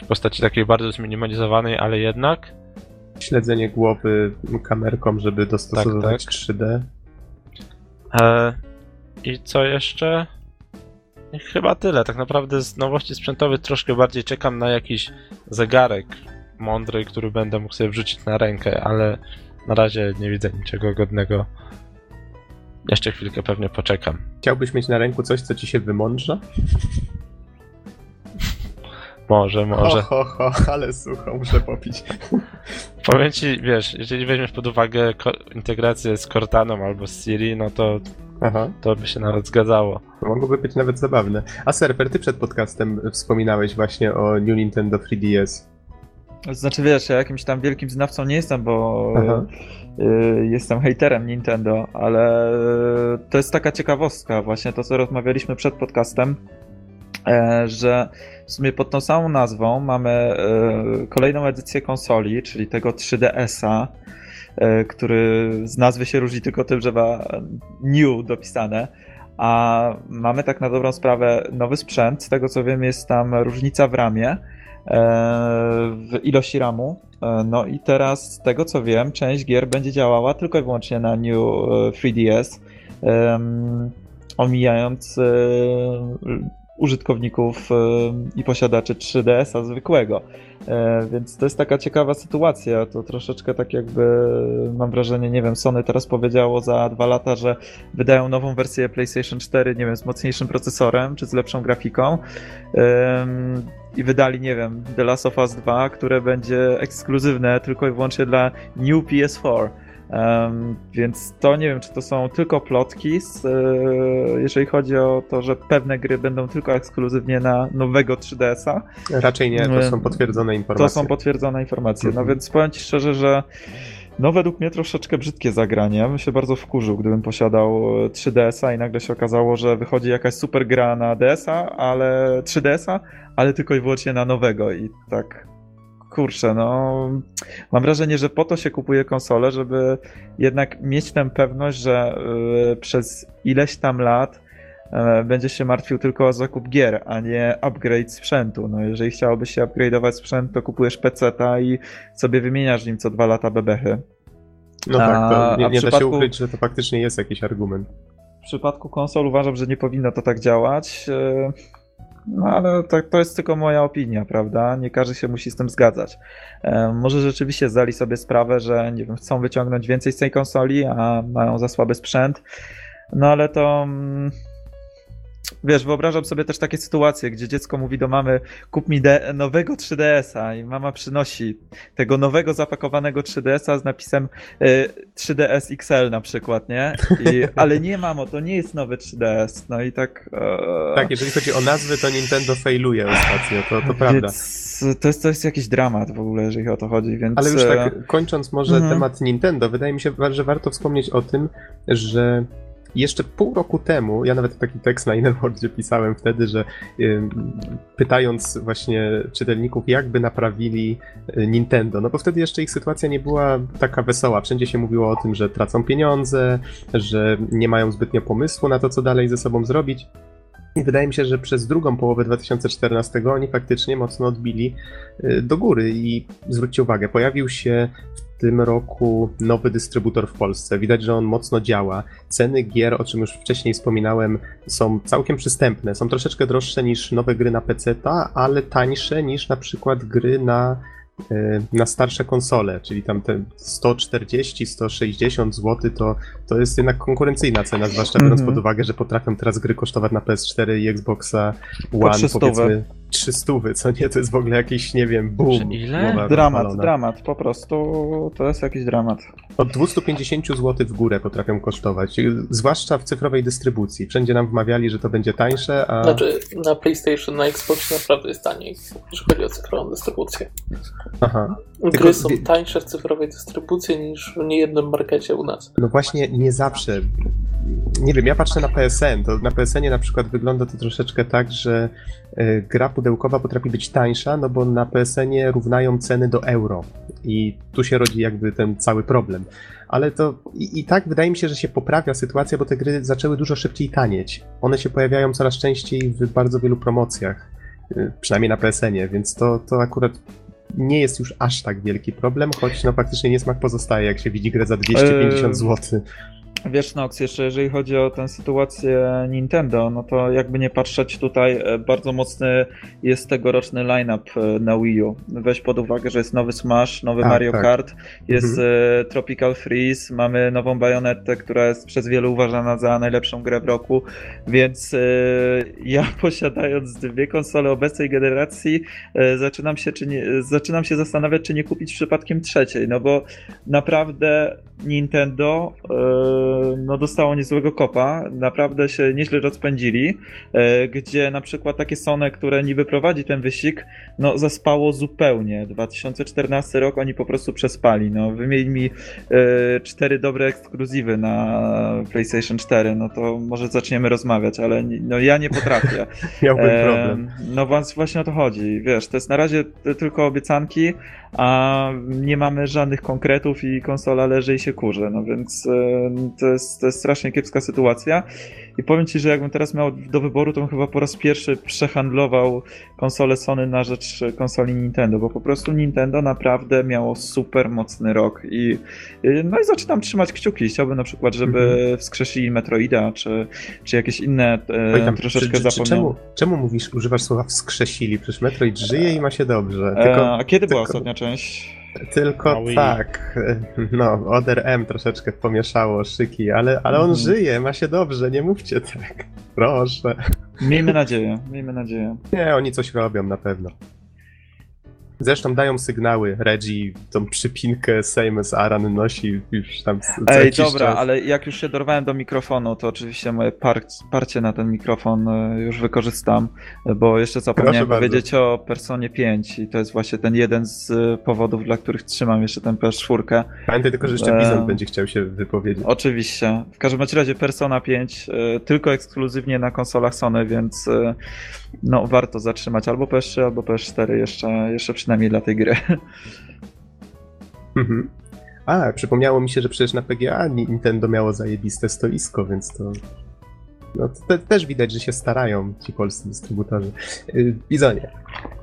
w postaci takiej bardzo zminimalizowanej, ale jednak. Śledzenie głowy kamerką, żeby dostosowywać Tak, 3D. E, I co jeszcze? Chyba tyle. Tak naprawdę z nowości sprzętowych troszkę bardziej czekam na jakiś zegarek mądry, który będę mógł sobie wrzucić na rękę, ale na razie nie widzę niczego godnego. Jeszcze chwilkę pewnie poczekam. Chciałbyś mieć na ręku coś, co ci się wymądrza? Może, może. Ho, ho, ho, ale sucho, muszę popić. Powiem ci, wiesz, jeżeli weźmiesz pod uwagę integrację z Cortaną albo z Siri, no to Aha, to by się nawet zgadzało. to mogłoby być nawet zabawne. A Serper, ty przed podcastem wspominałeś właśnie o New Nintendo 3DS. Znaczy wiesz, ja jakimś tam wielkim znawcą nie jestem, bo Aha. y, jestem hejterem Nintendo, ale to jest taka ciekawostka, właśnie to co rozmawialiśmy przed podcastem, e, że w sumie pod tą samą nazwą mamy e, kolejną edycję konsoli, czyli tego 3DS-a, e, który z nazwy się różni tylko tym, że ma new dopisane. A mamy tak na dobrą sprawę nowy sprzęt. Z tego co wiem, jest tam różnica w ramie, w ilości ramu. E, No i teraz, z tego co wiem, część gier będzie działała tylko i wyłącznie na New e, 3DS, em, omijając e, użytkowników e, i posiadaczy 3DS-a zwykłego. E, Więc to jest taka ciekawa sytuacja. To troszeczkę tak jakby mam wrażenie, nie wiem, Sony teraz powiedziało za dwa lata, że wydają nową wersję PlayStation 4, nie wiem, z mocniejszym procesorem czy z lepszą grafiką. I wydali, nie wiem, The Last of Us 2, które będzie ekskluzywne tylko i wyłącznie dla New PS4. Em, więc to nie wiem, czy to są tylko plotki, z, e, jeżeli chodzi o to, że pewne gry będą tylko ekskluzywnie na nowego 3DS-a. Raczej nie, to są potwierdzone To informacje. są potwierdzone informacje. No Mhm. więc powiem ci szczerze, że no według mnie troszeczkę brzydkie zagranie. Ja bym się bardzo wkurzył, gdybym posiadał e, 3DS-a i nagle się okazało, że wychodzi jakaś super gra na DS-a, ale 3DS-a, ale tylko i wyłącznie na nowego i tak kurczę, no mam wrażenie, że po to się kupuje konsole, żeby jednak mieć tę pewność, że y, przez ileś tam lat e, będziesz się martwił tylko o zakup gier, a nie upgrade sprzętu. No jeżeli chciałbyś się upgrade'ować sprzęt, to kupujesz PC-ta i sobie wymieniasz nim co dwa lata bebechy. No tak, to A- nie, a nie da się przypadku- ukryć, że to faktycznie jest jakiś argument. W przypadku konsol uważam, że nie powinno to tak działać. e, No ale to, to jest tylko moja opinia, prawda? Nie każdy się musi z tym zgadzać. E, Może rzeczywiście zdali sobie sprawę, że nie wiem, chcą wyciągnąć więcej z tej konsoli, a mają za słaby sprzęt. No ale to. Wiesz, wyobrażam sobie też takie sytuacje, gdzie dziecko mówi do mamy: kup mi nowego 3DS-a, i mama przynosi tego nowego zapakowanego 3DS-a z napisem y, 3DS XL na przykład, nie? I, *laughs* ale nie, mamo, to nie jest nowy 3DS. No i tak. e, Tak, jeżeli chodzi o nazwy, to Nintendo failuje ostatnio, to, to prawda. Więc to jest, to jest jakiś dramat w ogóle, jeżeli o to chodzi, więc. Ale już e, tak kończąc może Mhm. temat Nintendo, wydaje mi się, że warto wspomnieć o tym, że jeszcze pół roku temu, ja nawet taki tekst na Innerworldzie pisałem wtedy, że y, pytając właśnie czytelników, jakby naprawili y, Nintendo, no bo wtedy jeszcze ich sytuacja nie była taka wesoła. Wszędzie się mówiło o tym, że tracą pieniądze, że nie mają zbytnio pomysłu na to, co dalej ze sobą zrobić. I wydaje mi się, że przez drugą połowę 2014 oni faktycznie mocno odbili y, do góry i zwróćcie uwagę, pojawił się tym roku nowy dystrybutor w Polsce. Widać, że on mocno działa. Ceny gier, o czym już wcześniej wspominałem, są całkiem przystępne. Są troszeczkę droższe niż nowe gry na PC, ale tańsze niż na przykład gry na E, na starsze konsole, czyli tam te 140-160 zł to, to jest jednak konkurencyjna cena, zwłaszcza biorąc mm -hmm. pod uwagę, że potrafią teraz gry kosztować na PS4 i Xboxa One powiedzmy 300, co nie, to jest w ogóle jakiś, nie wiem, boom. Ile? Dramat, dramat, po prostu to jest jakiś dramat. Od 250 zł w górę potrafią kosztować, zwłaszcza w cyfrowej dystrybucji. Wszędzie nam wmawiali, że to będzie tańsze, a... Znaczy na PlayStation, na Xbox naprawdę jest taniej, jeśli chodzi o cyfrową dystrybucję. Aha. Gry Tylko... są tańsze w cyfrowej dystrybucji niż w niejednym markecie u nas. No właśnie, nie zawsze. Nie wiem, ja patrzę na PSN, to na PSN-ie na przykład wygląda to troszeczkę tak, że gra pudełkowa potrafi być tańsza, no bo na PSN-ie równają ceny do euro. I tu się rodzi jakby ten cały problem. Ale to i, i, tak wydaje mi się, że się poprawia sytuacja, bo te gry zaczęły dużo szybciej tanieć. One się pojawiają coraz częściej w bardzo wielu promocjach, y, przynajmniej na PSN-ie, więc to, to akurat nie jest już aż tak wielki problem, choć no faktycznie niesmak pozostaje, jak się widzi grę za 250 eee, zł. Wiesz, Nox, jeszcze jeżeli chodzi o tę sytuację Nintendo, no to jakby nie patrzeć tutaj, e, bardzo mocny jest tegoroczny line-up e, na Wii U. Weź pod uwagę, że jest nowy Smash, nowy A, Mario tak. Kart, jest mhm. E, Tropical Freeze, mamy nową Bayonettę, która jest przez wielu uważana za najlepszą grę w roku, więc ja *laughs* posiadając dwie konsole obecnej generacji, zaczynam się, czy nie, zaczynam się zastanawiać, czy nie kupić przypadkiem trzeciej, no bo naprawdę Nintendo no, dostało niezłego kopa, naprawdę się nieźle rozpędzili, e, gdzie na przykład takie Sony, które niby prowadzi ten wyścig, no zaspało zupełnie. 2014 rok oni po prostu przespali. No, wymienili mi e, cztery dobre ekskluzywy na PlayStation 4, no to może zaczniemy rozmawiać, ale no, ja nie potrafię. *laughs* Miałbym problem. No właśnie o to chodzi. Wiesz, to jest na razie tylko obiecanki, a nie mamy żadnych konkretów i konsola leży i się kurze, no więc to jest, to jest strasznie kiepska sytuacja. I powiem Ci, że jakbym teraz miał do wyboru, to bym chyba po raz pierwszy przehandlował konsolę Sony na rzecz konsoli Nintendo, bo po prostu Nintendo naprawdę miało super mocny rok i no i zaczynam trzymać kciuki. Chciałbym na przykład, żeby mhm. wskrzesili Metroida, czy, czy jakieś inne e, tam, troszeczkę czy, czy, czemu, czemu mówisz, używasz słowa wskrzesili? Przecież Metroid żyje i ma się dobrze. E, tylko, a kiedy tylko... była ostatnia część? Tylko tak, no, Oder M troszeczkę pomieszało szyki, ale, ale on mm. żyje, ma się dobrze, nie mówcie tak. Proszę. Miejmy nadzieję, miejmy nadzieję. Nie, oni coś robią na pewno. Zresztą dają sygnały. Reggie tą przypinkę Seamus Aran nosi już tam Ej, dobra, czas. ale jak już się dorwałem do mikrofonu, to oczywiście moje par parcie na ten mikrofon e, już wykorzystam, bo jeszcze zapomniałem Proszę powiedzieć bardzo. o Personie 5 i to jest właśnie ten jeden z e, powodów, dla których trzymam jeszcze tę PS4. Pamiętaj tylko, że jeszcze Bizon e... będzie chciał się wypowiedzieć. Oczywiście. W każdym razie Persona 5 e, tylko ekskluzywnie na konsolach Sony, więc e, no warto zatrzymać albo PS3, albo PS4 jeszcze, jeszcze przynajmniej dla tej gry. Mhm. A, przypomniało mi się, że przecież na PGA Nintendo miało zajebiste stoisko, więc to... No, to te, też widać, że się starają ci polscy dystrybutorzy. Bizonie,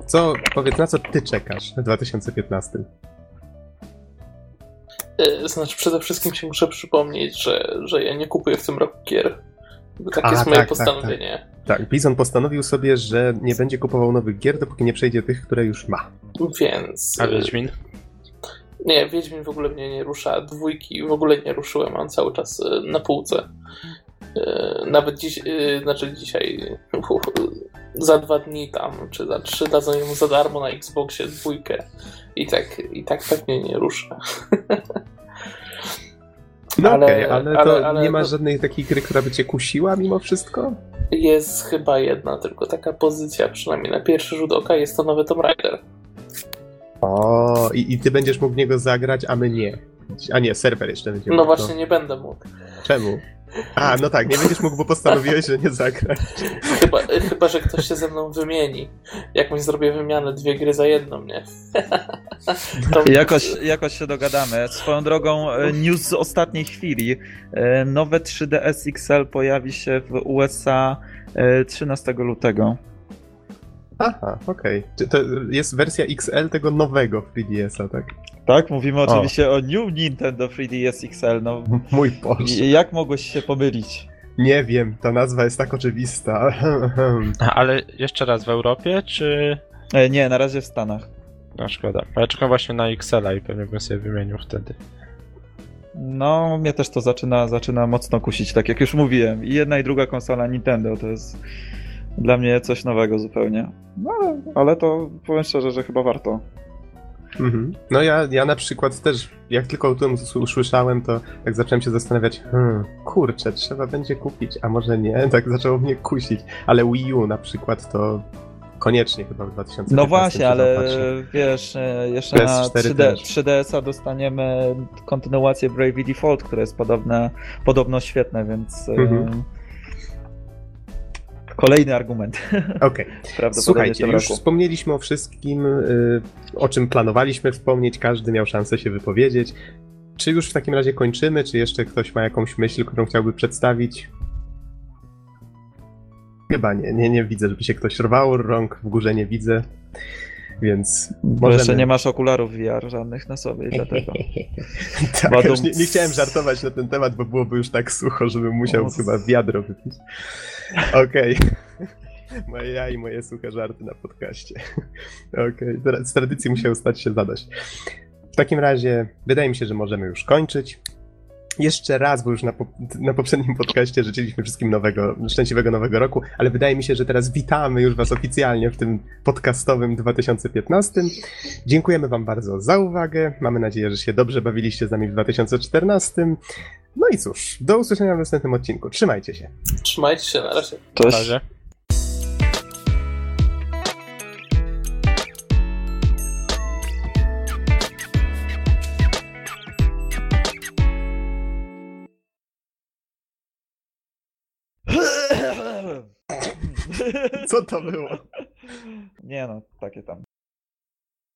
co, powiedz, na co ty czekasz w 2015? Y, znaczy, przede wszystkim się muszę przypomnieć, że, że ja nie kupuję w tym roku gier. Takie A, jest moje tak, postanowienie. Tak, tak. tak, Bizon postanowił sobie, że nie będzie kupował nowych gier, dopóki nie przejdzie tych, które już ma. Więc... A Wiedźmin? Nie, Wiedźmin w ogóle mnie nie rusza. Dwójki w ogóle nie ruszyłem, mam cały czas y, na półce. Y, nawet dziś, y, znaczy dzisiaj, za dwa dni tam, czy za trzy dadzą mu za darmo na Xboxie dwójkę. I tak, i tak pewnie nie ruszę. *laughs* No ale, okay, ale, ale, to ale, nie ma żadnej takiej gry, która by cię kusiła mimo wszystko? Jest chyba jedna tylko taka pozycja, przynajmniej na pierwszy rzut oka, jest to nowy Tomb Raider. O, i, i ty będziesz mógł w niego zagrać, a my nie. A nie, serwer jeszcze będzie No właśnie, nie będę mógł. Czemu? A, no tak, nie będziesz mógł, bo postanowiłeś, że nie zagrasz. Chyba, chyba, że ktoś się ze mną wymieni. Jakąś zrobię wymianę, dwie gry za jedną, nie? *laughs* To Jakoś, jakoś się dogadamy. Swoją drogą, e, news z ostatniej chwili. E, Nowe 3DS XL pojawi się w USA e, 13 lutego. Aha, okej. Czy To jest wersja XL tego nowego 3DS-a, tak? Tak, mówimy oczywiście o New Nintendo 3DS XL. No, *laughs* Mój Boże. jak mogłeś się pomylić? Nie wiem, ta nazwa jest tak oczywista. *laughs* Ale jeszcze raz w Europie, czy... E, Nie, na razie w Stanach. No szkoda. Ja czekam właśnie na XL-a i pewnie bym sobie wymienił wtedy. No, mnie też to zaczyna, zaczyna mocno kusić, tak jak już mówiłem. I jedna i druga konsola Nintendo to jest dla mnie coś nowego zupełnie. No, ale- ale to powiem szczerze, że chyba warto. Mhm. No ja, ja na przykład też, jak tylko o tym usłyszałem, to tak zacząłem się zastanawiać, hmm, kurczę, trzeba będzie kupić, a może nie, *laughs* tak zaczęło mnie kusić. Ale Wii U na przykład to koniecznie chyba w 2015 No właśnie, ale wiesz, e, jeszcze PS4 na 3D, też. 3DS-a dostaniemy kontynuację Bravely Default, które jest podobne, podobno świetne, więc e, Mhm. Kolejny argument. *laughs* Okej. W Słuchajcie, już roku. wspomnieliśmy o wszystkim, y, o czym planowaliśmy wspomnieć, każdy miał szansę się wypowiedzieć. Czy już w takim razie kończymy, czy jeszcze ktoś ma jakąś myśl, którą chciałby przedstawić? Chyba nie, nie, nie widzę, żeby się ktoś rwał, rąk w górze nie widzę, więc Bo możemy... jeszcze nie masz okularów VR żadnych na sobie dlatego. *laughs* tak, Badum. nie, nie chciałem żartować na ten temat, bo byłoby już tak sucho, żebym musiał O, chyba wiadro wypić. Okej. *laughs* Moje ja i moje suche żarty na podcaście. *laughs* Okej, okay. z tradycji musiał stać się zadość. W takim razie wydaje mi się, że możemy już kończyć. Jeszcze raz, bo już na, po, na poprzednim podcaście życzyliśmy wszystkim nowego, szczęśliwego nowego roku, ale wydaje mi się, że teraz witamy już Was oficjalnie w tym podcastowym 2015. Dziękujemy Wam bardzo za uwagę. Mamy nadzieję, że się dobrze bawiliście z nami w 2014. No i cóż, do usłyszenia w następnym odcinku. Trzymajcie się. Trzymajcie się, na razie. Na Cześć. razie. Co to było? Nie no, takie tam.